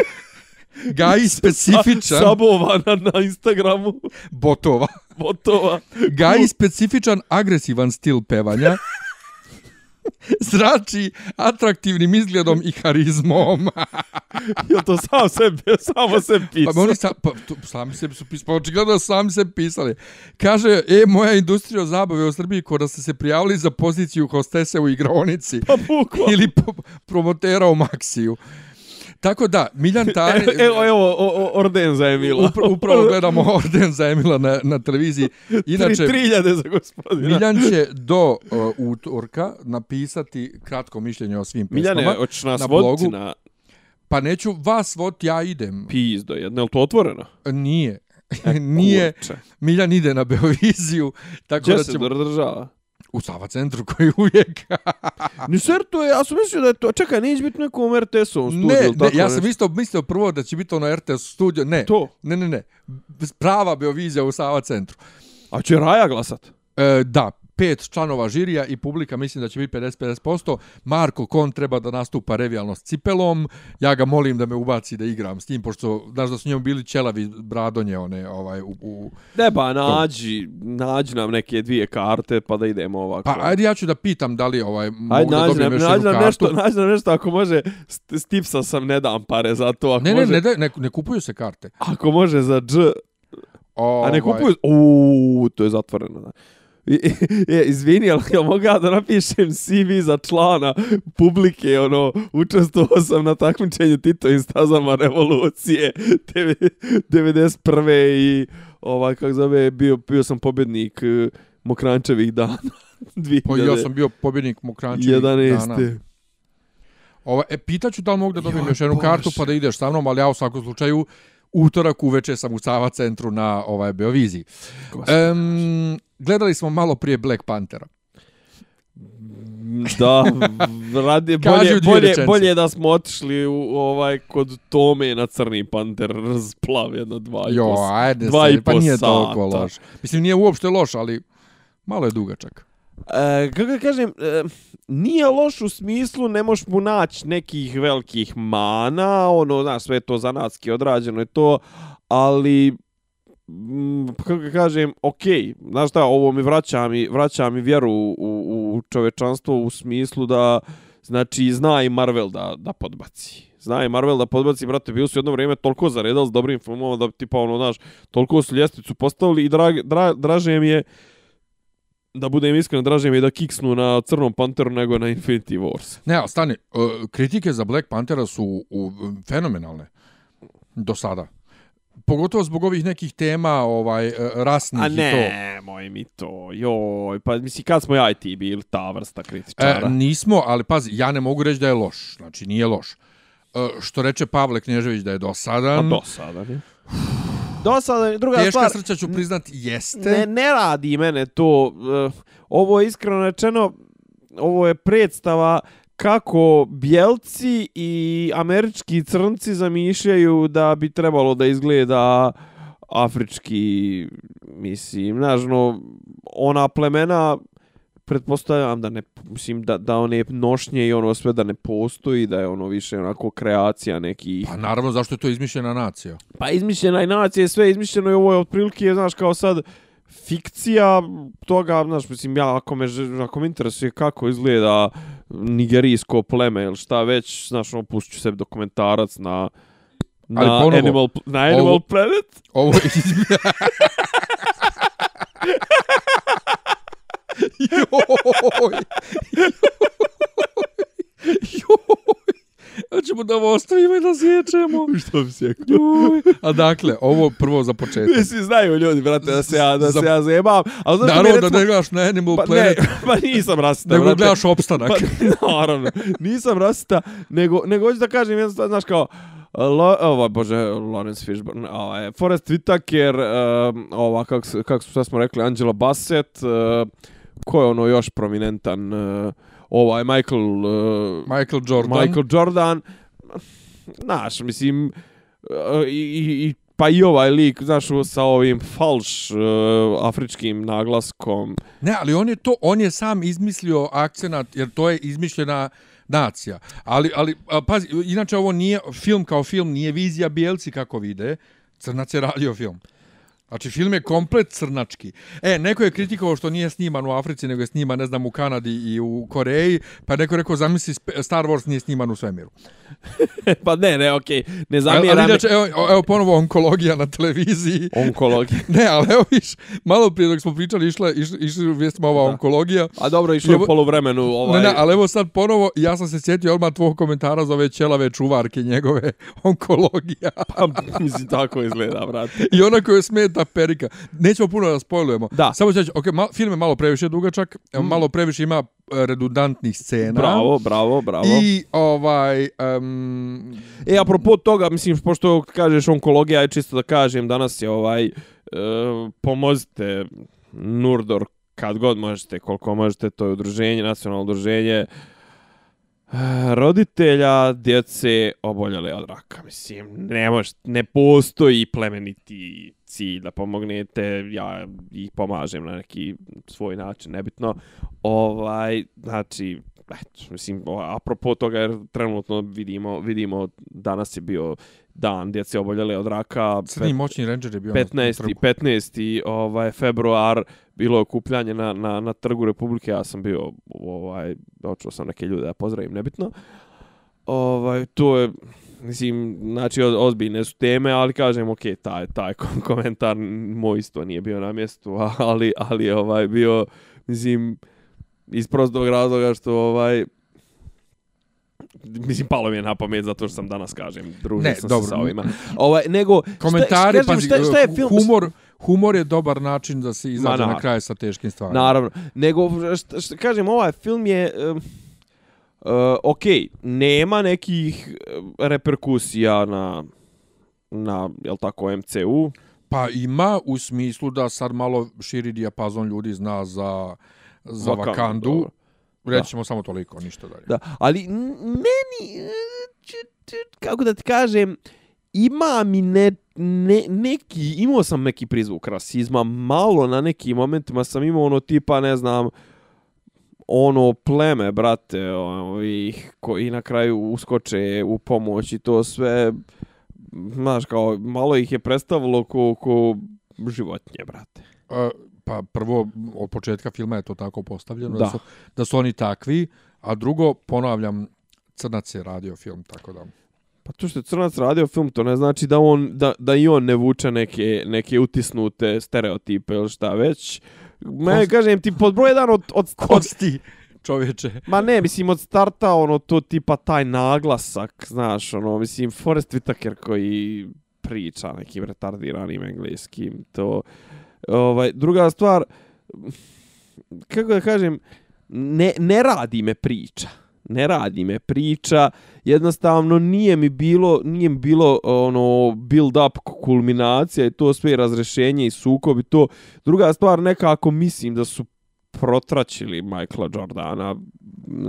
gaji specifičan, Sabovana na Instagramu. botova, Botova. gaji specifičan agresivan stil pevanja, zrači atraktivnim izgledom i harizmom. Jel to sam sebi, samo se pisao? Pa oni sa, pa, to, sami sebi su pisali, pa očigledno sami sebi pisali. Kaže, e, moja industrija zabave u Srbiji, ko da ste se prijavili za poziciju hostese u igraonici Pa bukvalno. ili po, promotera u Maksiju. Tako da, Miljan Tari... Evo, evo, o, orden za Emila. Upra, upravo gledamo orden za Emila na, na televiziji. Inače, Tri, tri hiljade za gospodina. Miljan će do uh, utorka napisati kratko mišljenje o svim pesmama. Miljane, hoćeš nas na voditi blogu. na Pa neću vas voditi, ja idem. pizdo jedno, je li to otvoreno? Nije. Nije. Kurče. Miljan ide na Beoviziju, tako Gdje da se ćemo država? U Sava centru koji uvijek. Ni ser to je, ja sam mislio da je to, čekaj, neće biti nekom RTS-ovom studiju, ne, ne, ja sam isto mislio prvo da će biti ono RTS studio. Ne, To. ne, ne, ne. Prava Beovizija u Sava centru. A će Raja glasat? E, da, pet članova žirija i publika mislim da će biti 50-50%. Marko Kon treba da nastupa revijalno s cipelom. Ja ga molim da me ubaci da igram s tim, pošto znaš da su njemu bili čelavi bradonje one ovaj, u, u... Ne ba, nađi, nađi nam neke dvije karte pa da idemo ovako. Pa ajde ja ću da pitam da li ovaj, mogu Ajde, da dobijem nam, još nađi nam kartu. nešto, nađi nam nešto ako može, st- stipsa sam ne dam pare za to, ako Ne, ne, može, ne, daj- ne, ne kupuju se karte. ako može za dž, Ovaj, a ne kupuju, uuu, to je zatvoreno, da. Je, izvini, ali ja mogu ja da napišem CV za člana publike, ono, učestvovao sam na takmičenju Titovim stazama revolucije, deve- 91. i, ovaj, kako zove, bio, bio sam pobjednik eh, Mokrančevih dana. Pa ja sam bio pobjednik Mokrančevih dana. 11. Ova, e, pitaću da li mogu da dobijem još jednu kartu pa da ideš sa mnom, ali ja u svakom slučaju utorak uveče sam u Sava centru na ovaj Beoviziji. Um, gledali smo malo prije Black Panthera. Da, radi, bolje, bolje, bolje da smo otišli u, ovaj, kod Tome na Crni Panter, razplav jedno dva i Jo, po ajde dva se, i pa nije sata. toliko loš. Mislim, nije uopšte loš, ali Malo je dugačak. E, kako kažem, e, nije loš u smislu, ne možeš mu naći nekih velikih mana, ono, znaš, sve to zanatski odrađeno je to, ali Mm, pa kako kažem, okej, znaš šta, ovo mi vraća mi, vraća mi vjeru u, u čovečanstvo u smislu da, znači, zna i Marvel da, da podbaci. Zna i Marvel da podbaci, brate, bio su jedno vrijeme toliko zaredali s dobrim filmom da, tipa, ono, znaš, toliko su ljestvicu postavili i drag, dra, draže mi je, da budem iskren, draže mi je da kiksnu na Crnom Panteru nego na Infinity Wars. Ne, ali stani, kritike za Black Panthera su u, fenomenalne do sada. Pogotovo zbog ovih nekih tema ovaj uh, rasnih A i to. ne, moj mi to, joj, pa misli kad smo ja i ti bili ta vrsta kritičara? E, nismo, ali pazi, ja ne mogu reći da je loš. Znači, nije loš. Uh, što reče Pavle Knežević da je dosadan. Pa dosadan je. Dosadan, druga Teška stvar. srća ću priznat, jeste. Ne, ne radi mene to. Uh, ovo je iskreno rečeno, ovo je predstava kako bjelci i američki crnci zamišljaju da bi trebalo da izgleda afrički, mislim, znaš, no, ona plemena pretpostavljam da ne mislim da da one nošnje i ono sve da ne postoji da je ono više onako kreacija neki Pa naravno, zašto je to izmišljena nacija? pa izmišljena je nacija sve je izmišljeno i ovo je otprilike znaš kao sad fikcija toga znaš mislim ja ako me ako me interesuje kako izgleda nigerijsko pleme ili šta već znaš ono pustit ću sebi dokumentarac na na Ali ponovo, Animal, na Animal ovo- Planet Ovo je izmišljena... Joj! Joj! A ćemo da ovo ostavimo i da sjećemo. što bi Joj. A dakle, ovo prvo za početak. Mislim, znaju ljudi, brate, da se ja, da Za- se ja zajebam. Ali znaš Naravno da recimo- ne gledaš na Animal Pa ne, Planet, pa nisam rasista, nego brate. gledaš opstanak. Pa, naravno, nisam rasista, nego, nego hoću da kažem jednu stvar, znaš kao, Lo, ovo, bože, Lawrence Fishburne, ovaj, Forrest Whitaker, um, ova, kako, kako su, šta smo rekli, Angela Bassett, uh, ko je ono još prominentan, uh, ovaj, Michael, uh, Michael Jordan. Michael Jordan, znaš, mislim, uh, i, i, i pa i ovaj lik, znaš, sa ovim falš uh, afričkim naglaskom. Ne, ali on je to, on je sam izmislio akcenat, jer to je izmišljena nacija. Ali, ali a, pazi, inače ovo nije, film kao film nije vizija bijelci kako vide, crnac je radio film. Znači, film je komplet crnački. E, neko je kritikovao što nije sniman u Africi, nego je sniman, ne znam, u Kanadi i u Koreji, pa neko je rekao, zamisli, Star Wars nije sniman u svemiru. pa ne, ne, okej, ne Ali, zamjeram. ali inače, evo, evo ponovo onkologija na televiziji. onkologija. Ne, ali evo viš, malo prije dok smo pričali, išla, išla, išla vijestima ova Da. onkologija. A dobro, išlo je u poluvremenu ovaj... Ne, ne, ali evo sad ponovo, ja sam se sjetio odmah tvojeg komentara za ove ćelave čuvarke njegove onkologija. Pa, mislim, tako izgleda, brate. I ona koja smeta perika. Nećemo puno da spojlujemo. Da. Samo ću reći, okay, mal, film je malo previše dugačak, mm. malo previše ima e, redundantnih scena. Bravo, bravo, bravo. I ovaj... Um, E, apropo toga, mislim, pošto kažeš onkologija, aj čisto da kažem, danas je ovaj, e, pomozite Nurdor kad god možete, koliko možete, to je udruženje, nacionalno udruženje e, roditelja djece oboljele od raka. Mislim, ne, mož, ne postoji plemeniti cilj da pomognete, ja ih pomažem na neki svoj način, nebitno. Ovaj, znači, eto, mislim, apropo toga, jer trenutno vidimo, vidimo danas je bio dan djece oboljele od raka. Crni moćni ranger je bio na 15. trgu. 15. ovaj februar bilo je okupljanje na, na, na trgu Republike, ja sam bio ovaj dočuo sam neke ljude da pozdravim, nebitno. Ovaj to je mislim znači od, ozbiljne su teme, ali kažem ok, taj taj kom- komentar moj isto nije bio na mjestu, ali ali ovaj bio mislim iz prostog razloga što ovaj mislim palo mi je na pamet zato što sam danas kažem družio Ne, sam dobro. se sa ovima. Ovaj nego šta- Komentari, šta, pazi, šta, šta je film humor, humor je dobar način da se izađe na naravno. kraj sa teškim stvarima. Naravno. Nego, šta, šta, kažem, ovaj film je... Um, uh, ok, nema nekih uh, reperkusija na na, jel tako, MCU. Pa ima u smislu da sad malo širi dijapazon ljudi zna za, za Wakandu, Wakandu. dobro. Reći ćemo samo toliko, ništa dalje. Da, ali meni, uh, ču- kako da ti kažem, ima mi ne, ne, neki, imao sam neki prizvuk rasizma, malo na nekim momentima sam imao ono tipa, ne znam, ono pleme, brate, ovih koji na kraju uskoče u pomoć i to sve, znaš, kao, malo ih je predstavilo ko, ko životinje, brate. Uh, pa prvo, od početka filma je to tako postavljeno, Da. da, su, da su oni takvi, a drugo, ponavljam, Crnac je radio film, tako da... Pa to što je Crnac radio film, to ne znači da on da, da i on ne vuče neke, neke utisnute stereotipe ili šta već. Me, kažem ti, pod broj jedan od, od, od, Kosti, čovječe. Ma ne, mislim, od starta, ono, to tipa taj naglasak, znaš, ono, mislim, Forrest Whitaker koji priča nekim retardiranim engleskim, to, ovaj, druga stvar, kako da kažem, ne, ne radi me priča, ne radi me priča, jednostavno nije mi bilo, nije mi bilo ono build up kulminacija i to sve razrešenje i sukob i to. Druga stvar, nekako mislim da su protračili Michaela Jordana,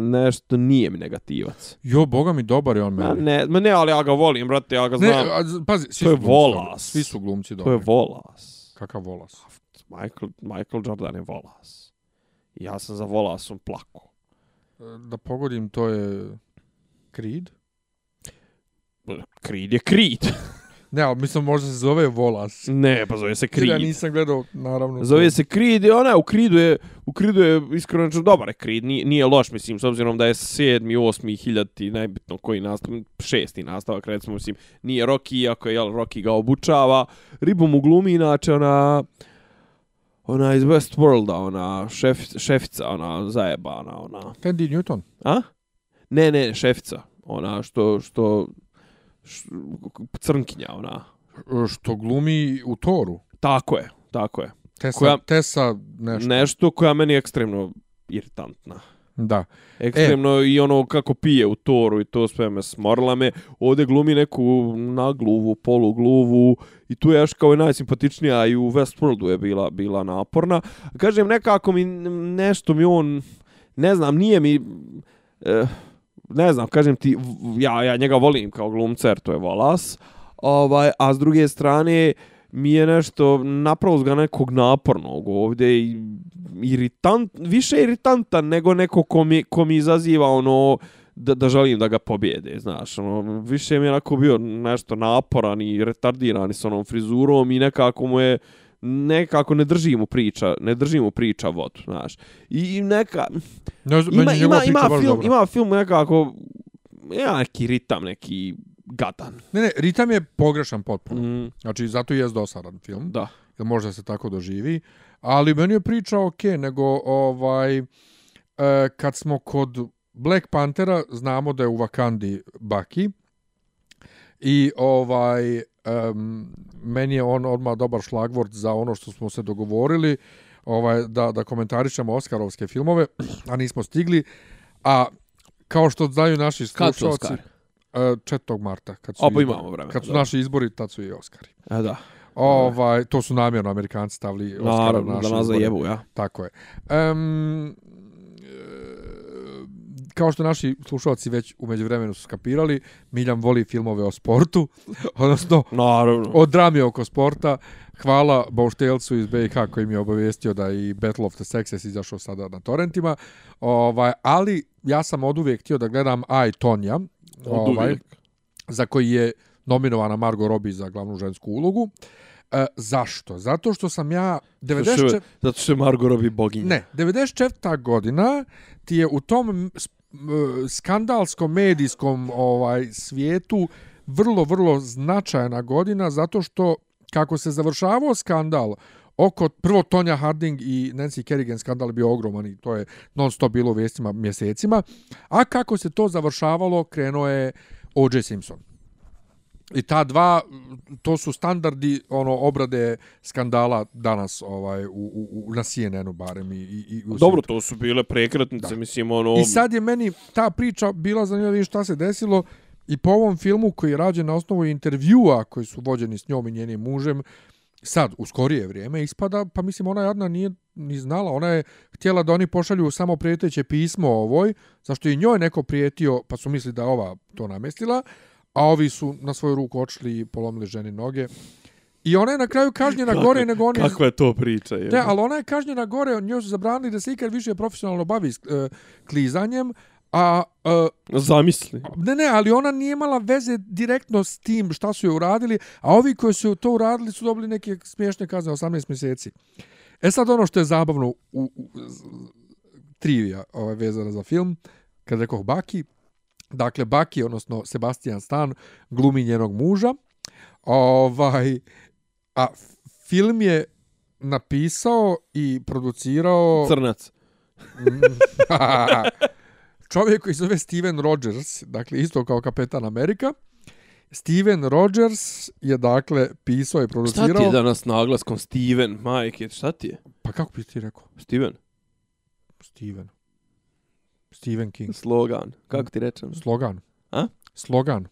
nešto nije mi negativac. Jo, boga mi, dobar je on Ma meni. ne, ma ne, ali ja ga volim, brate, ja ga Ne, znam. a, z- pazi, svi To je glumci volas. Svi su glumci to dobri. je volas. Kakav volas. Michael, Michael Jordan je volas. Ja sam za volasom plako. Da pogodim, to je Creed? Creed je Creed. Ne, ali mislim možda se zove volas. ne, pa zove se Creed. Ja nisam gledao, naravno. Zove se Creed i ona u Creedu je, u Creedu je iskreno rečeno dobar je Creed, nije, nije loš, mislim, s obzirom da je sedmi, osmi, hiljati, najbitno koji nastav, šesti nastavak, recimo, mislim, nije Rocky, iako je, jel, Rocky ga obučava, ribu mu glumi, inače, ona, ona iz Westworlda, ona šef, šefica, ona zajebana, ona, Tandy Newton. a? Ne, ne, šefica, ona što, što, š, crnkinja, ona, E, Što glumi u Toru. tako je, tako je. Tessa, Koja- Tessa nešto. Nešto koja meni je ekstremno iritantna. Da. Ekstremno e. i ono kako pije u toru i to sve me smorila me. Ovdje glumi neku nagluvu, polugluvu i tu je još kao i najsimpatičnija i u Westworldu je bila bila naporna. Kažem, nekako mi nešto mi on, ne znam, nije mi... Eh, ne znam, kažem ti, ja, ja njega volim kao glumca jer to je volas, ovaj, a s druge strane mi je nešto napravo ga nekog napornog ovdje i iritant, više iritantan nego neko ko mi, ko mi izaziva ono da, da želim da ga pobjede, znaš, ono, više mi je onako bio nešto naporan i retardiran i s onom frizurom i nekako mu je nekako ne drži mu priča, ne drži mu priča vodu, znaš. I neka, Ne, znam, ima, ima, ima, film, dobra. ima film nekako, ja neki ritam, neki gadan. Ne, ne, ritam je pogrešan potpuno. Mm, Znači, zato i je dosadan film. da. Jer možda se tako doživi. Ali meni je priča ok, nego ovaj, e, kad smo kod Black Panthera, znamo da je u Wakandi Bucky. I ovaj, um, meni je on odmah dobar šlagvort za ono što smo se dogovorili, ovaj, da, da komentarišemo Oskarovske filmove, a nismo stigli. A kao što znaju naši slušalci, Oscari? e, 4. marta, kad su, izbori. imamo vremena, kad su naši izbori, tad su i Oskari. E, da. Ovaj, to su namjerno Amerikanci stavili Oscara na naše da nas zajebu, ja. Tako je. Um, kao što naši slušalci već umeđu vremenu su skapirali, Miljan voli filmove o sportu, odnosno Naravno. o drami oko sporta. Hvala Bauštelcu iz BiH koji mi je obavijestio da i Battle of the Sexes izašao sada na torrentima. Ovaj, ali ja sam od uvijek htio da gledam Aj Tonja, ovaj, za koji je nominovana Margot Robbie za glavnu žensku ulogu. E, zašto? Zato što sam ja 94... Zato što je Margot Robbie boginja. Ne, 94. godina ti je u tom skandalskom medijskom ovaj svijetu vrlo, vrlo značajna godina zato što kako se završavao skandal oko prvo Tonja Harding i Nancy Kerrigan skandal je bio ogroman i to je non stop bilo u vijestima mjesecima, a kako se to završavalo krenuo je O.J. Simpson. I ta dva, to su standardi ono obrade skandala danas ovaj u, u, u na CNN-u barem i, i, i u Dobro, to su bile prekretnice, Da. mislim, ono... I sad je meni ta priča bila zanimljiva vidjeti šta se desilo. I po ovom filmu koji je rađen na osnovu intervjua koji su vođeni s njom i njenim mužem, sad, u skorije vrijeme, ispada, pa mislim, ona jadna nije ni znala, ona je htjela da oni pošalju samo prijeteće pismo ovoj, zašto i njoj neko prijetio, pa su mislili da ova to namestila, a ovi su na svoju ruku očili i polomili ženi noge. I ona je na kraju kažnjena gore nego oni... Kakva je to priča? Je? Ne, ali ona je kažnjena gore, njoj su zabranili da se ikad više profesionalno bavi uh, klizanjem, a... Uh, Zamisli. Ne, ne, ali ona nije imala veze direktno s tim šta su je uradili, a ovi koji su to uradili su dobili neke smiješne kazne 18 mjeseci. E sad ono što je zabavno u, u, u trivija ovaj, vezana za film, kad rekao Baki, dakle Baki, odnosno Sebastian Stan, glumi njenog muža, ovaj, a film je napisao i producirao... Crnac. čovjek koji zove Steven Rogers, dakle isto kao kapetan Amerika. Steven Rogers je dakle pisao i producirao... Šta ti je danas naglaskom Steven, majke, šta ti je? Pa kako bi ti rekao? Steven. Steven. Stephen King. Slogan. Kako ti rečem? Slogan. A? Slogan.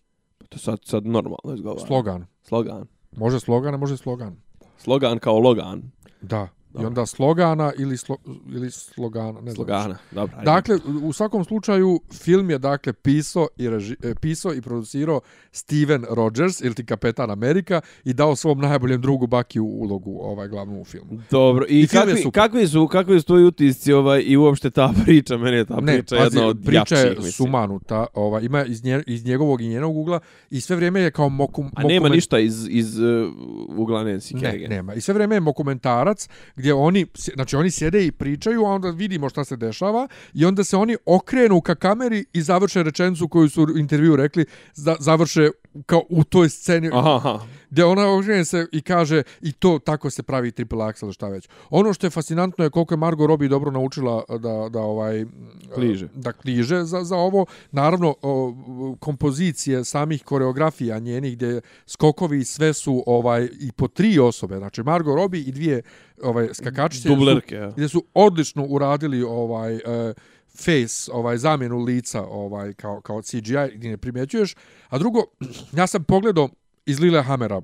To sad, sad normalno izgovara. Slogan. Slogan. Može slogan, a može slogan. Slogan kao Logan. Da. Dobro. I onda slogana ili, slo, ili slogana. Ne slogana, znam dobro. Ajde. Dakle, u svakom slučaju, film je dakle pisao i, reži, e, pisao i producirao Steven Rogers, ili ti kapetan Amerika, i dao svom najboljem drugu Baki u ulogu ovaj glavnu u filmu. Dobro, i, I kakvi, kakvi, su, kakvi su tvoji utisci ovaj, i uopšte ta priča, meni je ta ne, priča pazi, jedna od priča jačih, je mislim. sumanuta, ovaj, ima iz, nje, iz njegovog i njenog ugla, i sve vrijeme je kao mokum... A nema ništa iz, iz uh, ugla Nancy Ne, nema. I sve vrijeme je mokumentarac, gdje oni, znači oni sjede i pričaju, a onda vidimo šta se dešava i onda se oni okrenu ka kameri i završe rečenicu koju su u intervju rekli, za, završe kao u toj sceni aha, aha. gdje ona okrene se i kaže i to tako se pravi triple axel šta već. Ono što je fascinantno je koliko je Margot Robbie dobro naučila da, da ovaj kliže. Da kliže za, za ovo. Naravno, o, kompozicije samih koreografija njenih gdje skokovi sve su ovaj i po tri osobe. Znači Margot Robbie i dvije ovaj skakačice Dublerke, su, ja. gdje su odlično uradili ovaj uh, face, ovaj zamjenu lica ovaj kao kao CGI gdje ne primjećuješ. A drugo, ja sam pogledao iz Lille Hamera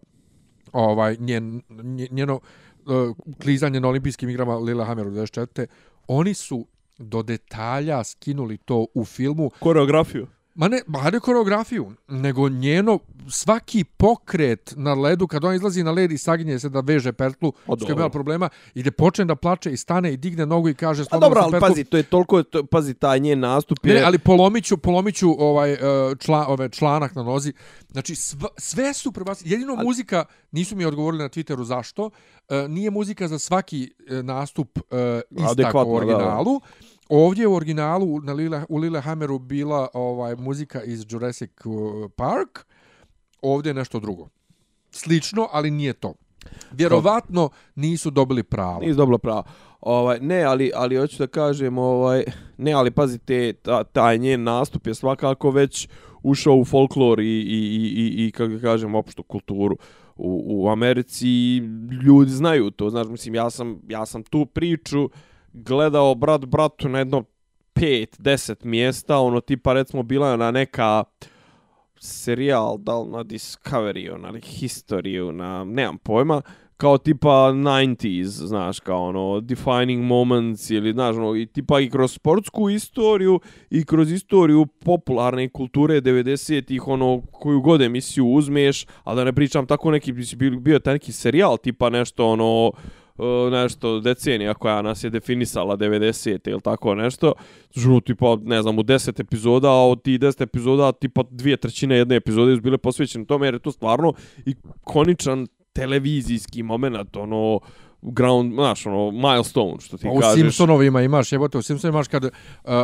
ovaj njen, njeno uh, klizanje na olimpijskim igrama Lille Hammer u 24. Oni su do detalja skinuli to u filmu. Koreografiju. Ma ne, ma ne koreografiju, nego njeno svaki pokret na ledu, kad on izlazi na led i saginje se da veže pertlu, s kojom ima problema, i da počne da plače i stane i digne nogu i kaže... A dobro, ali pertlu. pazi, to je toliko, to, pazi, taj njen nastup je... Ne, ali polomiću, polomiću ovaj, e, čla, ove, članak na nozi. Znači, sv, sve su prebacili. Jedino ali... muzika, nisu mi odgovorili na Twitteru zašto, e, nije muzika za svaki e, nastup ista u originalu. Da, da. Ovdje u originalu na Lila, u Lillehammeru bila ovaj muzika iz Jurassic uh, Park. Ovdje je nešto drugo. Slično, ali nije to. Vjerovatno nisu dobili pravo. Nisu dobili pravo. Ovaj, ne, ali, ali hoću da kažem, ovaj, ne, ali pazite, ta, taj njen nastup je svakako već ušao u folklor i, i, i, i, i kako kažem, opštu kulturu u, u Americi. Ljudi znaju to, znaš, mislim, ja sam, ja sam tu priču, gledao brat bratu na jedno 5 10 mjesta, ono tipa recimo bila na neka serijal, da li na Discovery, na History, na, nemam pojma, kao tipa 90s, znaš, kao ono, defining moments, ili, znaš, ono, i tipa i kroz sportsku istoriju, i kroz istoriju popularne kulture 90-ih, ono, koju god emisiju uzmeš, a da ne pričam tako neki, bio, bio taj neki serijal, tipa nešto, ono, E, nešto decenija koja nas je definisala 90. ili tako nešto. Žu, tipa, ne znam, u 10 epizoda, a od ti 10 epizoda, tipa dvije trećine jedne epizode su bile posvećene tome, jer je to stvarno ikoničan televizijski moment, ono, ground, znaš, ono, milestone, što ti pa kažeš. U Simpsonovima imaš, jebote, u Simpsonovima imaš kad uh,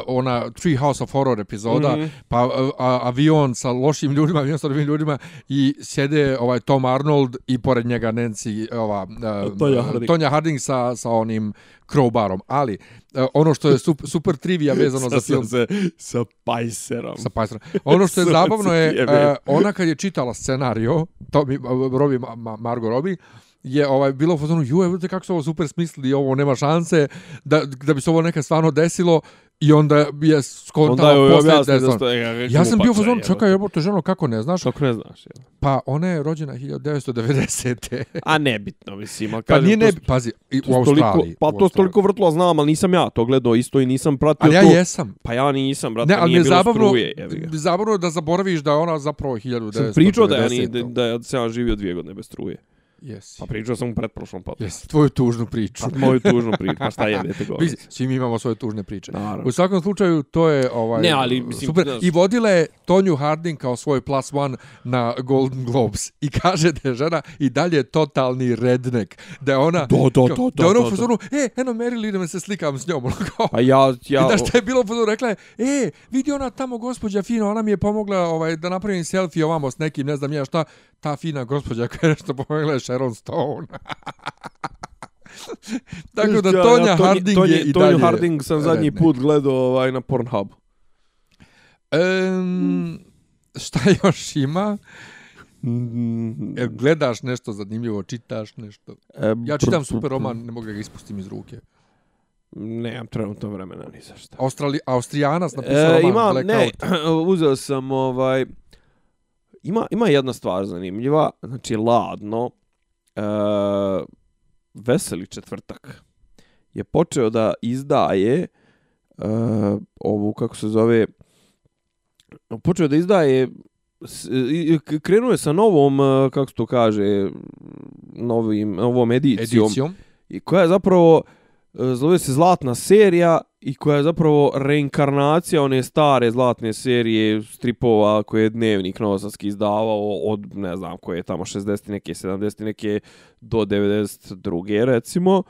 ona Tree House of Horror epizoda, mm -hmm. pa uh, avion sa lošim ljudima, avion sa lošim ljudima i sjede ovaj Tom Arnold i pored njega Nancy, ova, uh, Tonja Harding, Tonja Harding sa, sa onim crowbarom, ali uh, ono što je super, super trivija vezano za film... Se, sa Pajserom. Sa Pajserom. Ono što je zabavno je, uh, ona kad je čitala scenario, to mi, uh, Robbie, Margot Robbie, je ovaj bilo u fazonu ju evo kako su ovo super smislili ovo nema šanse da da bi se ovo neka stvarno desilo I onda je skontala je posle da sto... Ja sam bio u fazonu, čekaj, jebote, ženo, kako ne znaš? Kako ne znaš, jel? Pa ona je rođena 1990. A nebitno, mislim. Pa kažem, nije to ne, pazi, i u s toliko- Australiji. Pa to Australiji. toliko vrtlo znam, ali nisam ja to gledao isto i nisam pratio Ali ja to. jesam. Pa ja nisam, brate, Ne, ali nije je bilo zabavno, struje, jebi ga. zabavno da zaboraviš da je ona zapravo 1990. Sam pričao da ja, ni, da, da sam ja živio dvije godine bez struje. Jesi. Pa pričao sam u pretprošlom podcastu. Jesi, tvoju tužnu priču. Pa moju tužnu priču, pa šta jebete govori. Mislim, Svi mi imamo svoje tužne priče. Naravno. U svakom slučaju, to je ovaj, Ne, ali, mislim, super. znaš- I vodila je Tonju Harding kao svoj plus one na Golden Globes. I kaže da je žena i dalje totalni redneck. Da je ona... Kao- da, da je ona u fazonu, e, eno Meryl, idem se slikam s njom. kao, Pa ja, ja, I da šta je bilo u fazonu, rekla je, e, vidi ona tamo gospođa fina, ona mi je pomogla ovaj, da napravim selfie ovamo s nekim, ne znam ja šta, ta fina gospođa koja je nešto pomogla je Sharon Stone. Tako da Ja, Tonja ja, Tonji- Harding je i Tonju dalje. Harding sam zadnji redneck. put gledao ovaj, na Pornhubu. Um, šta još ima? Mm, Jel gledaš nešto zanimljivo, čitaš nešto? e, Ja čitam super roman, ne mogu ga ispustim iz ruke. Nemam trenutno vremena ni za šta. Australi, Austrijanac napisao E, roman ima, Blackout. ne, uzeo sam ovaj, ima, ima jedna stvar zanimljiva, znači ladno, e, Veseli četvrtak je počeo da izdaje e, ovu, kako se zove, počeo da izdaje krenuo je sa novom, e, kako se to kaže, novim, novom edicijom, Edicijom. i koja je zapravo zove se Zlatna serija i koja je zapravo reinkarnacija one stare zlatne serije stripova koje je dnevnik novosadski izdavao od ne znam koje je tamo 60 neke 70 neke do 92 recimo.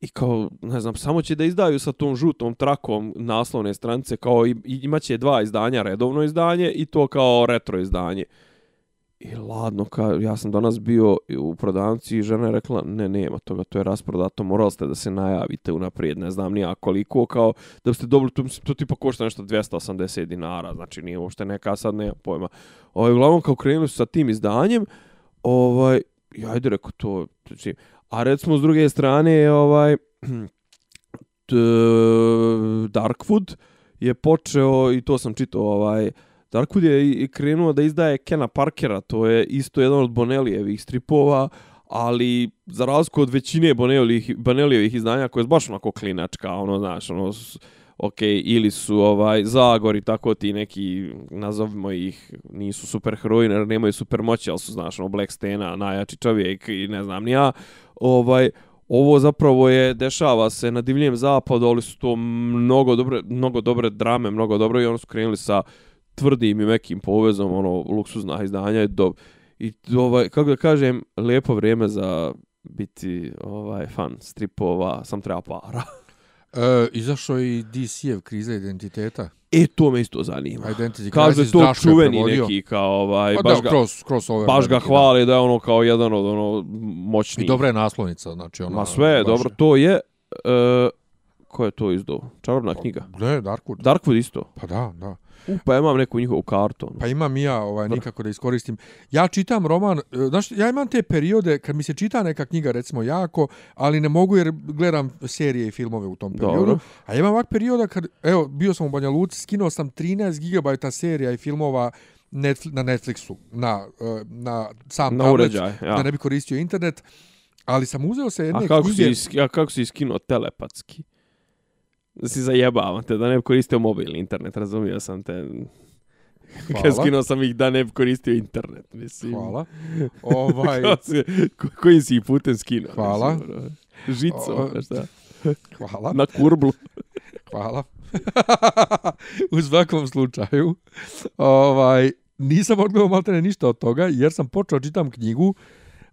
I kao ne znam samo će da izdaju sa tom žutom trakom naslovne stranice kao i, i imaće dva izdanja redovno izdanje i to kao retro izdanje. I ladno, ka, ja sam danas bio u prodavnici i žena je rekla, ne, nema toga, to je rasprodato, morali ste da se najavite unaprijed, ne znam nija koliko, kao da biste dobili, to, mislim, to tipa košta nešto 280 dinara, znači nije uopšte neka, sad nema pojma. Ovaj, uglavnom, kao krenuli su sa tim izdanjem, ovaj, ja ajde rekao to, znači, a recimo s druge strane, ovaj, t, Darkwood je počeo, i to sam čitao, ovaj, Darkwood je krenuo da izdaje Kena Parkera, to je isto jedan od Bonelijevih stripova, ali za razliku od većine Bonelijevih, Bonelijevih izdanja koje je baš onako klinačka, ono, znaš, ono, ok, ili su ovaj Zagor i tako ti neki, nazovimo ih, nisu super heroine, jer nemaju super moći, ali su, znaš, ono, Black Stena, najjači čovjek i ne znam ni ja, ovaj, ovo zapravo je, dešava se na divljem zapadu, ali su to mnogo dobre, mnogo dobre drame, mnogo dobro i oni su krenuli sa tvrdim i mekim povezom, ono, luksuzna izdanja je do, i ovaj, kako da kažem, lijepo vrijeme za biti ovaj fan stripova, sam treba para. E, izašao je i DC-ev kriza identiteta. E, to me isto zanima. Identity Kaže Crisis, to čuveni prevodio. neki kao ovaj, Pa baš da, ga, cross, crossover. baš ga hvale da je ono kao jedan od ono moćnijih. I dobra je naslovnica, znači ona... Ma sve baš dobro, to je, e, ko je to izdao? Čarobna knjiga. Ne, Darkwood. Darkwood isto. Pa da, da. U, pa ja imam neku njihovu kartu. ono. Pa imam i ja ovaj, nikako da iskoristim. Ja čitam roman, e, znaš, ja imam te periode kad mi se čita neka knjiga, recimo jako, ali ne mogu jer gledam serije i filmove u tom periodu. Dobro. A imam ovak perioda kad, evo, bio sam u Banja Luci, skinuo sam 13 GB serija i filmova Netflix, na Netflixu, na, e, na sam Na tablet, uređaj, ja. da ne bi koristio internet. Ali sam uzeo se jedne A kako knjige... si, a kako si iskinuo telepatski? Si zajebavam te, da ne bi koristio mobilni internet, razumio sam te. Hvala. skinuo sam ih da ne bi koristio internet, mislim. Hvala. ovaj, Kako si- ko- Koji si ih putem skinuo? Hvala. mislim, ono, Žico, O- šta? hvala. Na kurblu. Hvala. u svakom slučaju, ovaj, nisam odgledao maltene ništa od toga, jer sam počeo čitam knjigu.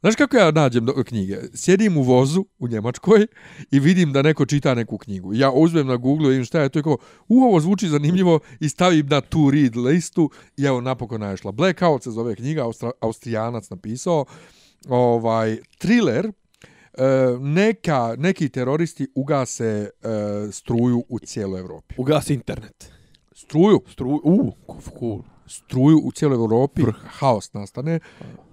Znaš kako ja nađem do knjige? Sjedim u vozu u Njemačkoj i vidim da neko čita neku knjigu. Ja uzmem na Google i vidim šta je to i kao, u ovo zvuči zanimljivo i stavim na to read listu i evo napokon našla. Blackout se zove knjiga, Austra, Austrijanac napisao. Ovaj, thriller, e, neka, neki teroristi ugase e, struju u cijeloj Evropi. Ugasi internet. Struju, Stru... U, cool. Struju u cijeloj Evropi, haos nastane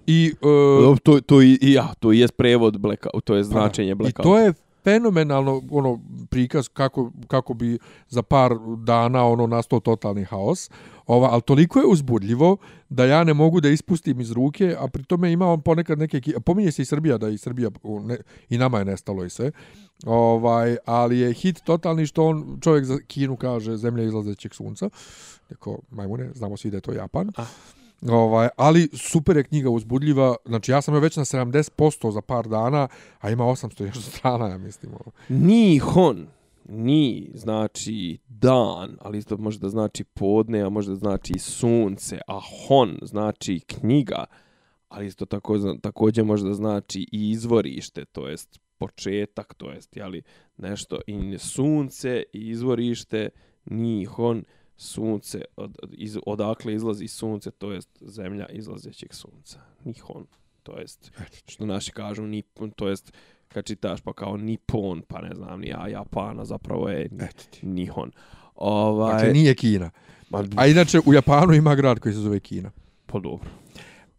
i, Dobro, To, to, i, i ja, to je prevod blackout, to je značenje i blackout. to je fenomenalno ono prikaz kako, kako bi za par dana ono nastao totalni haos. Ova, ali toliko je uzbudljivo da ja ne mogu da ispustim iz ruke, a pri tome ima on ponekad neke... Pominje se i Srbija, da i Srbija, ne, i nama je nestalo i sve. Ovaj, ali je hit totalni što on, čovjek za Kinu kaže zemlja izlazećeg sunca. Neko, majmune, znamo svi da je to Japan. Ah. Ovaj, ali super je knjiga uzbudljiva. Znači ja sam joj već na 70% za par dana, a ima 800 još strana, ja mislim. Ono. Nihon. Ni znači dan, ali isto može da znači podne, a može da znači sunce, a hon znači knjiga, ali isto tako, također može da znači i izvorište, to jest početak, to jest jeli, nešto i sunce i izvorište, ni hon, sunce, od, iz, odakle izlazi sunce, to jest zemlja izlazećeg sunca. Nihon, to jest, što naši kažu, nipon, to jest, kad čitaš pa kao Nippon, pa ne znam, ni ja, Japana, zapravo je Nihon. Ovaj... Dakle, nije Kina. A inače, u Japanu ima grad koji se zove Kina. Pa dobro.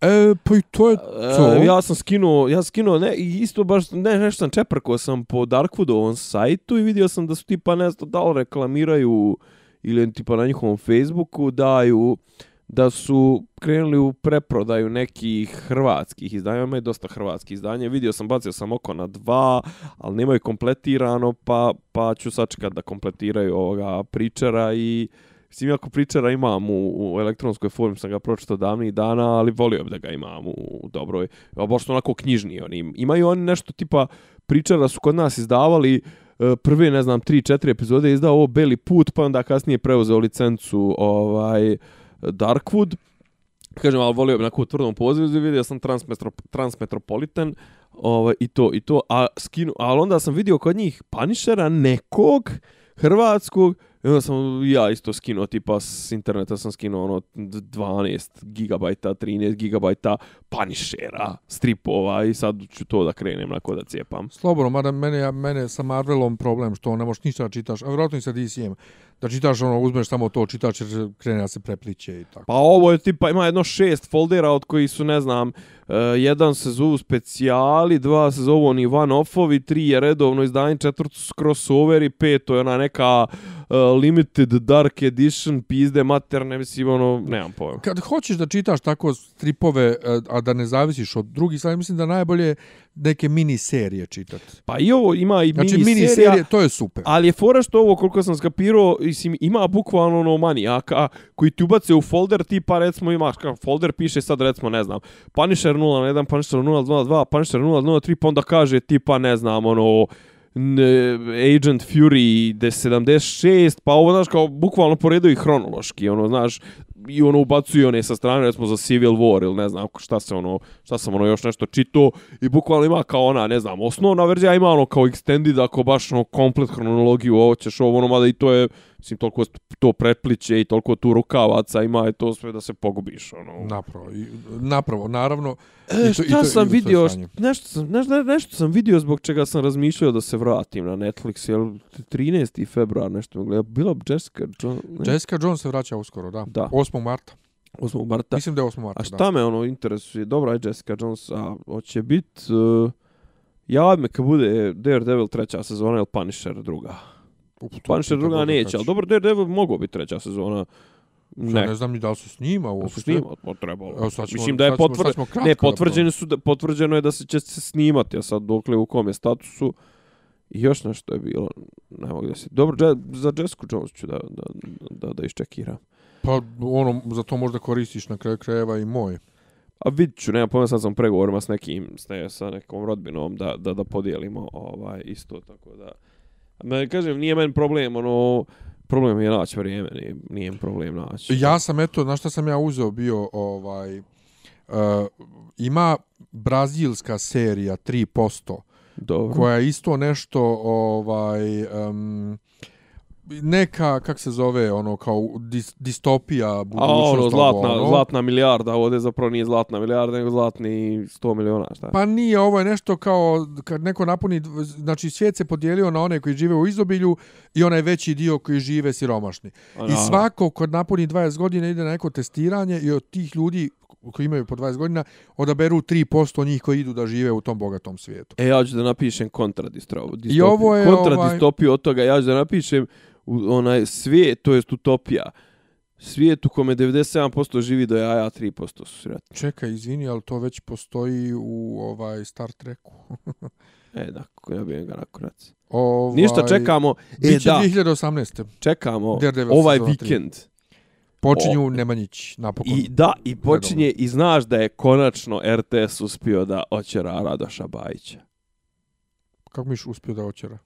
E, pa i to je to. E, ja sam skinuo, ja sam skinuo, ne, isto baš, ne, nešto sam čeprko sam po Darkwoodovom sajtu i vidio sam da su tipa, ne znam, da li reklamiraju ili tipa na njihovom Facebooku daju da su krenuli u preprodaju nekih hrvatskih izdanja, imaju dosta hrvatskih izdanja, vidio sam, bacio sam oko na dva, ali nemaju kompletirano, pa, pa ću sačekat da kompletiraju ovoga pričara i Mislim, ako pričara imam u, u elektronskoj formi, sam ga pročitao davnih dana, ali volio bi da ga imam u, u dobroj. A baš onako knjižni. Oni, imaju oni nešto tipa pričara su kod nas izdavali uh, E, prve, ne znam, 3-4 epizode izdao ovo Beli put, pa onda kasnije preuzeo licencu ovaj, Darkwood. Kažem, ali volio bi na tvrdom pozivu, vidio sam Transmetro, Transmetropolitan ovaj, i to, i to, a skinu, ali onda sam vidio kod njih Panišera nekog hrvatskog, I onda sam ja isto skinuo, tipa s interneta sam skinuo ono 12 gigabajta, 13 gigabajta Punishera, stripova i sad ću to da krenem na da cijepam. Slobodno, mada mene, mene sa Marvelom problem što ne možeš ništa da čitaš, a vjerojatno i sa DCM, da čitaš ono, uzmeš samo to, čitaš jer krene da se prepliče i tako. Pa ovo je tipa, ima jedno šest foldera od koji su, ne znam, uh, Eh, jedan se zovu specijali, dva se zovu oni one-offovi, tri je redovno izdanje, četvrtu su crossoveri, peto je ona neka uh, limited dark edition, pizde materne, mislim, ono, nemam pojma. Kad hoćeš da čitaš tako stripove, eh, a da ne zavisiš od drugih, sad mislim da najbolje neke mini serije čitati. Pa i ovo ima i znači, mini, mini serije, to je super. Ali je fora što ovo, koliko sam skapirao, mislim, ima bukvalno ono manijaka koji ti ubace u folder, ti pa recimo imaš, kao folder piše sad recimo, ne znam, Punisher 0.1, Punisher 0.2, Punisher 0.3, pa onda kaže tipa, ne znam, ono, Agent Fury de 76, pa ovo, znaš, kao bukvalno poredaju i hronološki, ono, znaš, i ono ubacuje one sa strane, recimo za Civil War ili ne znam šta se ono, šta sam ono još nešto čito i bukvalno ima kao ona, ne znam, osnovna verzija ima ono kao extended, ako baš ono komplet hronologiju ovo ćeš ovo, ono, mada i to je, mislim, toliko to pretpliče i toliko tu rukavaca ima je to sve da se pogubiš, ono. Napravo, i, napravo, naravno. E, šta i to, sam i vidio, nešto sam, nešto, nešto sam vidio zbog čega sam razmišljao da se vratim na Netflix, jel 13. februar nešto gleda, bila Jessica Jones. Jessica Jones se vraća uskoro, da. Da. 8. marta. 8. marta. Mislim da je 8. marta, A šta da. me ono interesuje, dobra je Jessica Jones, a hoće bit, uh, ja me kad bude Daredevil treća sezona ili Punisher druga. Uf, Punisher druga neće, ali dobro, Daredevil mogo biti treća sezona. Ne. ne znam ni da li se snima uopšte. Da se snima, to trebalo. Evo, ćemo, Mislim da je potvrđeno. Ne, potvrđeno, su, da, potvrđeno je da se će se snimati, a sad dokle u kom je statusu. I još nešto je bilo, ne mogu da se... Dobro, za Jessica Jones ću da, da, da, da iščekiram. Pa ono, za to možda koristiš na kraju krajeva i moj. A vidit ću, nema pojma, sad sam pregovorima s nekim, s ne, sa nekom rodbinom da, da, da podijelimo ovaj, isto, tako da... Me, kažem, nije men problem, ono, problem je naći vrijeme, nije, nije problem naći. Ja sam, eto, na što sam ja uzeo bio, ovaj, uh, ima brazilska serija 3%, Dobro. koja je isto nešto, ovaj, um, neka, kak se zove, ono, kao dis, distopija budućnost. A ono, zlatna, ono. zlatna milijarda, ovdje zapravo nije zlatna milijarda, nego zlatni 100 miliona, šta? Pa nije, ovo je nešto kao, kad neko napuni, znači svijet se podijelio na one koji žive u izobilju i onaj veći dio koji žive siromašni. I svako kod napuni 20 godina ide na neko testiranje i od tih ljudi koji imaju po 20 godina, odaberu 3% njih koji idu da žive u tom bogatom svijetu. E, ja ću da napišem kontradistropiju. I ovo je, Kontradistopiju od toga, ja ću da napišem u onaj svijet, to jest utopija. Svijet u kome 97% živi do jaja, 3% su sretni. Čekaj, izvini, ali to već postoji u ovaj Star Treku. e, da, ja bih ga nakurac. Ovaj, Ništa, čekamo. E, Biće da, 2018. čekamo Daredevil ovaj vikend. Počinju O. Nemanjić, napokon. I da, i počinje, i znaš da je konačno RTS uspio da oćera Radoša Bajića. Kako miš uspio da očera?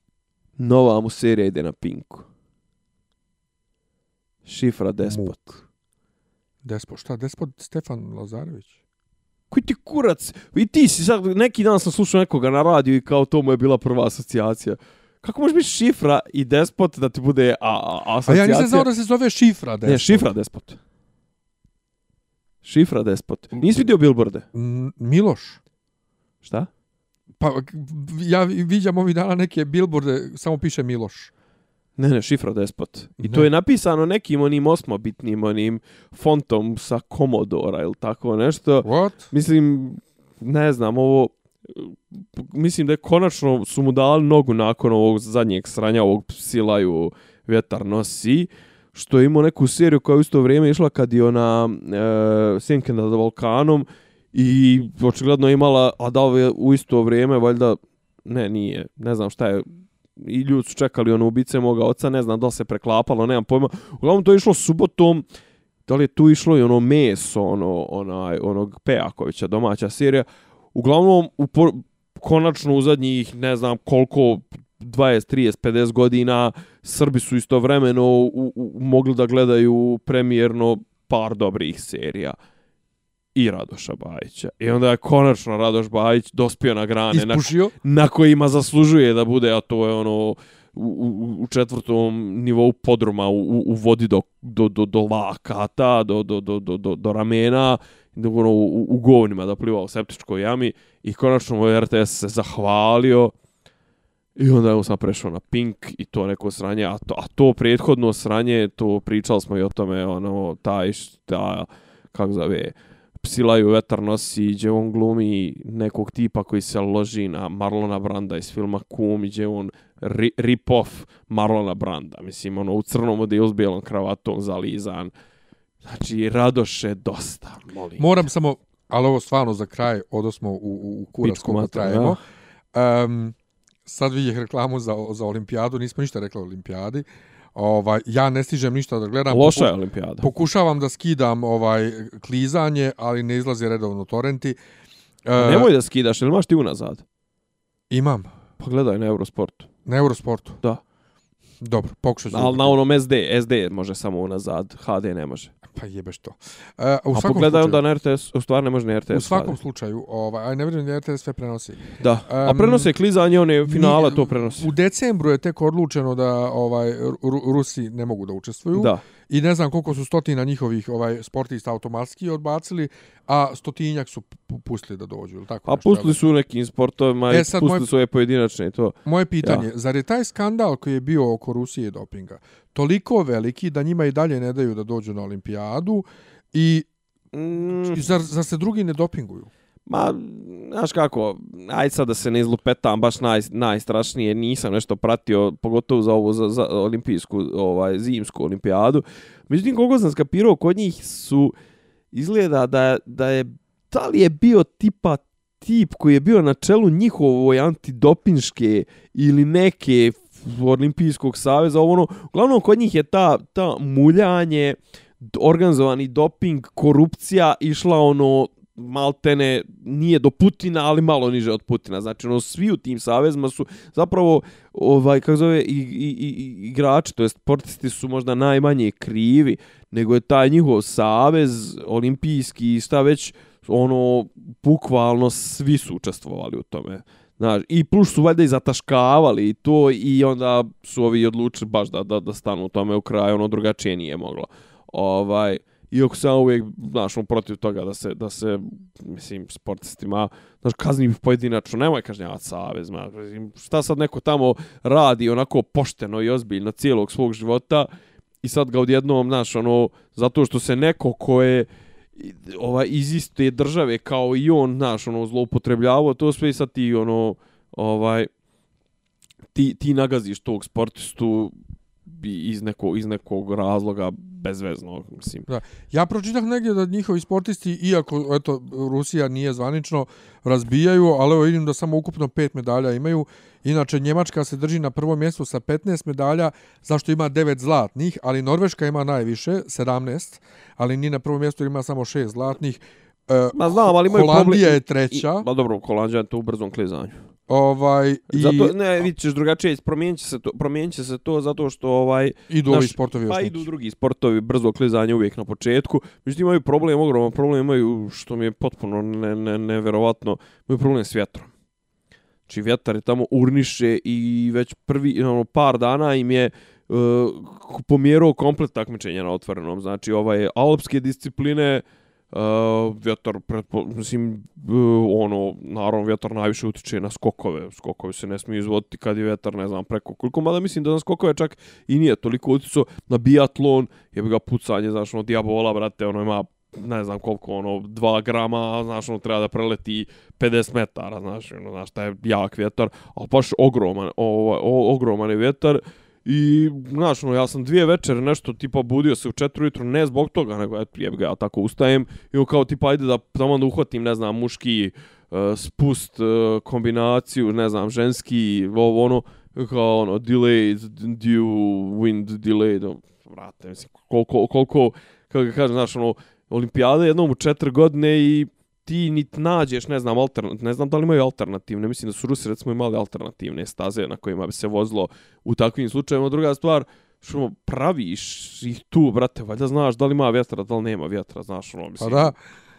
Nova mu serija ide na Pinku. Šifra Despot. Despot, šta? Despot Stefan Lazarević? Koji ti kurac? I ti si sad, neki dan sam slušao nekoga na radiju i kao to mu je bila prva asocijacija. Kako može biti šifra i despot da ti bude a, a, A ja nisam znao da se zove šifra Despot. Ne, šifra despot. Šifra despot. Nisi vidio billboarde? Miloš. Šta? Pa ja viđam ovih dana neke billboarde, samo piše Miloš. Ne, ne, šifra despot. I Ne. to je napisano nekim onim osmobitnim onim fontom sa Commodora ili tako nešto. What? Mislim, ne znam, ovo mislim da je konačno su mu dali nogu nakon ovog zadnjeg sranja, ovog silaju vjetar nosi, što je imao neku seriju koja je u isto vrijeme išla kad je ona e, Sjenke nad Balkanom i očigledno imala, a da u isto vrijeme, valjda, ne, nije, ne znam šta je, i ljudi su čekali ono ubice moga oca, ne znam da se preklapalo, nemam pojma. Uglavnom to je išlo subotom, da li je tu išlo i ono meso, ono, onaj, onog Pejakovića, domaća serija. Uglavnom, u por, konačno u zadnjih, ne znam koliko, 20, 30, 50 godina, Srbi su istovremeno u, u, mogli da gledaju premijerno par dobrih serija i Radoša Bajića. I onda je konačno Radoš Bajić dospio na grane na, Ispušio? na kojima zaslužuje da bude, a to je ono u, u, u četvrtom nivou podruma u, u, u vodi do, do, do, do lakata, do, do, do, do, do, do ramena, do, ono, u, u govnima da pliva u septičkoj jami i konačno mu RTS se zahvalio i onda je on sam prešao na Pink i to neko sranje, a to, a to prethodno sranje, to pričali smo i o tome, ono, taj, ta, kako zove, psilaju vetar nosi, gdje on glumi nekog tipa koji se loži na Marlona Branda iz filma Kum, gdje on ri, rip-off Marlona Branda. Mislim, ono, u crnom modelu s bijelom kravatom zalizan. Znači, Radoše, dosta, molim. Moram samo, ali ovo stvarno za kraj, odosmo u, u, u kurac koliko trajemo. Um, sad vidjeh reklamu za, za olimpijadu, nismo ništa rekli o olimpijadi. Ovaj, ja ne stižem ništa da gledam. Loša je olimpijada. Pokušavam da skidam ovaj klizanje, ali ne izlaze redovno torrenti. E, Nemoj da skidaš, ili imaš ti unazad? Imam. Pa gledaj na Eurosportu. Na Eurosportu. Da. Dobro, pokušat ću. Ali na onom SD, SD može samo unazad, HD ne može. Pa jebeš to. E, u A svakom pogledaj slučaju, onda na RTS, u stvari ne može na RTS. u svakom HD. slučaju, ovaj, aj ne vjerujem da RTS sve prenosi. Da. A Em, prenose klizanje, one finale Ni- to prenose. U decembru je tek odlučeno da ovaj Ru- Rusi ne mogu da učestvuju. Da. I ne znam koliko su stotina njihovih ovaj sportista automatski odbacili, a stotinjak su pu- pustili da dođu, ili tako A nešto, pustili su u nekim sportovima E, i pustili moj- su ove pojedinačne i to. Moje pitanje, ja. zar je taj skandal koji je bio oko Rusije i dopinga toliko veliki da njima i dalje ne daju da dođu na olimpijadu i Mm, zar, zar se drugi ne dopinguju? Ma, znaš kako, aj sad da se ne izlupetam, baš naj, najstrašnije, nisam nešto pratio, pogotovo za ovu za, za olimpijsku, ovaj, zimsku olimpijadu. Međutim, koliko sam skapirao, kod njih su, izgleda da, da je, da li je bio tipa tip koji je bio na čelu njihovoj antidopinške ili neke olimpijskog saveza, ovo ono, uglavnom kod njih je ta, ta muljanje, organizovani doping, korupcija išla ono maltene nije do Putina, ali malo niže od Putina. Znači, ono, svi u tim savezima su zapravo, ovaj, kako zove, i, i, i, igrači, to jest sportisti su možda najmanje krivi, nego je taj njihov savez, olimpijski i šta već, ono, bukvalno svi su učestvovali u tome. Znaš, i plus su valjda i zataškavali i to i onda su ovi odlučili baš da, da, da stanu u tome u kraju, ono drugačije nije moglo. Ovaj, iako sam uvijek, znaš, on protiv toga da se, da se, mislim, sportistima, znaš, kazni pojedinačno, nemoj kažnjavati savez, znaš, mislim, šta sad neko tamo radi onako pošteno i ozbiljno cijelog svog života i sad ga odjednom, znaš, ono, zato što se neko ko je ova, ovaj, iz iste države kao i on, znaš, ono, zloupotrebljavao to sve i sad ti, ono, ovaj, ti, ti nagaziš tog sportistu iz nekog, iz nekog razloga bezvezno, mislim. Ja pročitah negdje da njihovi sportisti, iako eto, Rusija nije zvanično, razbijaju, ali evo vidim da samo ukupno pet medalja imaju. Inače, Njemačka se drži na prvom mjestu sa 15 medalja, zašto ima 9 zlatnih, ali Norveška ima najviše, 17, ali ni na prvom mjestu ima samo 6 zlatnih. E, Ma znam, ali imaju Holandija problem... je treća. I, ma dobro, Holandija je to u brzom klizanju. Ovaj, i Zato, ne, vidit ćeš drugačije, promijenit će se to, promijenit će se to zato što ovaj, idu ovi naš- sportovi još Pa idu drugi sportovi, brzo klizanje uvijek na početku. Međutim, imaju problem, ogroman problem imaju, što mi je potpuno ne, ne, neverovatno, imaju problem s vjetrom. Znači, vjetar je tamo urniše i već prvi, ono, par dana im je uh, pomjerao komplet takmičenja na otvorenom. Znači, ovaj, alpske discipline, uh, Eh, vjetar, pretpo, mislim, uh, ono, naravno, vjetar najviše utiče na skokove. Skokovi se ne smiju izvoditi kad je vjetar, ne znam, preko koliko, mada mislim da na skokove čak i nije toliko uticao na biatlon, je ga pucanje, znaš, ono, diabola, brate, ono, ima ne znam koliko, ono, 2 grama, znaš, ono, treba da preleti 50 metara, znaš, ono, znaš, taj je jak vjetar, ali baš ogroman, ovaj, ogroman je vjetar, I, znaš, ono, ja sam dvije večere nešto, tipa, budio se u četiri ujutru, ne zbog toga, nego, eto, jeb ga, ja tako ustajem, i on kao, tipa, ajde da tamo da uhvatim, ne znam, muški uh, spust, uh, kombinaciju, ne znam, ženski, ovo, ono, kao, ono, delayed, due, wind, delayed, ono, vrate, mislim, koliko, koliko, kako ga kažem, znaš, ono, olimpijada jednom u četiri godine i ti nit nađeš, ne znam, alternat, ne znam da li imaju alternativne, mislim da su Rusi recimo imali alternativne staze na kojima bi se vozilo u takvim slučajevima. Druga stvar, što praviš ih tu, brate, valjda znaš da li ima vjetra, da li nema vjetra, znaš, ono, Pa mislim. da,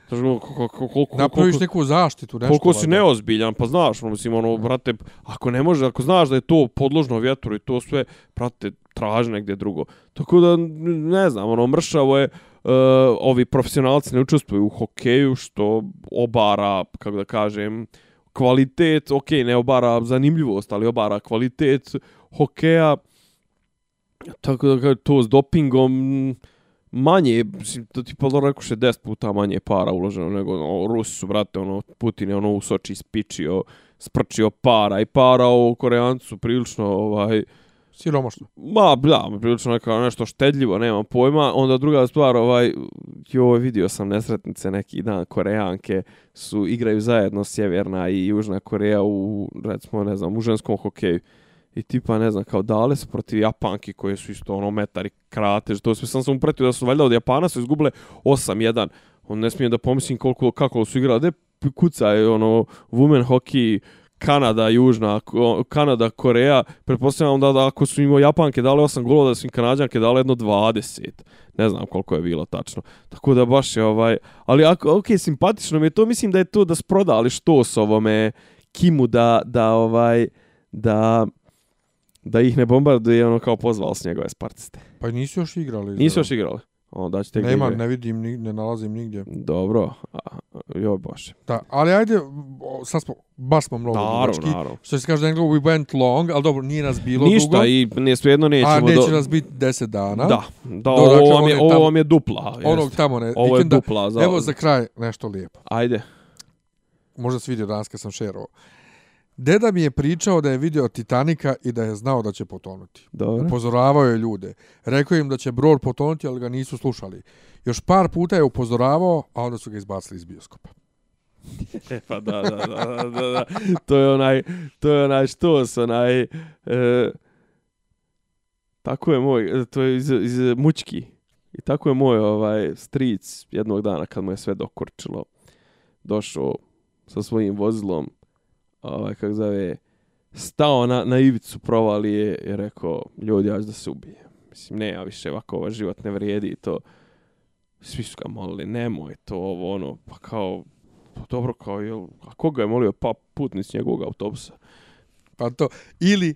Znaš, ono, koliko, koliko, napraviš koliko, neku zaštitu, nešto. koliko si neozbiljan, pa znaš, ono, mislim, ono, brate, ako ne može, ako znaš da je to podložno vjetru i to sve, brate, traži negdje drugo. Tako da, ne znam, ono, mršavo je, uh, ovi profesionalci ne učestvuju u hokeju, što obara, kako da kažem, kvalitet, ok, ne obara zanimljivost, ali obara kvalitet hokeja, tako da to s dopingom, manje, to ti pa rekuše 10 puta manje para uloženo nego ono, Rusi su, brate, ono, Putin je ono u Soči spičio, sprčio para i para o Koreancu prilično, ovaj, Siromašno. ma, da, prilično neka nešto štedljivo, nemam pojma. Onda druga stvar, ovaj, joj, vidio sam nesretnice neki dan, Koreanke su, igraju zajedno Sjeverna i Južna Koreja u, recimo, ne znam, u ženskom hokeju. I tipa, ne znam, kao dale su protiv Japanki koje su isto ono metari kratež. To sve sam sam upratio da su valjda od Japana su izgubile 8-1. On ne smijem da pomislim koliko, kako su igrali. De kuca je ono women hockey Kanada, Južna, Kanada, Koreja, pretpostavljam da, da ako su im Japanke dale 8 golova, da su im Kanadjanke dale jedno 20. Ne znam koliko je bilo tačno. Tako da baš je ovaj... Ali ako, ok, simpatično mi je to, mislim da je to da su prodali što s ovome Kimu da, da ovaj, da, da ih ne bombarduje, ono kao pozvao s njegove sportiste. Pa nisu još igrali. Nisu još igrali. Onda ćete Nema, ne vidim, ne nalazim nigdje. Dobro. A, joj bože. Da, ali ajde, sad smo, baš smo mnogo Naravno, dugački. naravno. Što se kaže da we went long, ali dobro, nije nas bilo Ništa dugo. i ne svejedno nećemo a neće do... nas biti 10 dana. Da, da, Dobro, ovo, dakle, vam je, ovo vam je dupla. Onog Jest. tamo ne. Ovo je dupla. Za... Evo za kraj nešto lijepo. Ajde. Možda si vidio danas kad sam šerovao. Deda mi je pričao da je vidio Titanika i da je znao da će potonuti. Dobro. Upozoravao je ljude. Rekao im da će brod potonuti, ali ga nisu slušali. Još par puta je upozoravao, a onda su ga izbacili iz bioskopa. E, pa da, da, da, da, da. To je onaj, to je onaj što s onaj, e, tako je moj, e, to je iz, iz Mučki. I tako je moj ovaj stric jednog dana kad mu je sve dokorčilo, došao sa svojim vozilom, ovaj, kako zove, stao na, na ivicu provalije i rekao, ljudi, ja ću da se ubije. Mislim, ne, ja više ovako, ovaj život ne vrijedi i to. Svi su ga molili, nemoj to, ovo, ono, pa kao, pa dobro, kao, jel, a koga je molio, pa putnic njegovog autobusa. Pa to, ili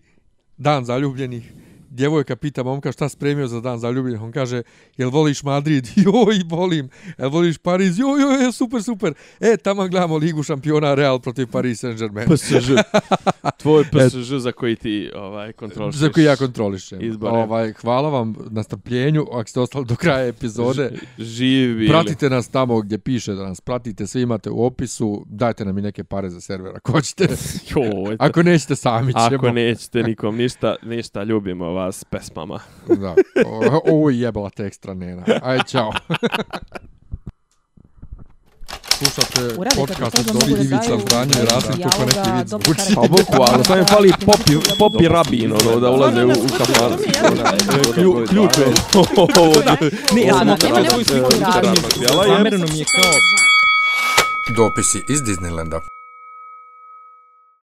dan zaljubljenih, djevojka pita momka šta spremio za dan zaljubljenih, on kaže, jel voliš Madrid? Joj, volim. Jel voliš Pariz? Joj, joj, super, super. E, tamo gledamo Ligu šampiona Real protiv Paris Saint-Germain. PSG. Tvoj PSG za koji ti ovaj, kontrolišeš. Za koji ja kontrolišem. Izbore. Ovaj, hvala vam na strpljenju, ako ste ostali do kraja epizode. Živi bili. Pratite nas tamo gdje piše da nas pratite, sve imate u opisu, dajte nam i neke pare za server ako hoćete. Joj, Ako nećete, sami ćemo. Ako nećete nikom ništa, ništa, ljubimo vas pesmama. Da. O, ovo je jebala te ekstra nena. Aj, čao. Slušate podcast od Dobri mogu da Ivica daju Zdanje i Rasim kako neki vid zvuči. Pa bukvalno, samo je fali popi, popi rabin, ono, da ulaze u, u kafan. Klju- Ključ je. Ne, ja sam sliku, radi. zamereno mi je kao Dopisi iz Disneylanda.